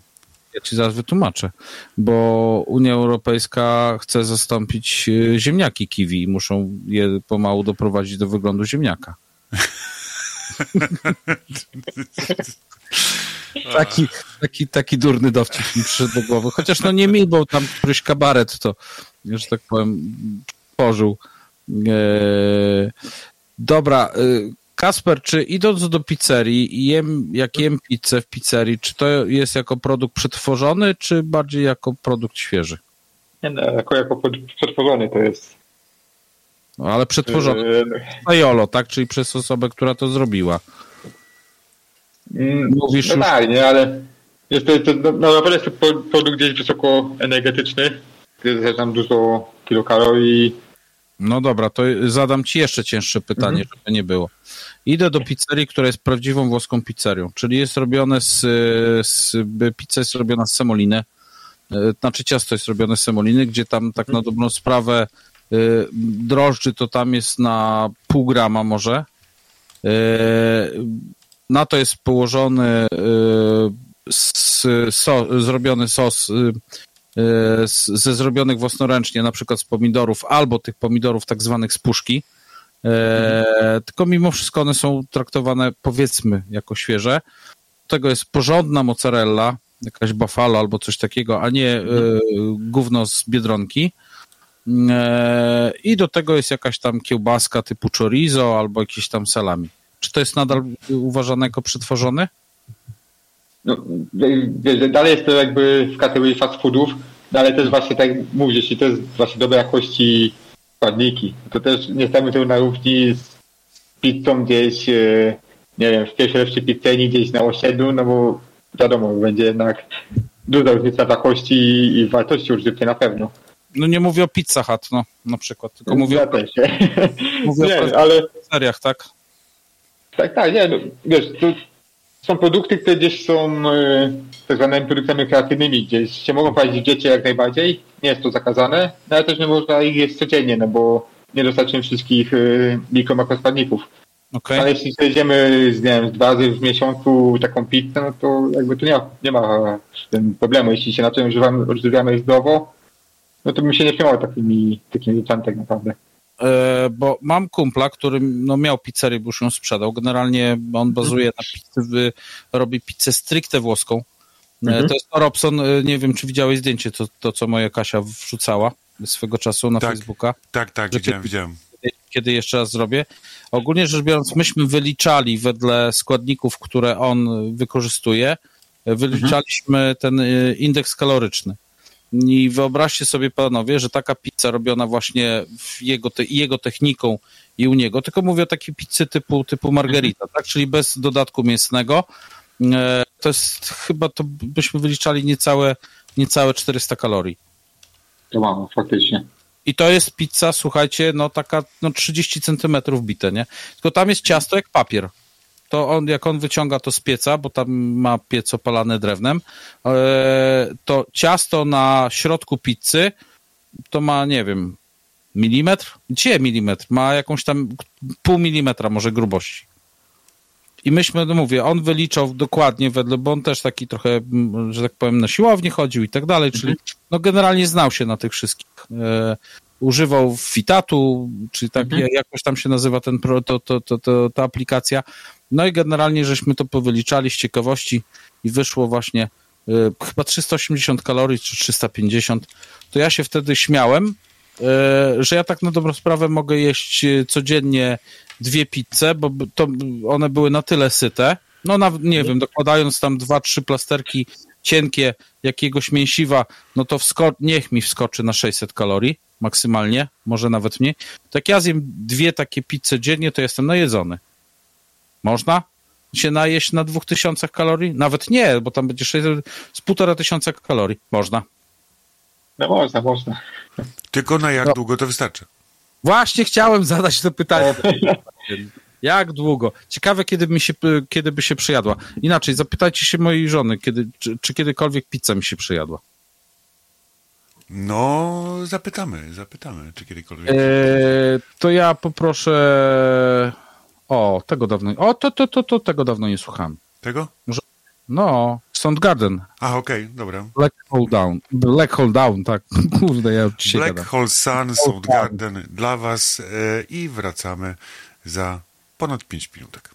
Ja ci zaraz wytłumaczę. Bo Unia Europejska chce zastąpić y, ziemniaki kiwi i muszą je pomału doprowadzić do wyglądu ziemniaka. [LAUGHS] Taki, taki, taki durny dowcip mi przyszedł do głowy. Chociaż no nie mi, bo tam któryś kabaret to, że tak powiem, tworzył. Eee, dobra, y, Kasper, czy idąc do pizzerii i jem, jak jem pizzę w pizzerii, czy to jest jako produkt przetworzony, czy bardziej jako produkt świeży? Nie, no, jako, jako przetworzony to jest. No, ale przetworzony Yy, jolo, tak? Czyli przez osobę, która to zrobiła. mm, Mówisz no już- tak, nie, ale jest to, to, no, no, na pewno jest to pro- produkt gdzieś wysoko energetyczny, jest tam dużo kilokalorii. No dobra, to zadam ci jeszcze cięższe pytanie, Mhm. żeby nie było. Idę do pizzerii, która jest prawdziwą włoską pizzerią, czyli jest robione z, z pizza jest robiona z semoliny, e, znaczy ciasto jest robione z semoliny, gdzie tam tak na dobrą sprawę e, drożdży to tam jest na pół grama może. E, Na to jest położony so, zrobiony sos ze zrobionych własnoręcznie, na przykład z pomidorów, albo tych pomidorów tak zwanych z puszki. E, tylko mimo wszystko one są traktowane powiedzmy jako świeże. Do tego jest porządna mozzarella, jakaś buffalo albo coś takiego, a nie e, gówno z Biedronki. E, I do tego jest jakaś tam kiełbaska typu chorizo albo jakieś tam salami. Czy to jest nadal uważane jako przetworzony? No, dalej jest to jakby w kategorii fast foodów, no ale też właśnie tak jak mówisz, jeśli to jest właśnie dobrej jakości składniki, to też nie stawimy tego na równi z pizzą gdzieś, e, nie wiem, w pierwszej lepszej pizzeni gdzieś na osiedlu, no bo wiadomo, będzie jednak duża różnica w jakości i wartości używczej na pewno. No nie mówię o Pizza Hut, no, na przykład, tylko mówię ja o też. mówię o nie, ale seriach, tak? Tak, tak, nie, no, wiesz, to są produkty, które gdzieś są e, tak zwanymi produktami kreatywnymi, gdzieś się mogą prowadzić w diecie jak najbardziej, nie jest to zakazane, no ale też nie można ich jeść codziennie, no bo nie dostarczymy wszystkich e, mikromakroskładników. Okej. Ale jeśli jedziemy z, nie wiem, dwa razy w miesiącu taką pizzę, no to jakby tu nie, ma- nie ma z tym problemu. Jeśli się na tym używamy, odżywiamy zdrowo, no to bym się nie przejmował takimi, takimi rzeczami tak naprawdę. E, bo mam kumpla, który no, miał pizzerię, bo już ją sprzedał. Generalnie on bazuje na pizzy, robi pizzę stricte włoską. E, Mhm. To jest Robson, e, nie wiem, czy widziałeś zdjęcie, to, to co moja Kasia wrzucała swego czasu na Tak. Facebooka. Tak, tak, widziałem, kiedy- widziałem. kiedy jeszcze raz zrobię. Ogólnie rzecz biorąc, myśmy wyliczali wedle składników, które on wykorzystuje, wyliczaliśmy ten y, indeks kaloryczny. I wyobraźcie sobie, panowie, że taka pizza robiona właśnie jego, te, jego techniką i u niego, tylko mówię o takiej pizzy typu, typu margarita, tak? czyli bez dodatku mięsnego, e, to jest chyba, to byśmy wyliczali niecałe, niecałe 400 kalorii. To mam, faktycznie. I to jest pizza, słuchajcie, no taka no 30 centymetrów bite, nie? Tylko tam jest ciasto jak papier. To on, jak on wyciąga to z pieca, bo tam ma piec opalany drewnem, e, to ciasto na środku pizzy to ma, nie wiem, milimetr? Gdzie milimetr? Ma jakąś tam pół milimetra może grubości. I myśmy, no mówię, on wyliczał dokładnie wedle, bo on też taki trochę, że tak powiem, na siłownię chodził i tak dalej, czyli no generalnie znał się na tych wszystkich. E, używał Fitatu, czyli tak Mhm. jakoś tam się nazywa ten, to, to, to, to, ta aplikacja. No i generalnie żeśmy to powyliczali z ciekawości i wyszło właśnie e, chyba 380 kalorii czy 350. To ja się wtedy śmiałem, e, że ja tak na dobrą sprawę mogę jeść e, codziennie dwie pizze, bo to one były na tyle syte, no na, nie wiem, dokładając tam dwa, trzy plasterki cienkie jakiegoś mięsiwa, no to niech mi wskoczy na 600 kalorii maksymalnie, może nawet mniej. Tak ja zjem dwie takie pizze dziennie, to jestem najedzony. Można się najeść na 2000 kalorii? Nawet nie, bo tam będzie 600, z półtora tysiąca kalorii. Można. No można, można. Tylko na jak No. długo to wystarczy? Właśnie chciałem zadać to pytanie. [LAUGHS] Jak długo? Ciekawe, kiedy, mi się, kiedy by się przyjadła. Inaczej, zapytajcie się mojej żony, kiedy, czy, czy kiedykolwiek pizza mi się przyjadła. No, zapytamy, zapytamy, czy kiedykolwiek. Eee, to ja poproszę. O, tego dawno. O, to, to, to, to tego dawno nie słuchałem. Tego? No, Soundgarden. A, okej, dobra. Black Hole Down. Black Hole Down, tak. [LAUGHS] Kurde, ja dzisiaj Black gadam. Hole Sun, Soundgarden dla was e, i wracamy za ponad 5 minutek.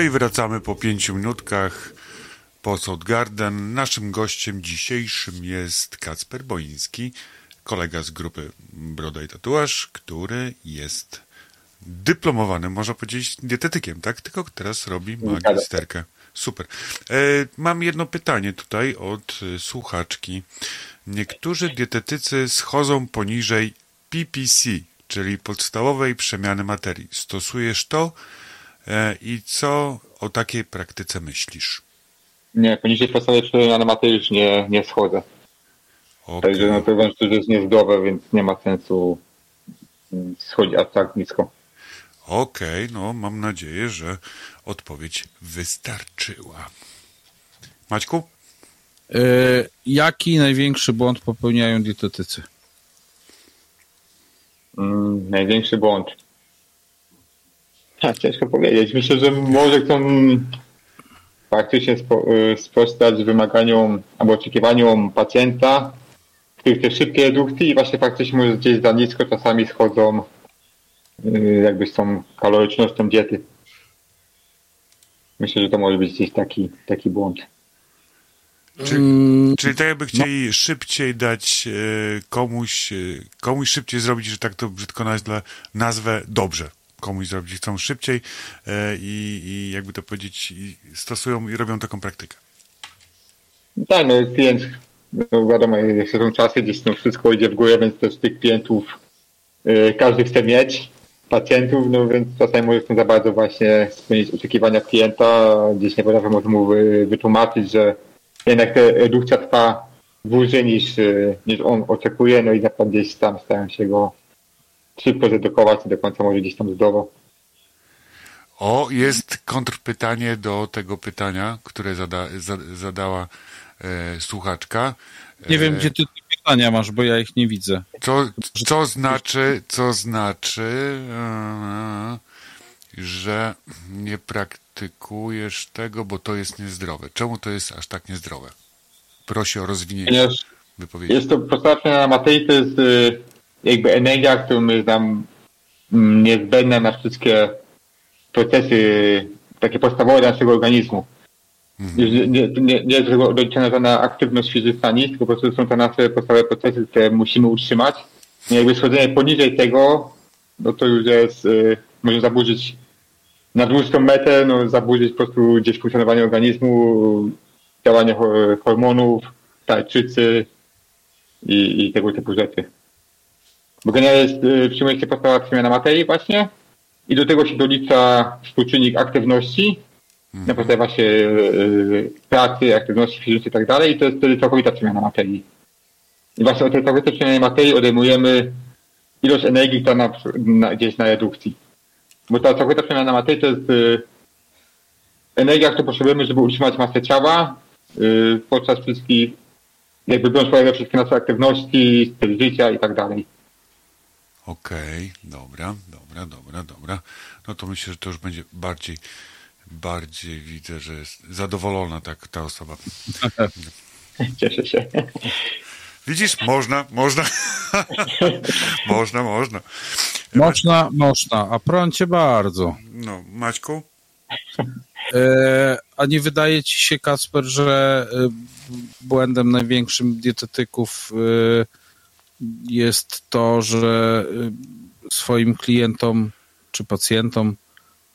No i wracamy po pięciu minutkach po South Garden. Naszym gościem dzisiejszym jest Kacper Boiński, kolega z grupy Broda i Tatuaż, który jest dyplomowanym, można powiedzieć, dietetykiem, tak? Tylko teraz robi magisterkę. Super. E, mam jedno pytanie tutaj od e, słuchaczki. Niektórzy dietetycy schodzą poniżej PPC, czyli podstawowej przemiany materii. Stosujesz to i co o takiej praktyce myślisz? Nie, poniżej podstawowej przemiany materii już nie, nie schodzę. Okej. Także no to jest niezdrowe, więc nie ma sensu mm, schodzić aż tak nisko. Okej, no mam nadzieję, że odpowiedź wystarczyła. Maćku? E, jaki największy błąd popełniają dietetycy? Mm, największy błąd. Ha, ciężko powiedzieć. Myślę, że może chcą faktycznie spo, y, sprostać wymaganiom albo oczekiwaniom pacjenta, który chce szybkiej redukcji i właśnie faktycznie może gdzieś za nisko czasami schodzą y, jakby z tą kalorycznością diety. Myślę, że to może być gdzieś taki, taki błąd. Czyli, Mm, czyli tak jakby chcieli szybciej dać e, komuś, komuś szybciej zrobić, że tak to brzydko nazwę, nazwę dobrze. Komuś zrobić chcą szybciej e, i, i jakby to powiedzieć, stosują i robią taką praktykę. Tak, no klient, no wiadomo, jak są czasy, gdzieś no wszystko idzie w górę, więc też tych klientów y, każdy chce mieć, pacjentów, no więc czasami może chcą za bardzo właśnie spełnić oczekiwania klienta, gdzieś nie potrafią może mu wy, wytłumaczyć, że jednak ta redukcja trwa dłużej niż, y, niż on oczekuje, no i na przykład gdzieś tam starają się go szybko zredukować, nie do końca może gdzieś tam zdrowo. O, jest kontrpytanie do tego pytania, które zada, za, zadała e, słuchaczka. nie wiem, E, gdzie ty te pytania masz, bo ja ich nie widzę. Co, co znaczy, co znaczy, e, że nie praktykujesz tego, bo to jest niezdrowe. Czemu to jest aż tak niezdrowe? Prosi o rozwinięcie Ponieważ wypowiedzi. Jest to postawione na jest y, jakby energia, którą jest nam mm, niezbędna na wszystkie procesy takie podstawowe naszego organizmu. Mhm. Nie, nie, nie, jest doliczona żadna aktywność fizyczna, nic, tylko po prostu są to nasze podstawowe procesy, które musimy utrzymać. I jakby schodzenie poniżej tego, no to już jest, y, może zaburzyć na dłuższą metę, no zaburzyć po prostu gdzieś funkcjonowanie organizmu, działanie ho- hormonów, tarczycy i, i tego typu rzeczy. Bo generalnie jest, y, przyjmuje się podstawa przemiana materii właśnie i do tego się dolicza współczynnik aktywności na podstawie właśnie y, pracy, aktywności fizycznej i tak dalej i to jest wtedy całkowita przemiana materii. I właśnie od tej całkowitej przemiany materii odejmujemy ilość energii, która na, na, gdzieś na redukcji. Bo ta całkowita przemiana materii to jest y, energia, którą potrzebujemy, żeby utrzymać masę ciała y, podczas wszystkich, jakby biorąc pod uwagę wszystkie nasze aktywności, styl życia i tak dalej. Okej, dobra, dobra, dobra, dobra. No to myślę, że to już będzie bardziej, bardziej widzę, że jest zadowolona tak ta osoba. [LAUGHS] Cieszę się. Widzisz, można, można. [LAUGHS] można, można. Można, można, a prącie bardzo. No, Maćku? E, a nie wydaje ci się, Kasper, że e, błędem największym dietetyków e, jest to, że e, swoim klientom czy pacjentom,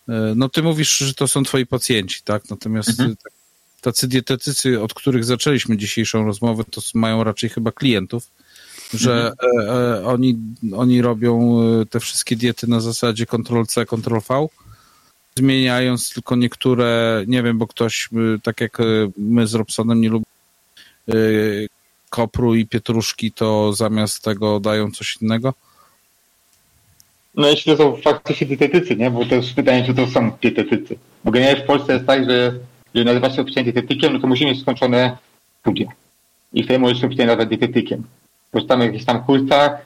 e, no ty mówisz, że to są twoi pacjenci, tak? Natomiast e, tacy dietetycy, od których zaczęliśmy dzisiejszą rozmowę, to mają raczej chyba klientów, że e, e, oni, oni robią te wszystkie diety na zasadzie Ctrl-C, Ctrl-V, zmieniając tylko niektóre, nie wiem, bo ktoś, y, tak jak y, my z Robsonem nie lubimy y, kopru i pietruszki, to zamiast tego dają coś innego. No jeśli to są faktycznie dietetycy, nie? Bo to jest pytanie, czy to są dietetycy. Bo generalnie w Polsce jest tak, że jeżeli nazywa się oficjalnie dietetykiem, no to musi mieć skończone studia. I wtedy możesz się oficjalnie nazwać dietetykiem. Bo tam jakichś tam kursach,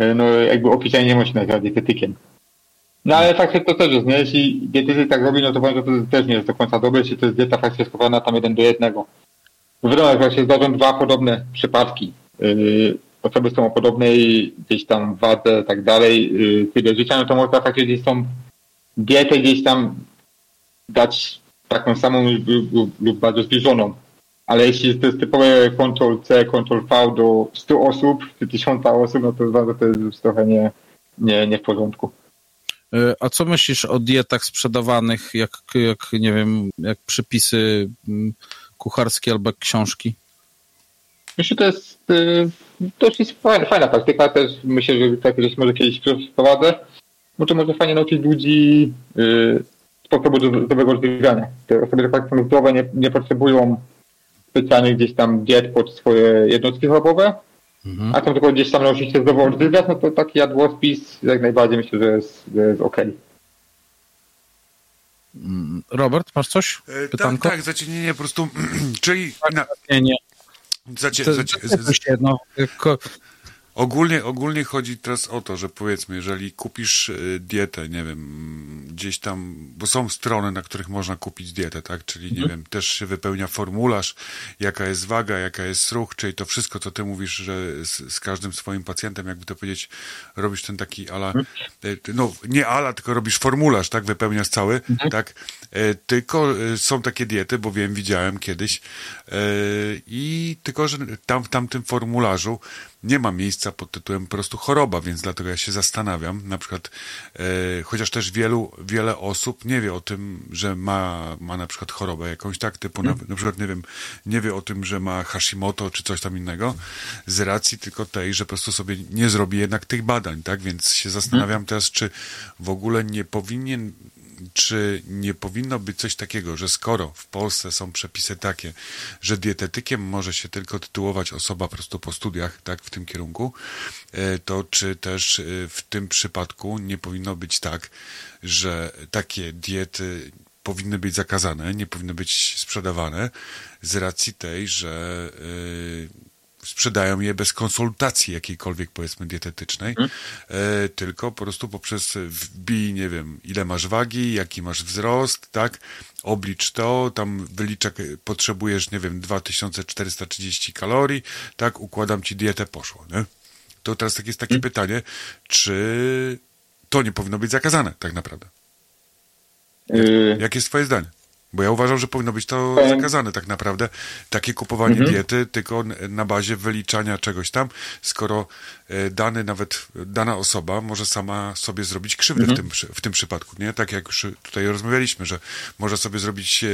y, no jakby oficjalnie nie może się nazywać dietetykiem. No ale faktycznie to też jest, nie? Jeśli dietetyk tak robi, no to powiem, że to też nie jest do końca dobre, jeśli to jest dieta faktycznie skowana tam jeden do jednego. Wiadomo, jak się zdarzą dwa podobne przypadki. Yy, osoby są o podobnej gdzieś tam wadze, tak dalej, yy, tyle życia, no to można faktycznie gdzieś tą dietę gdzieś tam dać taką samą lub, lub, lub bardzo zbliżoną. Ale jeśli to jest typowe Ctrl-C, Ctrl-V do 100 osób, czy 1000 osób, no to to jest już trochę nie, nie, nie w porządku. E, A co myślisz o dietach sprzedawanych, jak, jak nie wiem, jak przypisy kucharskie albo książki? Myślę, że to jest, y, już jest fajna, fajna praktyka też. Myślę, że tak gdzieś może kiedyś wprowadzę. Bo to może fajnie nauczyć ludzi y, sposobu do- zdrowego odżywiania. Te osoby, które tak są zdrowe, nie, nie potrzebują specjalnych gdzieś tam diet pod swoje jednostki chorobowe, a chcą tylko gdzieś tam nauczyć się zdrowo odżywiać, no to taki jadłospis jak najbardziej myślę, że jest, że jest okej. Robert, masz coś? E, tak, tak, zacienienie po prostu, [CLEARS THROAT] czyli na, Nie, nie. zacie, To, zacie, Ogólnie, ogólnie chodzi teraz o to, że powiedzmy, jeżeli kupisz y, dietę, nie wiem, gdzieś tam, bo są strony, na których można kupić dietę, tak? Czyli, nie wiem, też się wypełnia formularz, jaka jest waga, jaka jest ruch, czyli to wszystko, co ty mówisz, że z, z każdym swoim pacjentem, jakby to powiedzieć, robisz ten taki ala, y, no nie ala, tylko robisz formularz, tak? Wypełniasz cały, tak? E, Tylko są takie diety, bo wiem, widziałem kiedyś i tylko, że tam w tamtym formularzu nie ma miejsca pod tytułem po prostu choroba, więc dlatego ja się zastanawiam, na przykład, e, chociaż też wielu, wiele osób nie wie o tym, że ma, ma na przykład chorobę jakąś, tak, typu na, na przykład, nie wiem, nie wie o tym, że ma Hashimoto czy coś tam innego, z racji tylko tej, że po prostu sobie nie zrobi jednak tych badań, tak, więc się zastanawiam teraz, czy w ogóle nie powinien czy nie powinno być coś takiego, że skoro w Polsce są przepisy takie, że dietetykiem może się tylko tytułować osoba po prostu po studiach, tak, w tym kierunku, e, to czy też e, w tym przypadku nie powinno być tak, że takie diety powinny być zakazane, nie powinny być sprzedawane z racji tej, że e, sprzedają je bez konsultacji jakiejkolwiek, powiedzmy, dietetycznej, e, tylko po prostu poprzez wbij, nie wiem, ile masz wagi, jaki masz wzrost, tak, oblicz to, tam wylicza, potrzebujesz, nie wiem, 2430 kalorii, tak, układam ci dietę, poszło, nie? To teraz tak jest takie pytanie, czy to nie powinno być zakazane, tak naprawdę? Yy, Jakie jest twoje zdanie? Bo ja uważam, że powinno być to zakazane tak naprawdę. Takie kupowanie Mhm. diety tylko na bazie wyliczania czegoś tam, skoro e, dany nawet, dana osoba może sama sobie zrobić krzywdę Mhm. w, tym, w tym przypadku, nie? Tak jak już tutaj rozmawialiśmy, że może sobie zrobić e,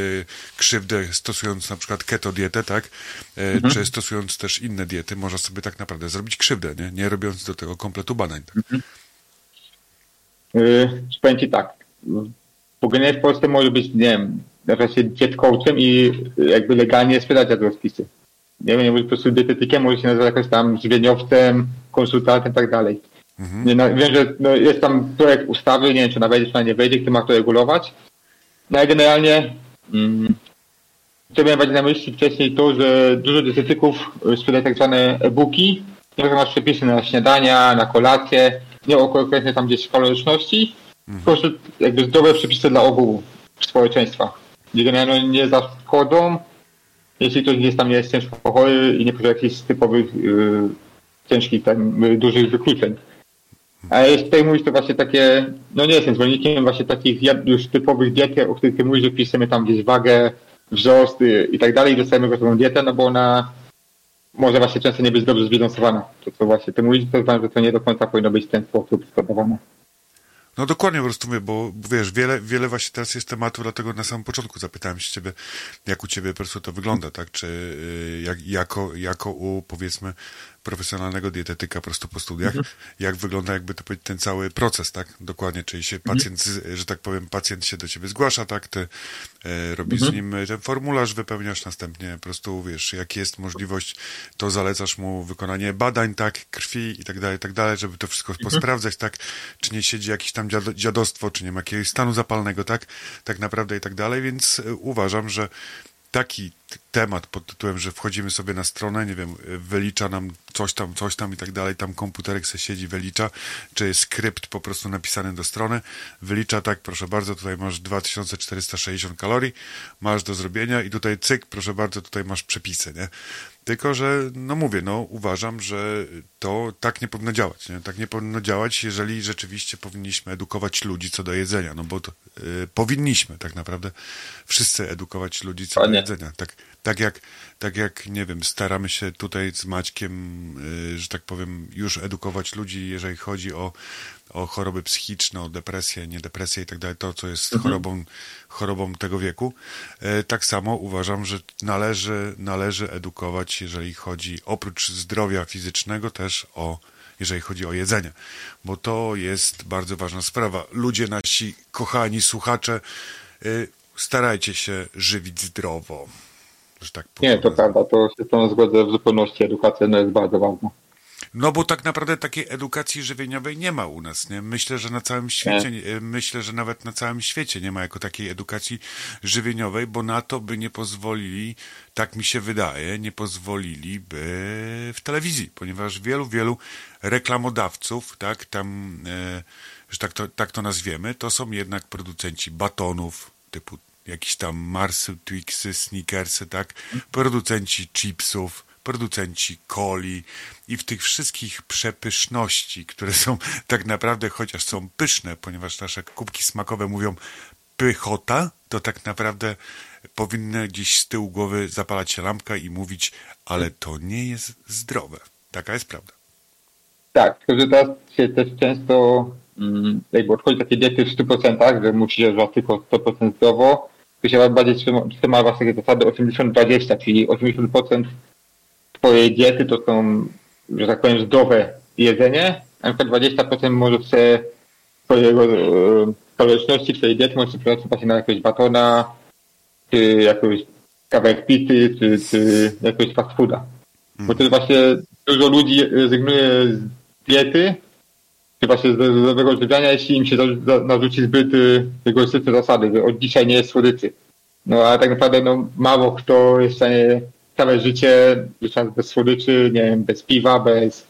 krzywdę stosując na przykład keto dietę, tak? E, Mhm. Czy stosując też inne diety, może sobie tak naprawdę zrobić krzywdę, nie? Nie robiąc do tego kompletu badań. Tak? Yy, powiem ci tak. Generalnie w Polsce może być, nie wiem, na przykład się diet coachem i jakby legalnie sprzedać jadłospisy. Nie wiem, nie może po prostu dietetykiem, może się nazywać jakoś tam żywieniowcem, konsultantem i tak dalej. Nie, no, wiem, że no, jest tam projekt ustawy, nie wiem, czy ona wejdzie, czy ona nie wejdzie, kto ma to regulować. No ale generalnie mm, co miałem bardziej na myśli wcześniej to, że dużo dietetyków y, sprzedaje tak zwane e-booki, nie masz przepisy na śniadania, na kolację, nie o konkretnie tam gdzieś kaloryczności, tylko że jakby zdrowe przepisy dla ogółu społeczeństwa, generalnie nie zaszkodzą, jeśli ktoś gdzieś tam nie jest ciężko chory i nie posiada jakichś typowych yy, ciężkich, tam, y, dużych wykluczeń. A jeśli tutaj mówisz, to właśnie takie, no nie jestem zwolennikiem właśnie takich już typowych diet, o których ty mówisz, że wpisujemy tam gdzieś wagę, wzrost y, i tak dalej, i dostajemy gotową dietę, no bo ona może właśnie często nie być dobrze zbilansowana. To co właśnie ty mówisz, to uważam, że to nie do końca powinno być w ten sposób sprzedawane. No dokładnie po prostu mówię, bo wiesz, wiele, wiele właśnie teraz jest tematów, dlatego na samym początku zapytałem się ciebie, jak u ciebie po prostu to wygląda, tak? Czy y, jak, jako, jako u powiedzmy profesjonalnego dietetyka po prostu po studiach, jak wygląda jakby to powiedzieć ten cały proces, tak? Dokładnie, czyli się pacjent, z- że tak powiem, pacjent się do ciebie zgłasza, tak? Ty e, robisz z nim ten formularz, wypełniasz następnie po prostu, wiesz, jak jest możliwość, to zalecasz mu wykonanie badań, tak? Krwi i tak dalej, i tak dalej, żeby to wszystko posprawdzać, tak? Czy nie siedzi jakieś tam dziado- dziadostwo, czy nie ma jakiegoś stanu zapalnego, tak? Tak naprawdę i tak dalej, więc e, uważam, że taki temat pod tytułem, że wchodzimy sobie na stronę, nie wiem, wylicza nam coś tam, coś tam i tak dalej, tam komputerek se siedzi, wylicza, czy jest skrypt po prostu napisany do strony, wylicza tak, proszę bardzo, tutaj masz 2460 kalorii, masz do zrobienia i tutaj cyk, proszę bardzo, tutaj masz przepisy, nie? Tylko, że, no mówię, no uważam, że to tak nie powinno działać. Nie? Tak nie powinno działać, jeżeli rzeczywiście powinniśmy edukować ludzi co do jedzenia. No bo to, y, powinniśmy tak naprawdę wszyscy edukować ludzi co do Dokładnie. jedzenia. Tak, tak, jak, tak jak, nie wiem, staramy się tutaj z Maćkiem, y, że tak powiem, już edukować ludzi, jeżeli chodzi o, o choroby psychiczne, o depresję, niedepresję i tak dalej, to co jest chorobą, chorobą tego wieku. E, Tak samo uważam, że należy, należy edukować, jeżeli chodzi oprócz zdrowia fizycznego, też o, jeżeli chodzi o jedzenie, bo to jest bardzo ważna sprawa. Ludzie nasi, kochani słuchacze, y, starajcie się żywić zdrowo. Że tak Nie, to powiem. prawda, to się z tą zgodzę w zupełności. Edukacja no, jest bardzo ważna. No bo tak naprawdę takiej edukacji żywieniowej nie ma u nas, nie? Myślę, że na całym świecie, nie. myślę, że nawet na całym świecie nie ma jako takiej edukacji żywieniowej, bo na to by nie pozwolili, tak mi się wydaje, nie pozwoliliby w telewizji, ponieważ wielu, wielu reklamodawców, tak, tam, e, że tak to, tak to nazwiemy, to są jednak producenci batonów, typu jakieś tam Marsy, Twixy, Snickersy, tak, producenci chipsów, producenci coli i w tych wszystkich przepyszności, które są tak naprawdę, chociaż są pyszne, ponieważ nasze kubki smakowe mówią pychota, to tak naprawdę powinny gdzieś z tyłu głowy zapalać się lampka i mówić, ale to nie jest zdrowe. Taka jest prawda. Tak, tylko że teraz się też często mm, jakby odchodzi takie diety w 100%, że musi się żać tylko 100% zdrowo, to się bardziej trzyma, trzyma właśnie zasady 80-20, czyli 80% twojej diety to są, że tak powiem, zdrowe jedzenie, a na przykład 20% może chce twojego e, kaloryczności, twojej diety, możesz przeznaczyć na jakiegoś batona, czy jakąś kawałek pizzy, czy, czy jakiegoś fast fooda. Bo to jest właśnie dużo ludzi rezygnuje z diety, czy właśnie z zdrowego odżywiania, jeśli im się narzuci zbyt y, rygorystyczne zasady, że od dzisiaj nie jest słodyczy. No a tak naprawdę no, mało kto jest w stanie całe życie bez słodyczy, nie wiem, bez piwa, bez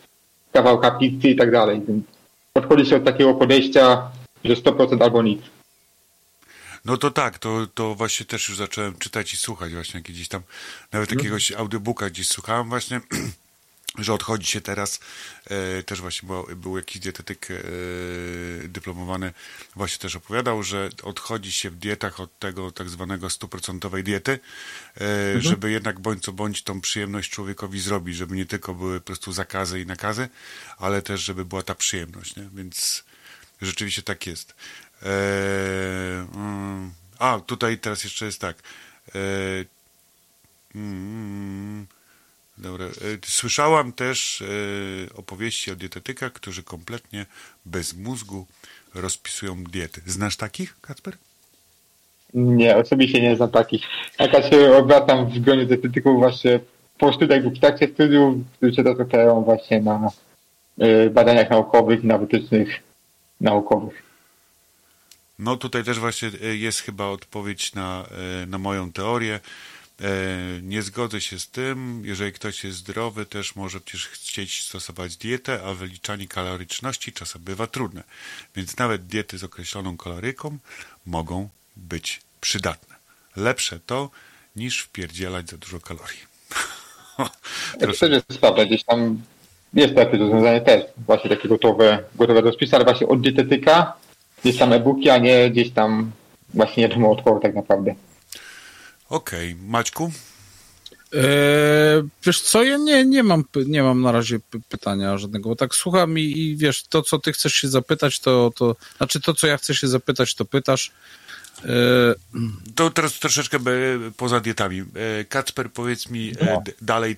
kawałka pizzy i tak dalej. Więc podchodzi się od takiego podejścia, że 100% albo nic. No to tak, to, to właśnie też już zacząłem czytać i słuchać właśnie gdzieś tam, nawet jakiegoś audiobooka gdzieś słuchałem właśnie, [CLEARS THROAT] że odchodzi się teraz, e, też właśnie bo, był jakiś dietetyk e, dyplomowany, właśnie też opowiadał, że odchodzi się w dietach od tego tak zwanego stuprocentowej diety, e, żeby jednak bądź co bądź tą przyjemność człowiekowi zrobić, żeby nie tylko były po prostu zakazy i nakazy, ale też żeby była ta przyjemność, nie? Więc rzeczywiście tak jest. E, mm, a, tutaj teraz jeszcze jest tak. E, mm, Dobra. E, Słyszałam też e, opowieści o dietetykach, którzy kompletnie bez mózgu rozpisują diety. Znasz takich, Kacper? Nie, osobiście nie znam takich. Jaka się obracam w gronie dietetyków właśnie po studiach lub w trakcie studiów, którzy się dotykają właśnie na y, badaniach naukowych i na wytycznych naukowych. No tutaj też właśnie e, jest chyba odpowiedź na, e, na moją teorię. E, Nie zgodzę się z tym. Jeżeli ktoś jest zdrowy, też może przecież chcieć stosować dietę, a wyliczanie kaloryczności czasem bywa trudne. Więc nawet diety z określoną kaloryką mogą być przydatne. Lepsze to, niż wpierdzielać za dużo kalorii. To też jest prawda, gdzieś tam jest takie rozwiązanie też, właśnie takie gotowe, gotowe rozpisy, ale właśnie od dietetyka, gdzieś tam e-booki, a nie gdzieś tam właśnie nie wiadomo od kogo tak naprawdę. Okej, Maćku? Eee, wiesz co, ja nie, nie, mam, nie mam na razie py- pytania żadnego, bo tak słucham i, i wiesz, to co ty chcesz się zapytać, to, to znaczy to co ja chcę się zapytać, to pytasz. Eee, To teraz troszeczkę be- poza dietami. E, Kacper, powiedz mi, e, d- dalej,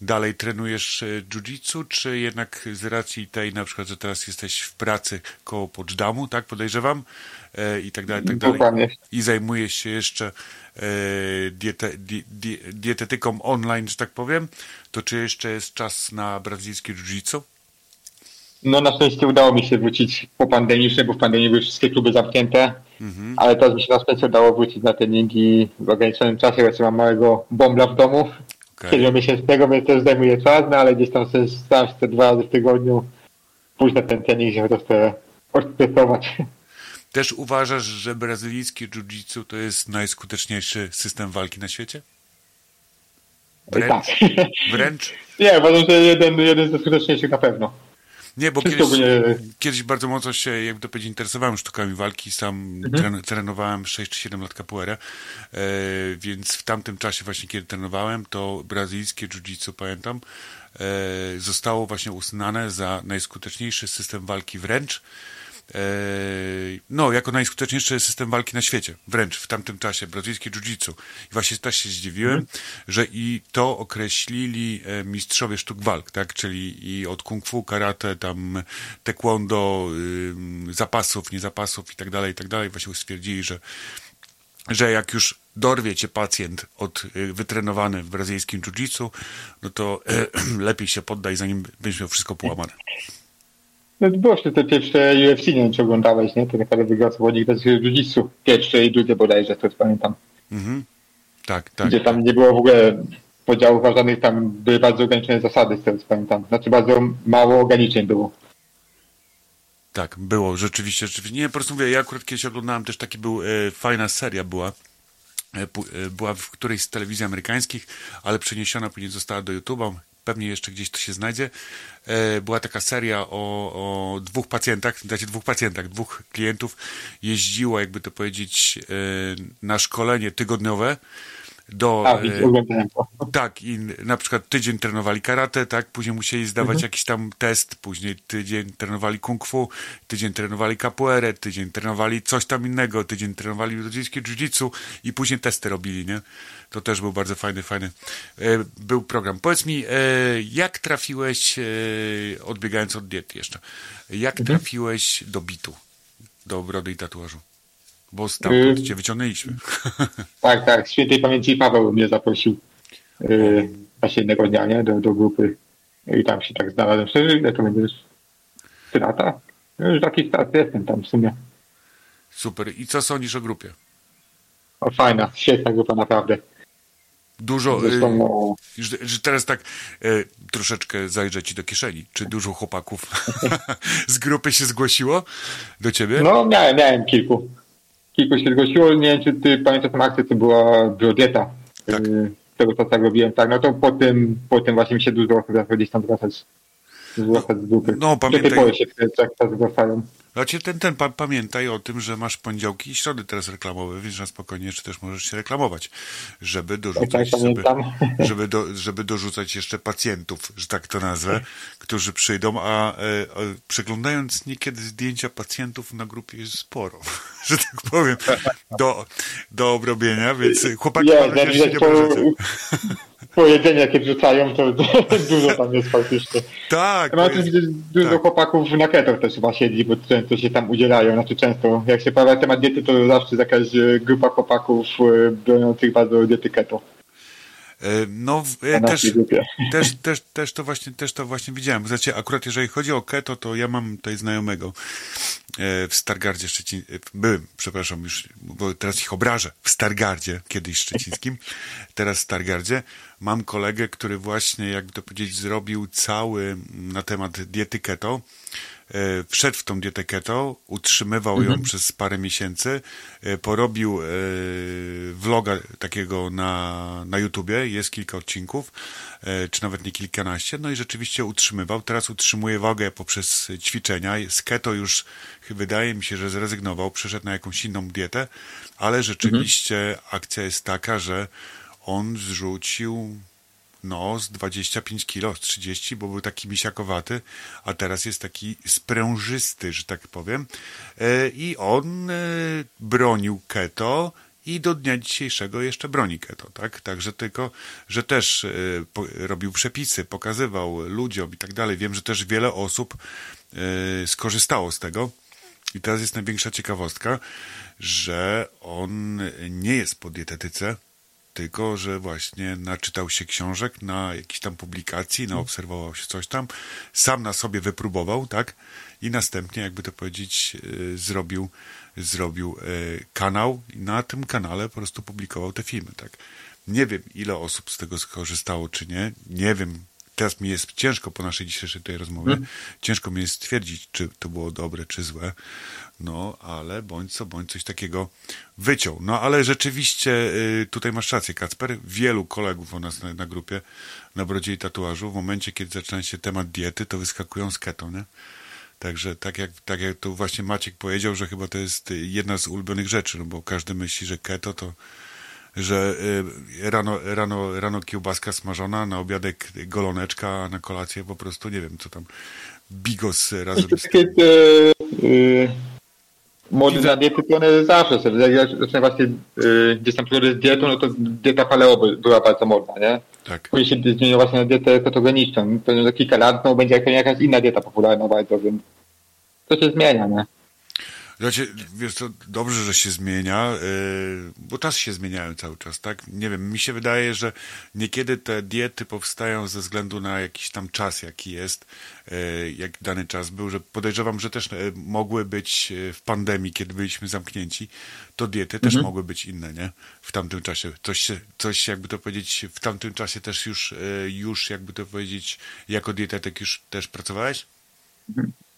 dalej trenujesz e, jiu-jitsu, czy jednak z racji tej, na przykład, że teraz jesteś w pracy koło Poczdamu, tak, podejrzewam, e, i tak dalej, tak dalej, Dokładnie. i zajmujesz się jeszcze e, diete, di, di, dietetyką online, że tak powiem, to czy jeszcze jest czas na brazylijskie jiu-jitsu? No na szczęście udało mi się wrócić po pandemii, bo w pandemii były wszystkie kluby zamknięte, ale teraz mi się na szczęście udało wrócić na treningi w ograniczonym czasie, właśnie mam małego bombla w domu, Okej. siedmiomiesięcznego, więc też zajmuje czas, no ale gdzieś tam sobie staram się te dwa razy w tygodniu pójść na ten trening, żeby to sobie odstresować. Też uważasz, że brazylijskie jiu-jitsu to jest najskuteczniejszy system walki na świecie? Wręcz? Tak. Wręcz? [LAUGHS] Nie, uważam, że jeden, jeden ze skuteczniejszych na pewno. Nie, bo kiedyś, kiedyś bardzo mocno się, jakby to powiedzieć, interesowałem sztukami walki. Sam Mhm. tren, trenowałem 6 czy 7 lat capoeirę, e, więc w tamtym czasie właśnie, kiedy trenowałem, to brazylijskie jiu-jitsu, pamiętam, e, zostało właśnie uznane za najskuteczniejszy system walki wręcz. E, no, jako najskuteczniejszy system walki na świecie, wręcz w tamtym czasie, brazylijskie jiu-jitsu. I właśnie też się zdziwiłem, że i to określili e, mistrzowie sztuk walk, tak, czyli i od kung fu, karate, tam taekwondo, zapasów, niezapasów i tak dalej, i tak dalej, właśnie stwierdzili, że że jak już dorwie cię pacjent od y, wytrenowany w brazylijskim jiu-jitsu, no to [CLEARS THROAT] lepiej się poddaj, zanim będziesz miał wszystko połamane. No to było te pierwsze UFC, nie wiem czy oglądałeś, nie? To naprawdę wygrał zawodnik bez jiu-jitsu. Pierwsze i drugie bodajże, to pamiętam. Mhm. Tak, tak. Gdzie tam nie było w ogóle podziałów żadnych, tam były bardzo ograniczone zasady, z tego co pamiętam. Znaczy bardzo mało ograniczeń było. Tak, było, rzeczywiście, rzeczywiście. Nie, po prostu mówię, ja akurat kiedyś oglądałem też taki był, e, fajna seria była, e, e, była w którejś z telewizji amerykańskich, ale przeniesiona później została do YouTube'a, pewnie jeszcze gdzieś to się znajdzie. E, była taka seria o, o dwóch pacjentach, znaczy dwóch pacjentach, dwóch klientów jeździło, jakby to powiedzieć, e, na szkolenie tygodniowe do... A, e, tak, i na przykład tydzień trenowali karate, tak, później musieli zdawać Mhm. jakiś tam test, później tydzień trenowali kung fu, tydzień trenowali capoeirę, tydzień trenowali coś tam innego, tydzień trenowali brazylijskie jiu-jitsu i później testy robili, nie? To też był bardzo fajny, fajny e, był program. Powiedz mi, e, jak trafiłeś, e, odbiegając od diety jeszcze, jak Mhm. trafiłeś do bitu, do brody i tatuażu? Bo stamtąd Y- cię wyciągnęliśmy. [LAUGHS] Tak, tak. Świętej pamięci Paweł mnie zaprosił yy, właśnie jednego dnia, nie? Do, do grupy. I tam się tak znalazłem. Szczerze, ile to będzie już? Trzy lata? No Już jakiś czas jestem tam w sumie. Super. I co sądzisz o grupie? O, fajna, świetna grupa naprawdę. Dużo, Zresztą, y, no, że, że teraz tak e, troszeczkę zajrzę ci do kieszeni. Czy dużo chłopaków [LAUGHS] z grupy się zgłosiło do ciebie? no miałem, miałem kilku. Kilku się zgłosiło. Nie wiem, czy ty pamiętasz tą akcję, co była biodieta. Tak. Yy, tego co tak robiłem. Tak, no to po tym, po tym właśnie mi się dużo osób zaczęło gdzieś tam wracać. Wracać z grupy. no, pamiętaj- się tak czas wracają. Znaczy, ten, ten, pa, pamiętaj o tym, że masz poniedziałki i środy teraz reklamowe, więc na spokojnie też możesz się reklamować, żeby dorzucać, Tak, żeby, [LAUGHS] żeby, do, żeby dorzucać jeszcze pacjentów, że tak to nazwę, którzy przyjdą, a e, przeglądając niekiedy zdjęcia pacjentów na grupie jest sporo, [LAUGHS] że tak powiem, do, do obrobienia, więc chłopaki, Ja, że się nie po, jedzeniu, [LAUGHS] jakie wrzucają, to dużo tam jest faktycznie. Tak, też jest, dużo tak. chłopaków na keto też chyba siedzi, bo często się tam udzielają, znaczy często. Jak się pojawia temat diety, to zawsze jest jakaś e, grupa chłopaków e, broniących bardzo diety keto e, no, też, też, też, też, to właśnie, też to właśnie widziałem. Znaczy, akurat jeżeli chodzi o keto, to ja mam tutaj znajomego w Stargardzie Szczecin... e, Byłem, przepraszam już, bo teraz ich obrażę. W Stargardzie, kiedyś szczecińskim, teraz w Stargardzie. Mam kolegę, który właśnie, jakby to powiedzieć, zrobił cały mm, na temat diety keto. E, Wszedł w tą dietę keto, utrzymywał ją przez parę miesięcy, e, porobił e, vloga takiego na, na YouTubie, jest kilka odcinków, czy nawet nie kilkanaście, no i rzeczywiście utrzymywał. Teraz utrzymuje wagę poprzez ćwiczenia. Z keto już wydaje mi się, że zrezygnował, przeszedł na jakąś inną dietę, ale rzeczywiście akcja jest taka, że on zrzucił no, z 25 kilo, z 30, bo był taki misiakowaty, a teraz jest taki sprężysty, że tak powiem. E, I on e, bronił keto i do dnia dzisiejszego jeszcze broni keto, tak? Także tylko, że też e, robił przepisy, pokazywał ludziom i tak dalej. Wiem, że też wiele osób skorzystało z tego. I teraz jest największa ciekawostka, że on nie jest po dietetyce, tylko że właśnie naczytał się książek na jakiejś tam publikacji, naobserwował się coś tam, sam na sobie wypróbował, tak? I następnie, jakby to powiedzieć, y, zrobił, zrobił y, kanał i na tym kanale po prostu publikował te filmy, tak? Nie wiem, ile osób z tego skorzystało, czy nie. Nie wiem, teraz mi jest ciężko po naszej dzisiejszej tej rozmowie, ciężko mi jest stwierdzić, czy to było dobre, czy złe. No, ale bądź co, bądź coś takiego wyciął. No, ale rzeczywiście y, tutaj masz rację, Kacper. Wielu kolegów u nas na, na grupie, na brodzie i tatuażu, w momencie, kiedy zaczyna się temat diety, to wyskakują z keto, nie? Także tak jak, tak jak tu właśnie Maciek powiedział, że chyba to jest jedna z ulubionych rzeczy, no bo każdy myśli, że keto to że y, rano, rano, rano kiełbaska smażona, na obiadek goloneczka, a na kolację po prostu nie wiem co tam bigos razem z te, y, mody na diety, to one zawsze są. Jak ja właśnie y, gdzieś tam przygodę z dietą, no to dieta paleo by- była bardzo modna, nie? tak. Później się zmieniła właśnie na dietę ketogeniczną. Pewnie za kilka lat no, będzie jakaś inna dieta popularna bardzo, więc to się zmienia, nie? Znaczy, wiesz co, dobrze, że się zmienia, yy, bo czasy się zmieniają cały czas, tak? Nie wiem, mi się wydaje, że niekiedy te diety powstają ze względu na jakiś tam czas, jaki jest, yy, jak dany czas był, że podejrzewam, że też yy, mogły być w pandemii, kiedy byliśmy zamknięci, to diety też mogły być inne, nie? W tamtym czasie. Coś, coś jakby to powiedzieć, w tamtym czasie też już, yy, już jakby to powiedzieć, jako dietetyk już też pracowałeś?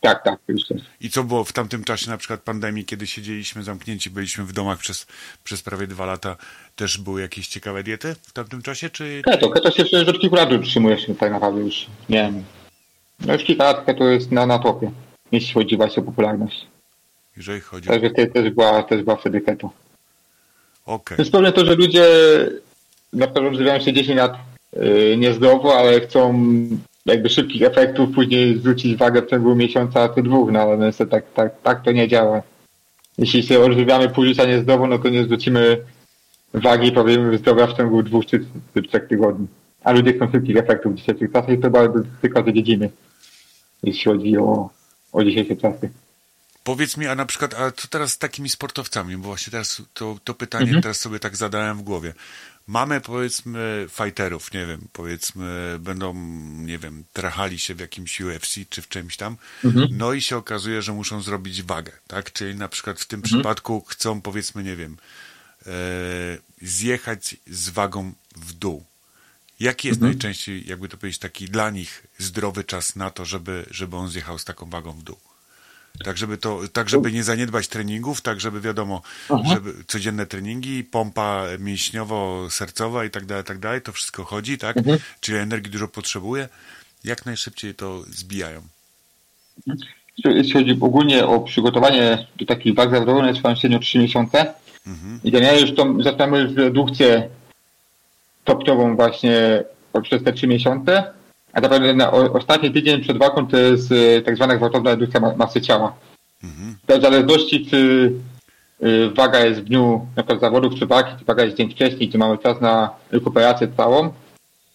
Tak, tak, też. I co było w tamtym czasie, na przykład pandemii, kiedy siedzieliśmy zamknięci, byliśmy w domach przez, przez prawie dwa lata, też były jakieś ciekawe diety w tamtym czasie, czy... Keto, keto się przecież od kilku lat utrzymuje się tak naprawdę już, nie wiem. No już kilka lat keto jest na, na topie, jeśli chodzi właśnie o popularność. Jeżeli chodzi o... Także te, też, była, też była wtedy keto. Okej, To jest to, że ludzie na pewno odżywiają się 10 lat yy, niezdrowo, ale chcą jakby szybkich efektów, później zwrócić wagę w ciągu miesiąca czy dwóch, no ale niestety tak, tak, tak to nie działa. Jeśli się odżywiamy pół życia niezdrowo, no to nie zwrócimy wagi, powiemy zdrowia w ciągu dwóch czy, czy trzech tygodni. A ludzie chcą szybkich efektów w dzisiejszych czasach i to bardzo tylko te dziedziny, jeśli chodzi o, o dzisiejsze czasy. Powiedz mi, a na przykład, a co teraz z takimi sportowcami? Bo właśnie teraz to, to pytanie teraz sobie tak zadałem w głowie. Mamy, powiedzmy, fighterów, nie wiem, powiedzmy, będą, nie wiem, trachali się w jakimś UFC czy w czymś tam, no i się okazuje, że muszą zrobić wagę, tak? Czyli na przykład w tym przypadku chcą, powiedzmy, nie wiem, e, zjechać z wagą w dół. Jaki jest najczęściej, jakby to powiedzieć, taki dla nich zdrowy czas na to, żeby, żeby on zjechał z taką wagą w dół? Tak, żeby to, tak, żeby nie zaniedbać treningów, tak, żeby wiadomo, żeby codzienne treningi, pompa mięśniowo-sercowa i tak dalej, tak dalej, to wszystko chodzi, tak? Czyli energii dużo potrzebuje. Jak najszybciej to zbijają. Jeśli chodzi ogólnie o przygotowanie do takich walk zawodowych, trwają średnio 3 miesiące. I generalnie już tą, zaczynamy już redukcję stopniową właśnie przez te 3 miesiące. A naprawdę na o, ostatni tydzień przed walką to jest e, tak zwana gwałtowna redukcja ma, masy ciała. W zależności czy y, waga jest w dniu na przykład zawodów czy walki, czy waga jest dzień wcześniej, czy mamy czas na rekuperację całą,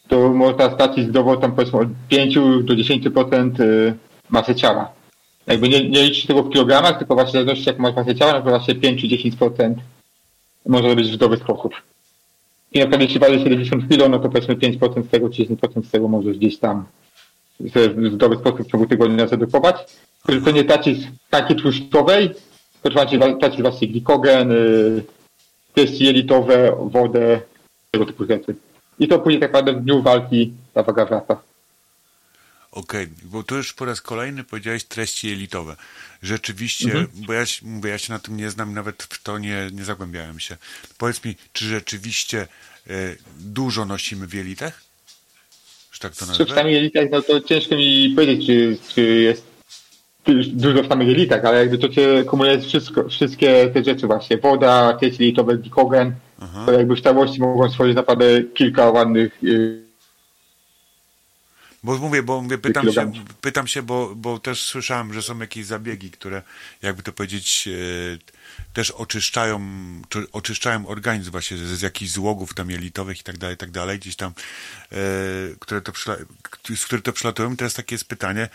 to można stracić zdrowo tam powiedzmy od 5 do 10% y, masy ciała. Jakby nie, nie liczyć tego w kilogramach, tylko właśnie w zależności jak masz masę ciała, no to właśnie 5-10% może być w zdrowy sposób. I na przykład jeśli waży 70 kg, no to powiedzmy 5% z tego, czy 10% z tego możesz gdzieś tam w zdrowy sposób w ciągu tygodnia zredukować. Tylko nie tracić tkanki tłuszczowej, tracić właśnie glikogen, y, kwestie jelitowe, wodę, tego typu rzeczy. I to później tak naprawdę w dniu walki ta waga wraca. Okej, bo tu już po raz kolejny powiedziałeś treści jelitowe. Rzeczywiście, bo ja, się- mówię, ja się na tym nie znam, nawet w to nie, nie zagłębiałem się. Powiedz mi, czy rzeczywiście e, dużo nosimy w jelitach? Że tak to Czy w nazwę? samych jelitach, no to ciężko mi powiedzieć, czy, czy jest dużo w samych jelitach, ale jakby to cię kumuluje wszystko, wszystkie te rzeczy właśnie. Woda, kwestie jelitowe, glikogen, to jakby w całości mogą stworzyć naprawdę kilka ładnych y, Bo mówię, bo mówię, pytam się, pytam się bo, bo też słyszałem, że są jakieś zabiegi, które, jakby to powiedzieć, e, też oczyszczają, czy oczyszczają organizm właśnie z, z jakichś złogów tam jelitowych i tak dalej, i tak dalej, gdzieś tam, e, które to, z które to przylatują. I teraz takie jest pytanie,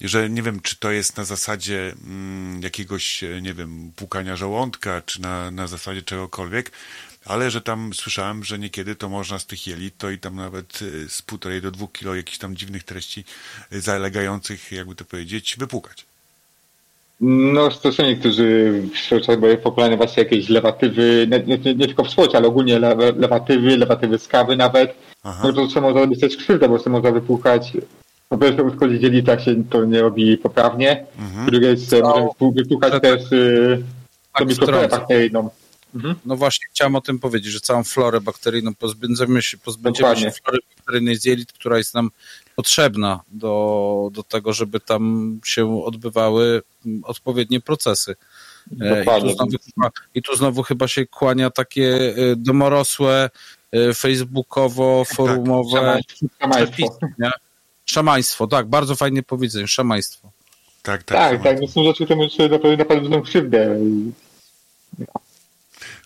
że nie wiem, czy to jest na zasadzie mm, jakiegoś, e, nie wiem, płukania żołądka, czy na, na zasadzie czegokolwiek, ale że tam słyszałem, że niekiedy to można z tych jelit, to i tam nawet y, z półtorej do dwóch kilo jakichś tam dziwnych treści y, zalegających, jakby to powiedzieć, wypłukać. No, stosunki, którzy w swoim czasie były popularne właśnie jakieś lewatywy, nie, nie, nie, nie tylko w sporcie, ale ogólnie lewa, lewatywy, lewatywy z kawy nawet. Aha. No to co można robić też krzywdę, bo co można wypłukać. Po pierwsze uszkodzić jak się to nie robi poprawnie. Mhm. Drugie jest, No, wypłukać też y, tak to mikroflorę wtrącę. Bakteryjną. No właśnie, chciałem o tym powiedzieć, że całą florę bakteryjną pozbędziemy się, pozbędziemy się Dokładnie. flory bakteryjnej z jelit, która jest nam potrzebna do, do tego, żeby tam się odbywały mm, odpowiednie procesy. E, I tu, znowu, chyba- I tu znowu chyba się kłania takie e, domorosłe, e, facebookowo, forumowe Szamaństwo. przepisy, nie? Szamaństwo, tak, bardzo fajnie powiedzenie, szamaństwo. Tak, tak. Tak, tak, no są rzeczy, które naprawdę dużą krzywdę.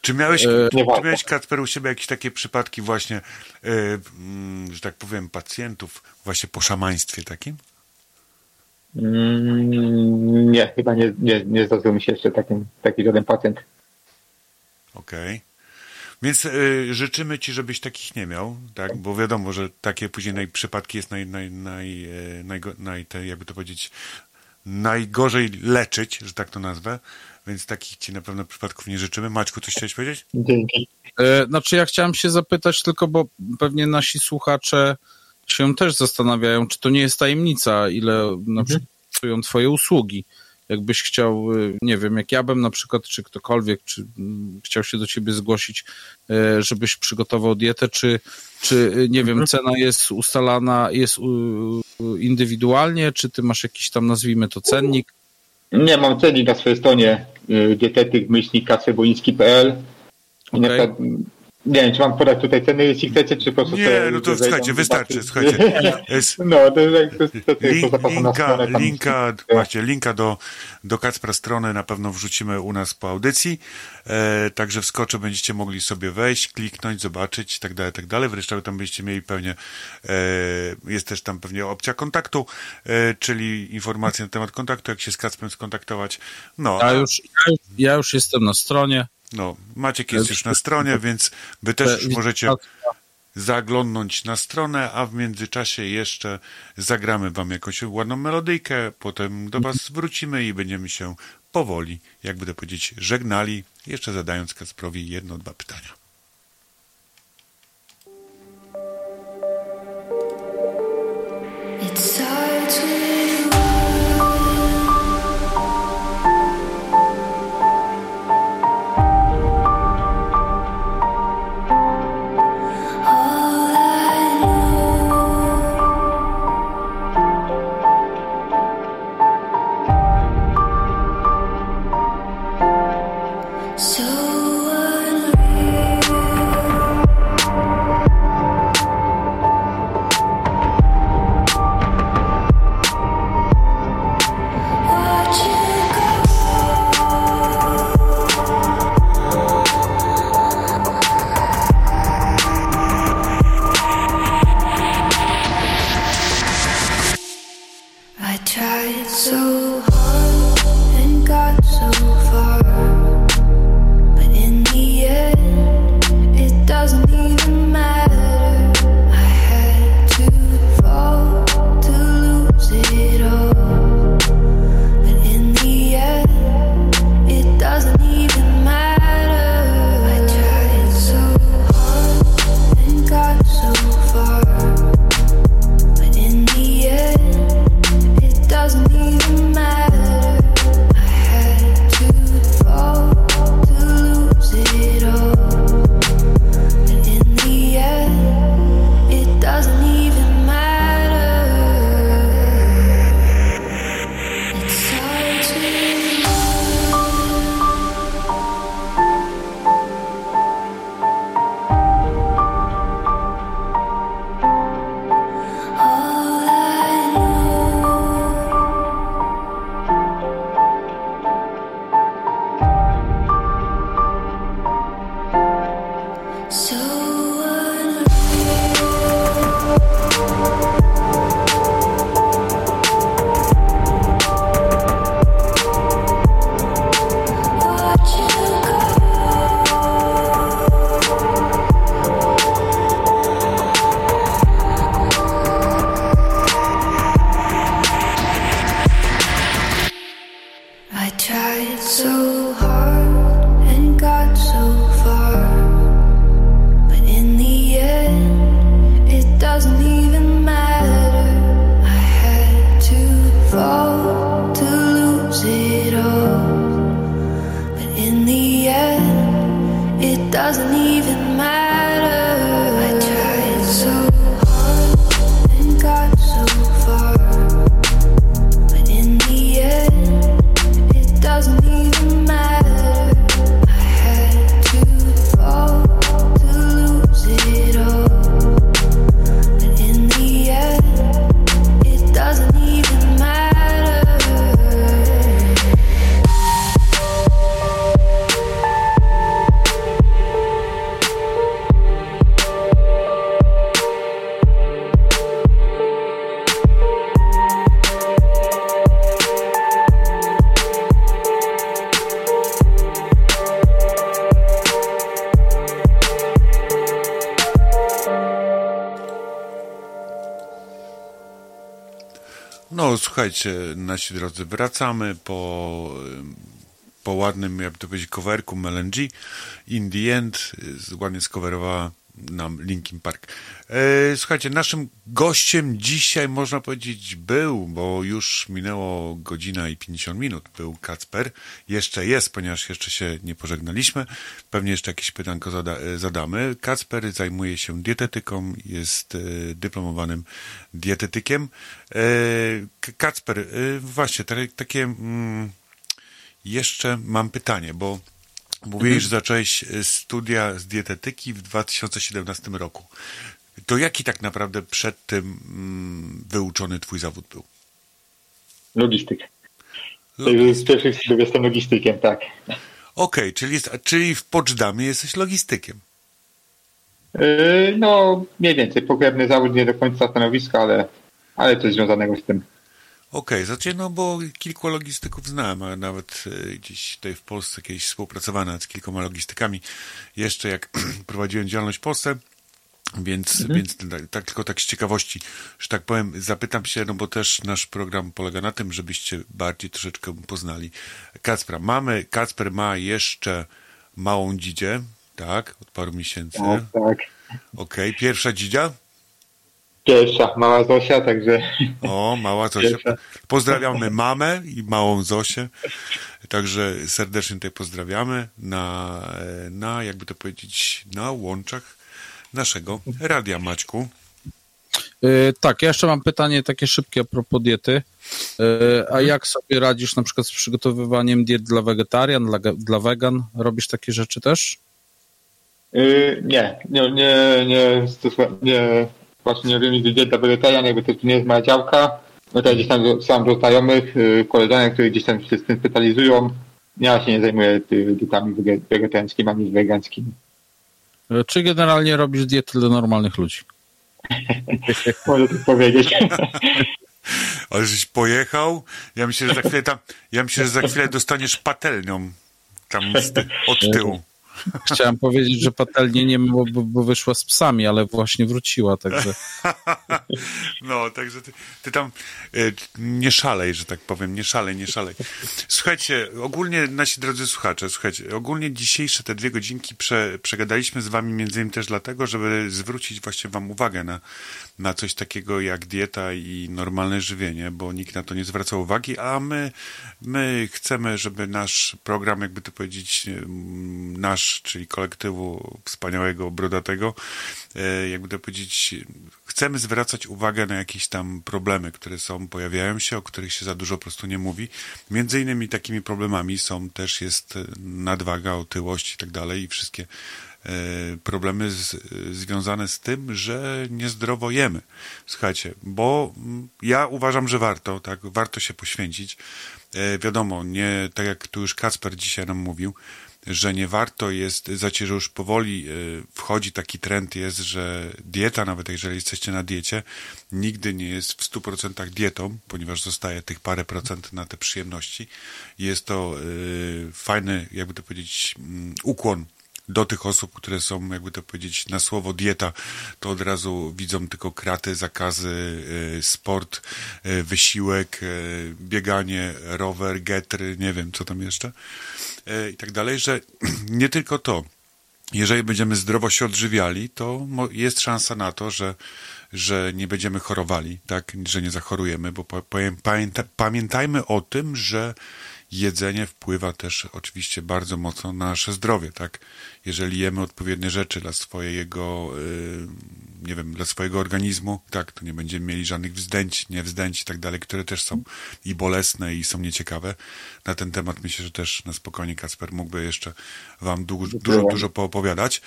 Czy miałeś, E, czy miałeś Kacper u siebie jakieś takie przypadki właśnie, e, mm, że tak powiem, pacjentów właśnie po szamaństwie takim? Mm, nie, chyba nie, nie, nie zdarzył mi się jeszcze taki, taki żaden pacjent. Okej. Więc y, życzymy ci, żebyś takich nie miał, tak? Bo wiadomo, że takie później naj, przypadki jest naj, naj, naj, najgo, naj, te, jakby to powiedzieć, najgorzej leczyć, że tak to nazwę. Więc takich ci na pewno przypadków nie życzymy. Maćku, coś chciałeś powiedzieć? Dzięki. E, Znaczy, ja chciałem się zapytać tylko, bo pewnie nasi słuchacze się też zastanawiają, czy to nie jest tajemnica, ile na przykład kosztują twoje usługi. Jakbyś chciał, y, nie wiem, jak ja bym na przykład, czy ktokolwiek, czy mm, chciał się do ciebie zgłosić, e, żebyś przygotował dietę, czy, czy nie wiem, cena jest ustalana, jest indywidualnie, czy ty masz jakiś tam, nazwijmy to, cennik? Nie, mam cennik na swojej stronie dietetyk myślnik kaceboiński.pl i na Okej. przykład, nie wiem, czy mam podać tutaj ceny, jeśli chcecie, czy po prostu... Nie, sobie no to słuchajcie, wystarczy, słuchajcie. Jest [LAUGHS] No, to jest, to jest, to jest link, linka, stronę. linka, właśnie, linka do, do Kacpra strony na pewno wrzucimy u nas po audycji. E, także wskoczę, będziecie mogli sobie wejść, kliknąć, zobaczyć i tak dalej, tak dalej. Wreszcie tam będziecie mieli pewnie, e, jest też tam pewnie opcja kontaktu, e, czyli informacje na temat kontaktu, jak się z Kacprem skontaktować. No, Ja a- już, ja już, ja już jestem na stronie. No, Maciek jest już na stronie, więc wy też już możecie zaglądnąć na stronę, a w międzyczasie jeszcze zagramy wam jakąś ładną melodyjkę, potem do was wrócimy i będziemy się powoli, jakby to powiedzieć, żegnali, jeszcze zadając Kacprowi jedno, dwa pytania. Słuchajcie, nasi drodzy, wracamy po, po ładnym, jakby to powiedzieć, coverku LNG. In the end y, ładnie skowerowała nam Linkin Park. E, słuchajcie, naszym gościem dzisiaj można powiedzieć był, bo już minęło godzina i 50 minut, był Kacper. Jeszcze jest, ponieważ jeszcze się nie pożegnaliśmy. Pewnie jeszcze jakieś pytanko zada, e, zadamy. Kacper zajmuje się dietetyką, jest e, dyplomowanym dietetykiem. Kacper, właśnie, takie, takie mm, jeszcze mam pytanie, bo Mówiłeś, że zacząłeś e, studia z dietetyki w 2017 roku. To jaki tak naprawdę przed tym mm, wyuczony twój zawód był? Logistyk. Także Z pierwszych studiów jestem logistykiem, tak. Okej, czyli, jest- czyli w Poczdamie jesteś logistykiem. Yy, no, mniej więcej. Pokrewny zawód, nie do końca stanowiska, ale, ale coś związanego z tym. Okej, znaczy, no bo kilku logistyków znałem, a nawet e, gdzieś tutaj w Polsce kiedyś współpracowałem z kilkoma logistykami, jeszcze jak [CLEARS THROAT] prowadziłem działalność w Polsce, więc, więc tak, tak, tylko tak z ciekawości, że tak powiem, zapytam się, no bo też nasz program polega na tym, żebyście bardziej troszeczkę poznali Kacpra. Mamy, Kacper ma jeszcze małą dzidzię, tak, od paru miesięcy. Tak, tak. Okej, pierwsza dzidzia? Pierwsza, mała Zosia, także O, mała [LAUGHS] Zosia. Pierwsza. Pozdrawiamy mamę i małą Zosię. Także serdecznie tutaj pozdrawiamy na, na jakby to powiedzieć, na łączach naszego Radia Maćku. Yy, tak, ja jeszcze mam pytanie takie szybkie a propos diety. Yy, a jak sobie radzisz na przykład z przygotowywaniem diet dla wegetarian, dla, dla wegan? Robisz takie rzeczy też? yy, nie, nie, nie, nie, nie, właśnie nie wiem nigdy diet dla wegetarian, jakby to tu nie jest moja działka. No to ja gdzieś tam sam do znajomych, yy, koleżanek, które gdzieś tam się z tym specjalizują. Ja się nie zajmuję dietami wege- wegetariańskimi ani wegańskimi. Yy, Czy generalnie robisz diety dla normalnych ludzi? [LAUGHS] Mogę tak powiedzieć. [LAUGHS] Ale żeś pojechał. Ja myślę, że za chwilę tam, ja myślę, że za chwilę dostaniesz patelnią tam z ty, od tyłu. Chciałem powiedzieć, że patelnie nie ma, bo, wyszła z psami, ale właśnie wróciła, także [LAUGHS] No, także ty, ty tam e, nie szalej, że tak powiem, nie szalej, nie szalej. Słuchajcie, ogólnie nasi drodzy słuchacze, słuchajcie, ogólnie dzisiejsze te dwie godzinki prze, przegadaliśmy z wami między innymi też dlatego, żeby zwrócić właśnie wam uwagę na, na coś takiego jak dieta i normalne żywienie, bo nikt na to nie zwraca uwagi, a my, my chcemy, żeby nasz program, jakby to powiedzieć, mm, czyli kolektywu wspaniałego, brodatego, e, jakby to powiedzieć, chcemy zwracać uwagę na jakieś tam problemy, które są, pojawiają się, o których się za dużo po prostu nie mówi. Między innymi takimi problemami są też jest nadwaga, otyłość i tak dalej i wszystkie e, problemy z, związane z tym, że niezdrowo jemy. Słuchajcie, bo ja uważam, że warto, tak, warto się poświęcić. E, wiadomo, nie, tak jak tu już Kacper dzisiaj nam mówił, że nie warto jest, znaczy, że już powoli y, wchodzi taki trend jest, że dieta, nawet jeżeli jesteście na diecie, nigdy nie jest w 100% dietą, ponieważ zostaje tych parę procent na te przyjemności. Jest to y, fajny, jakby to powiedzieć, mm, ukłon do tych osób, które są, jakby to powiedzieć, na słowo dieta, to od razu widzą tylko kraty, zakazy, y, sport, y, wysiłek, y, bieganie, rower, getry, nie wiem, co tam jeszcze i tak dalej, że [CLEARS THROAT] nie tylko to. Jeżeli będziemy zdrowo się odżywiali, to jest szansa na to, że, że nie będziemy chorowali, tak, że nie zachorujemy, bo pamiętajmy o tym, że jedzenie wpływa też oczywiście bardzo mocno na nasze zdrowie, tak? Jeżeli jemy odpowiednie rzeczy dla swojego, y, nie wiem, dla swojego organizmu, tak, to nie będziemy mieli żadnych wzdęć, niewzdęć i tak dalej, które też są i bolesne i są nieciekawe. Na ten temat myślę, że też na spokojnie Kacper mógłby jeszcze wam dużo, dużo, dużo poopowiadać.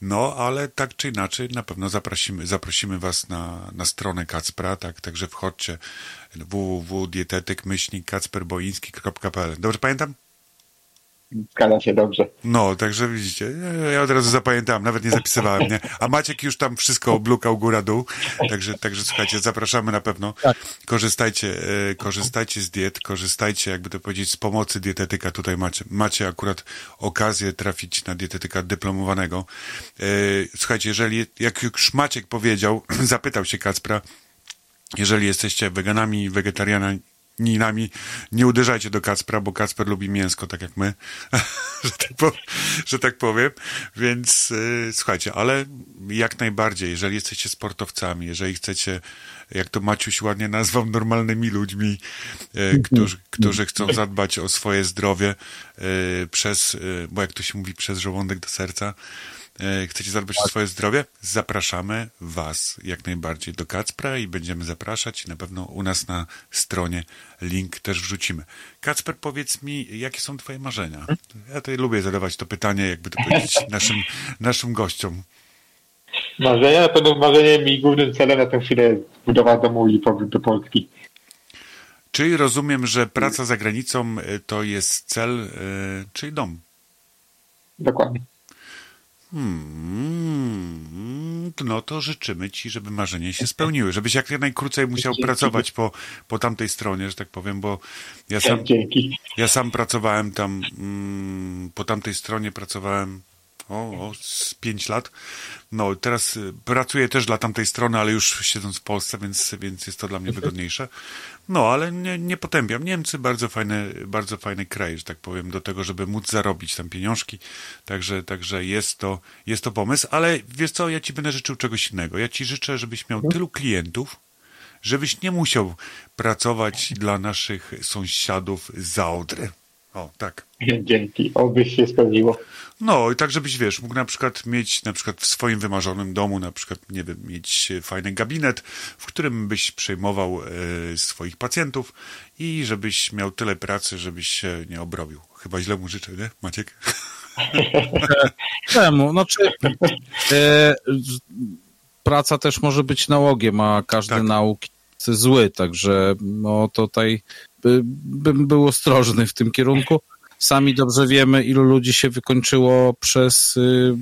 No, ale tak czy inaczej na pewno zaprosimy, zaprosimy was na, na stronę Kacpra, tak, także wchodźcie www.dietetyk-kacperboiński.pl Dobrze pamiętam? Zgadza się dobrze. No, także widzicie, ja, ja od razu zapamiętałem, nawet nie zapisywałem, nie? A Maciek już tam wszystko oblukał góra-dół, także, także słuchajcie, zapraszamy na pewno. Korzystajcie, e, korzystajcie z diet, korzystajcie, jakby to powiedzieć, z pomocy dietetyka. Tutaj macie, macie akurat okazję trafić na dietetyka dyplomowanego. E, Słuchajcie, jeżeli, jak już Maciek powiedział, [CLEARS THROAT] zapytał się Kacpra, Jeżeli jesteście weganami, wegetarianinami, nie uderzajcie do Kacpra, bo Kacper lubi mięsko, tak jak my, [LAUGHS] że, tak po, że tak powiem. Więc y, słuchajcie, ale jak najbardziej, jeżeli jesteście sportowcami, jeżeli chcecie, jak to Maciuś ładnie nazwał, normalnymi ludźmi, y, którzy, którzy chcą zadbać o swoje zdrowie y, przez, y, bo jak to się mówi, przez żołądek do serca, chcecie zadbać o swoje zdrowie, zapraszamy Was jak najbardziej do Kacpra i będziemy zapraszać. Na pewno u nas na stronie link też wrzucimy. Kacper, powiedz mi, jakie są Twoje marzenia? Ja tutaj lubię zadawać to pytanie, jakby to powiedzieć [LAUGHS] naszym, naszym gościom. Marzenia, na pewno marzeniem i głównym celem na tę chwilę jest budowa domu i powrót do Polski. Czyli rozumiem, że praca za granicą e, to jest cel, e, czyli dom. Dokładnie. Hmm, no to życzymy Ci, żeby marzenia się spełniły, żebyś jak najkrócej musiał pracować po, po tamtej stronie, że tak powiem, bo ja sam, Dzięki. ja sam pracowałem tam, mm, po tamtej stronie pracowałem o, o z 5 lat. No teraz y, pracuję też dla tamtej strony, ale już siedząc w Polsce, więc, więc jest to dla mnie wygodniejsze. No, ale nie, nie potępiam. Niemcy bardzo fajny, bardzo fajny kraj, że tak powiem, do tego, żeby móc zarobić tam pieniążki. Także, także jest to, jest to pomysł, ale wiesz co, ja ci będę życzył czegoś innego. Ja ci życzę, żebyś miał tylu klientów, żebyś nie musiał pracować dla naszych sąsiadów z Odry. O, tak. [LAUGHS] Dzięki. Oby się spełniło. No i tak, żebyś, wiesz, mógł na przykład mieć na przykład w swoim wymarzonym domu, na przykład, nie wiem, mieć fajny gabinet, w którym byś przejmował e, swoich pacjentów i żebyś miał tyle pracy, żebyś się nie obrobił. Chyba źle mu życzę, nie, Maciek? [LAUGHS] Czemu? Znaczy, e, praca też może być nałogiem, a każdy Tak. nauk jest zły, także no tutaj by, bym był ostrożny w tym kierunku. Sami dobrze wiemy, ilu ludzi się wykończyło przez y,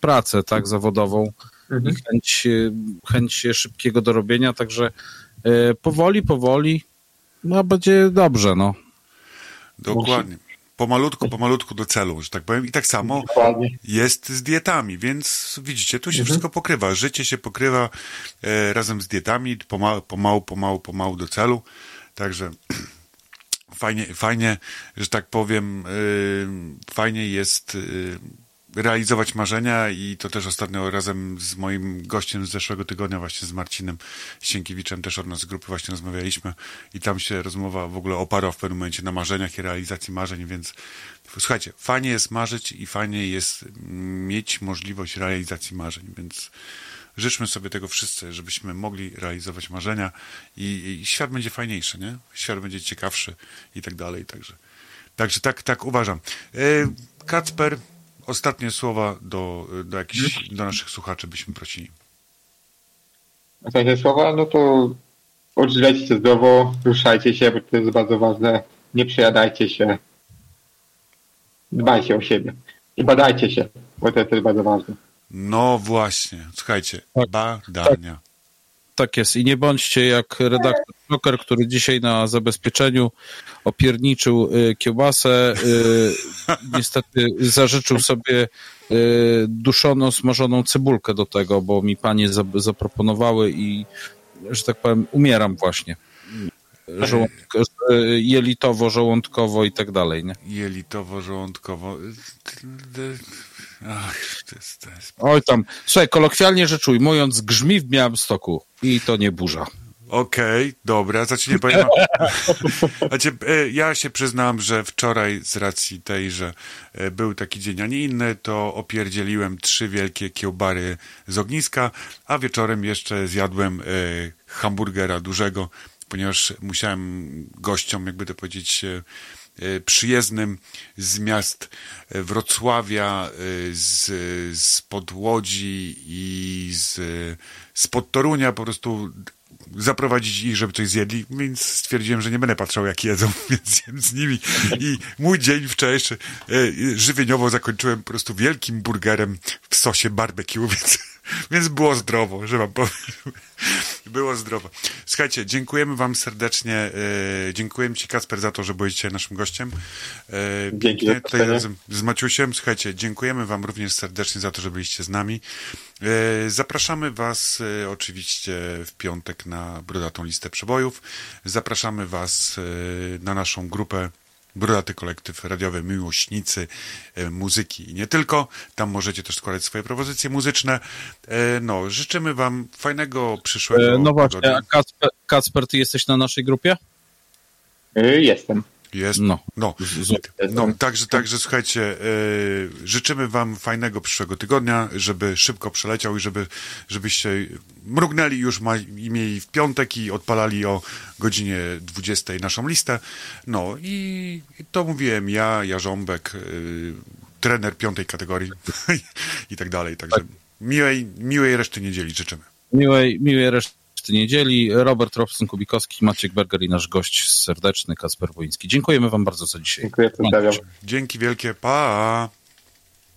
pracę tak zawodową i chęć, y, chęć szybkiego dorobienia, także y, powoli, powoli, no będzie dobrze, no. Dokładnie. Pomalutku, pomalutku do celu, że tak powiem. I tak samo Dokładnie. jest z dietami, więc widzicie, tu się wszystko pokrywa. Życie się pokrywa e, razem z dietami, pomału, pomału, pomału, pomału do celu. Także fajnie, fajnie, że tak powiem, y, fajnie jest y, realizować marzenia i to też ostatnio razem z moim gościem z zeszłego tygodnia, właśnie z Marcinem Sienkiewiczem, też od nas z grupy właśnie rozmawialiśmy i tam się rozmowa w ogóle oparła w pewnym momencie na marzeniach i realizacji marzeń, więc słuchajcie, fajnie jest marzyć i fajnie jest mieć możliwość realizacji marzeń, więc życzmy sobie tego wszyscy, żebyśmy mogli realizować marzenia i, i świat będzie fajniejszy, nie? Świat będzie ciekawszy i tak dalej, także, także tak, tak uważam. E, Kacper, ostatnie słowa do, do, jakichś, do naszych słuchaczy byśmy prosili. Ostatnie słowa, no to odżywiajcie się zdrowo, ruszajcie się, bo to jest bardzo ważne. Nie przejadajcie się. Dbajcie o siebie. I badajcie się, bo to jest bardzo ważne. No właśnie, słuchajcie, Tak. badania. Tak jest. I nie bądźcie jak redaktor Joker, który dzisiaj na zabezpieczeniu opierniczył y, kiełbasę. Y, [LAUGHS] niestety zażyczył sobie y, duszono smażoną cebulkę do tego, bo mi panie za, zaproponowały i, że tak powiem, umieram właśnie. Żołądko, y, jelitowo, żołądkowo i tak dalej, nie? Jelitowo-żołądkowo. Ach, to jest, to jest Oj tam, słuchaj, kolokwialnie rzecz ujmując, grzmi w Białymstoku i to nie burza. Okej, dobra, znaczy nie powiem. [LAUGHS] Znaczy, e, ja się przyznam, że wczoraj z racji tej, że e, był taki dzień, a nie inny, to opierdzieliłem trzy wielkie kiełbary z ogniska, a wieczorem jeszcze zjadłem e, hamburgera dużego, ponieważ musiałem gościom, jakby to powiedzieć, przyjezdnym z miast e, Wrocławia, e, z, z Podłodzi i z, z Torunia po prostu zaprowadzić ich, żeby coś zjedli, więc stwierdziłem, że nie będę patrzał, jak jedzą, [LAUGHS] więc jem z nimi. I mój dzień wczorajszy żywieniowo zakończyłem po prostu wielkim burgerem w sosie barbecue, [LAUGHS] więc, Więc było zdrowo, że wam powiem. [LAUGHS] Było zdrowo. Słuchajcie, dziękujemy wam serdecznie. E, dziękujemy ci, Kasper, za to, że byłeś dzisiaj naszym gościem. E, Dzięki tutaj razem z Maciusiem. Słuchajcie, dziękujemy wam również serdecznie za to, że byliście z nami. E, zapraszamy was oczywiście w piątek na Brudatą Listę Przebojów. Zapraszamy was na naszą grupę Brudaty Kolektyw Radiowy Miłośnicy e, Muzyki i nie tylko. Tam możecie też składać swoje propozycje muzyczne. E, No, życzymy wam fajnego przyszłego E, No właśnie, a Kacper, Kacper, ty jesteś na naszej grupie? Jestem. Jest. No. No, no także, także słuchajcie, yy, życzymy wam fajnego przyszłego tygodnia, żeby szybko przeleciał i żeby, żebyście mrugnęli już ma, i mieli w piątek i odpalali o godzinie 20 naszą listę. No i, i to mówiłem ja, Jarząbek, yy, trener piątej kategorii [LAUGHS] i tak dalej. Także miłej, miłej reszty niedzieli życzymy. Miłej, miłej reszty niedzieli. Robert Robson-Kubikowski, Maciek Berger i nasz gość serdeczny, Kasper Woński. Dziękujemy wam bardzo za dzisiaj. Dziękuję, pozdrawiam. Dzięki wielkie, pa!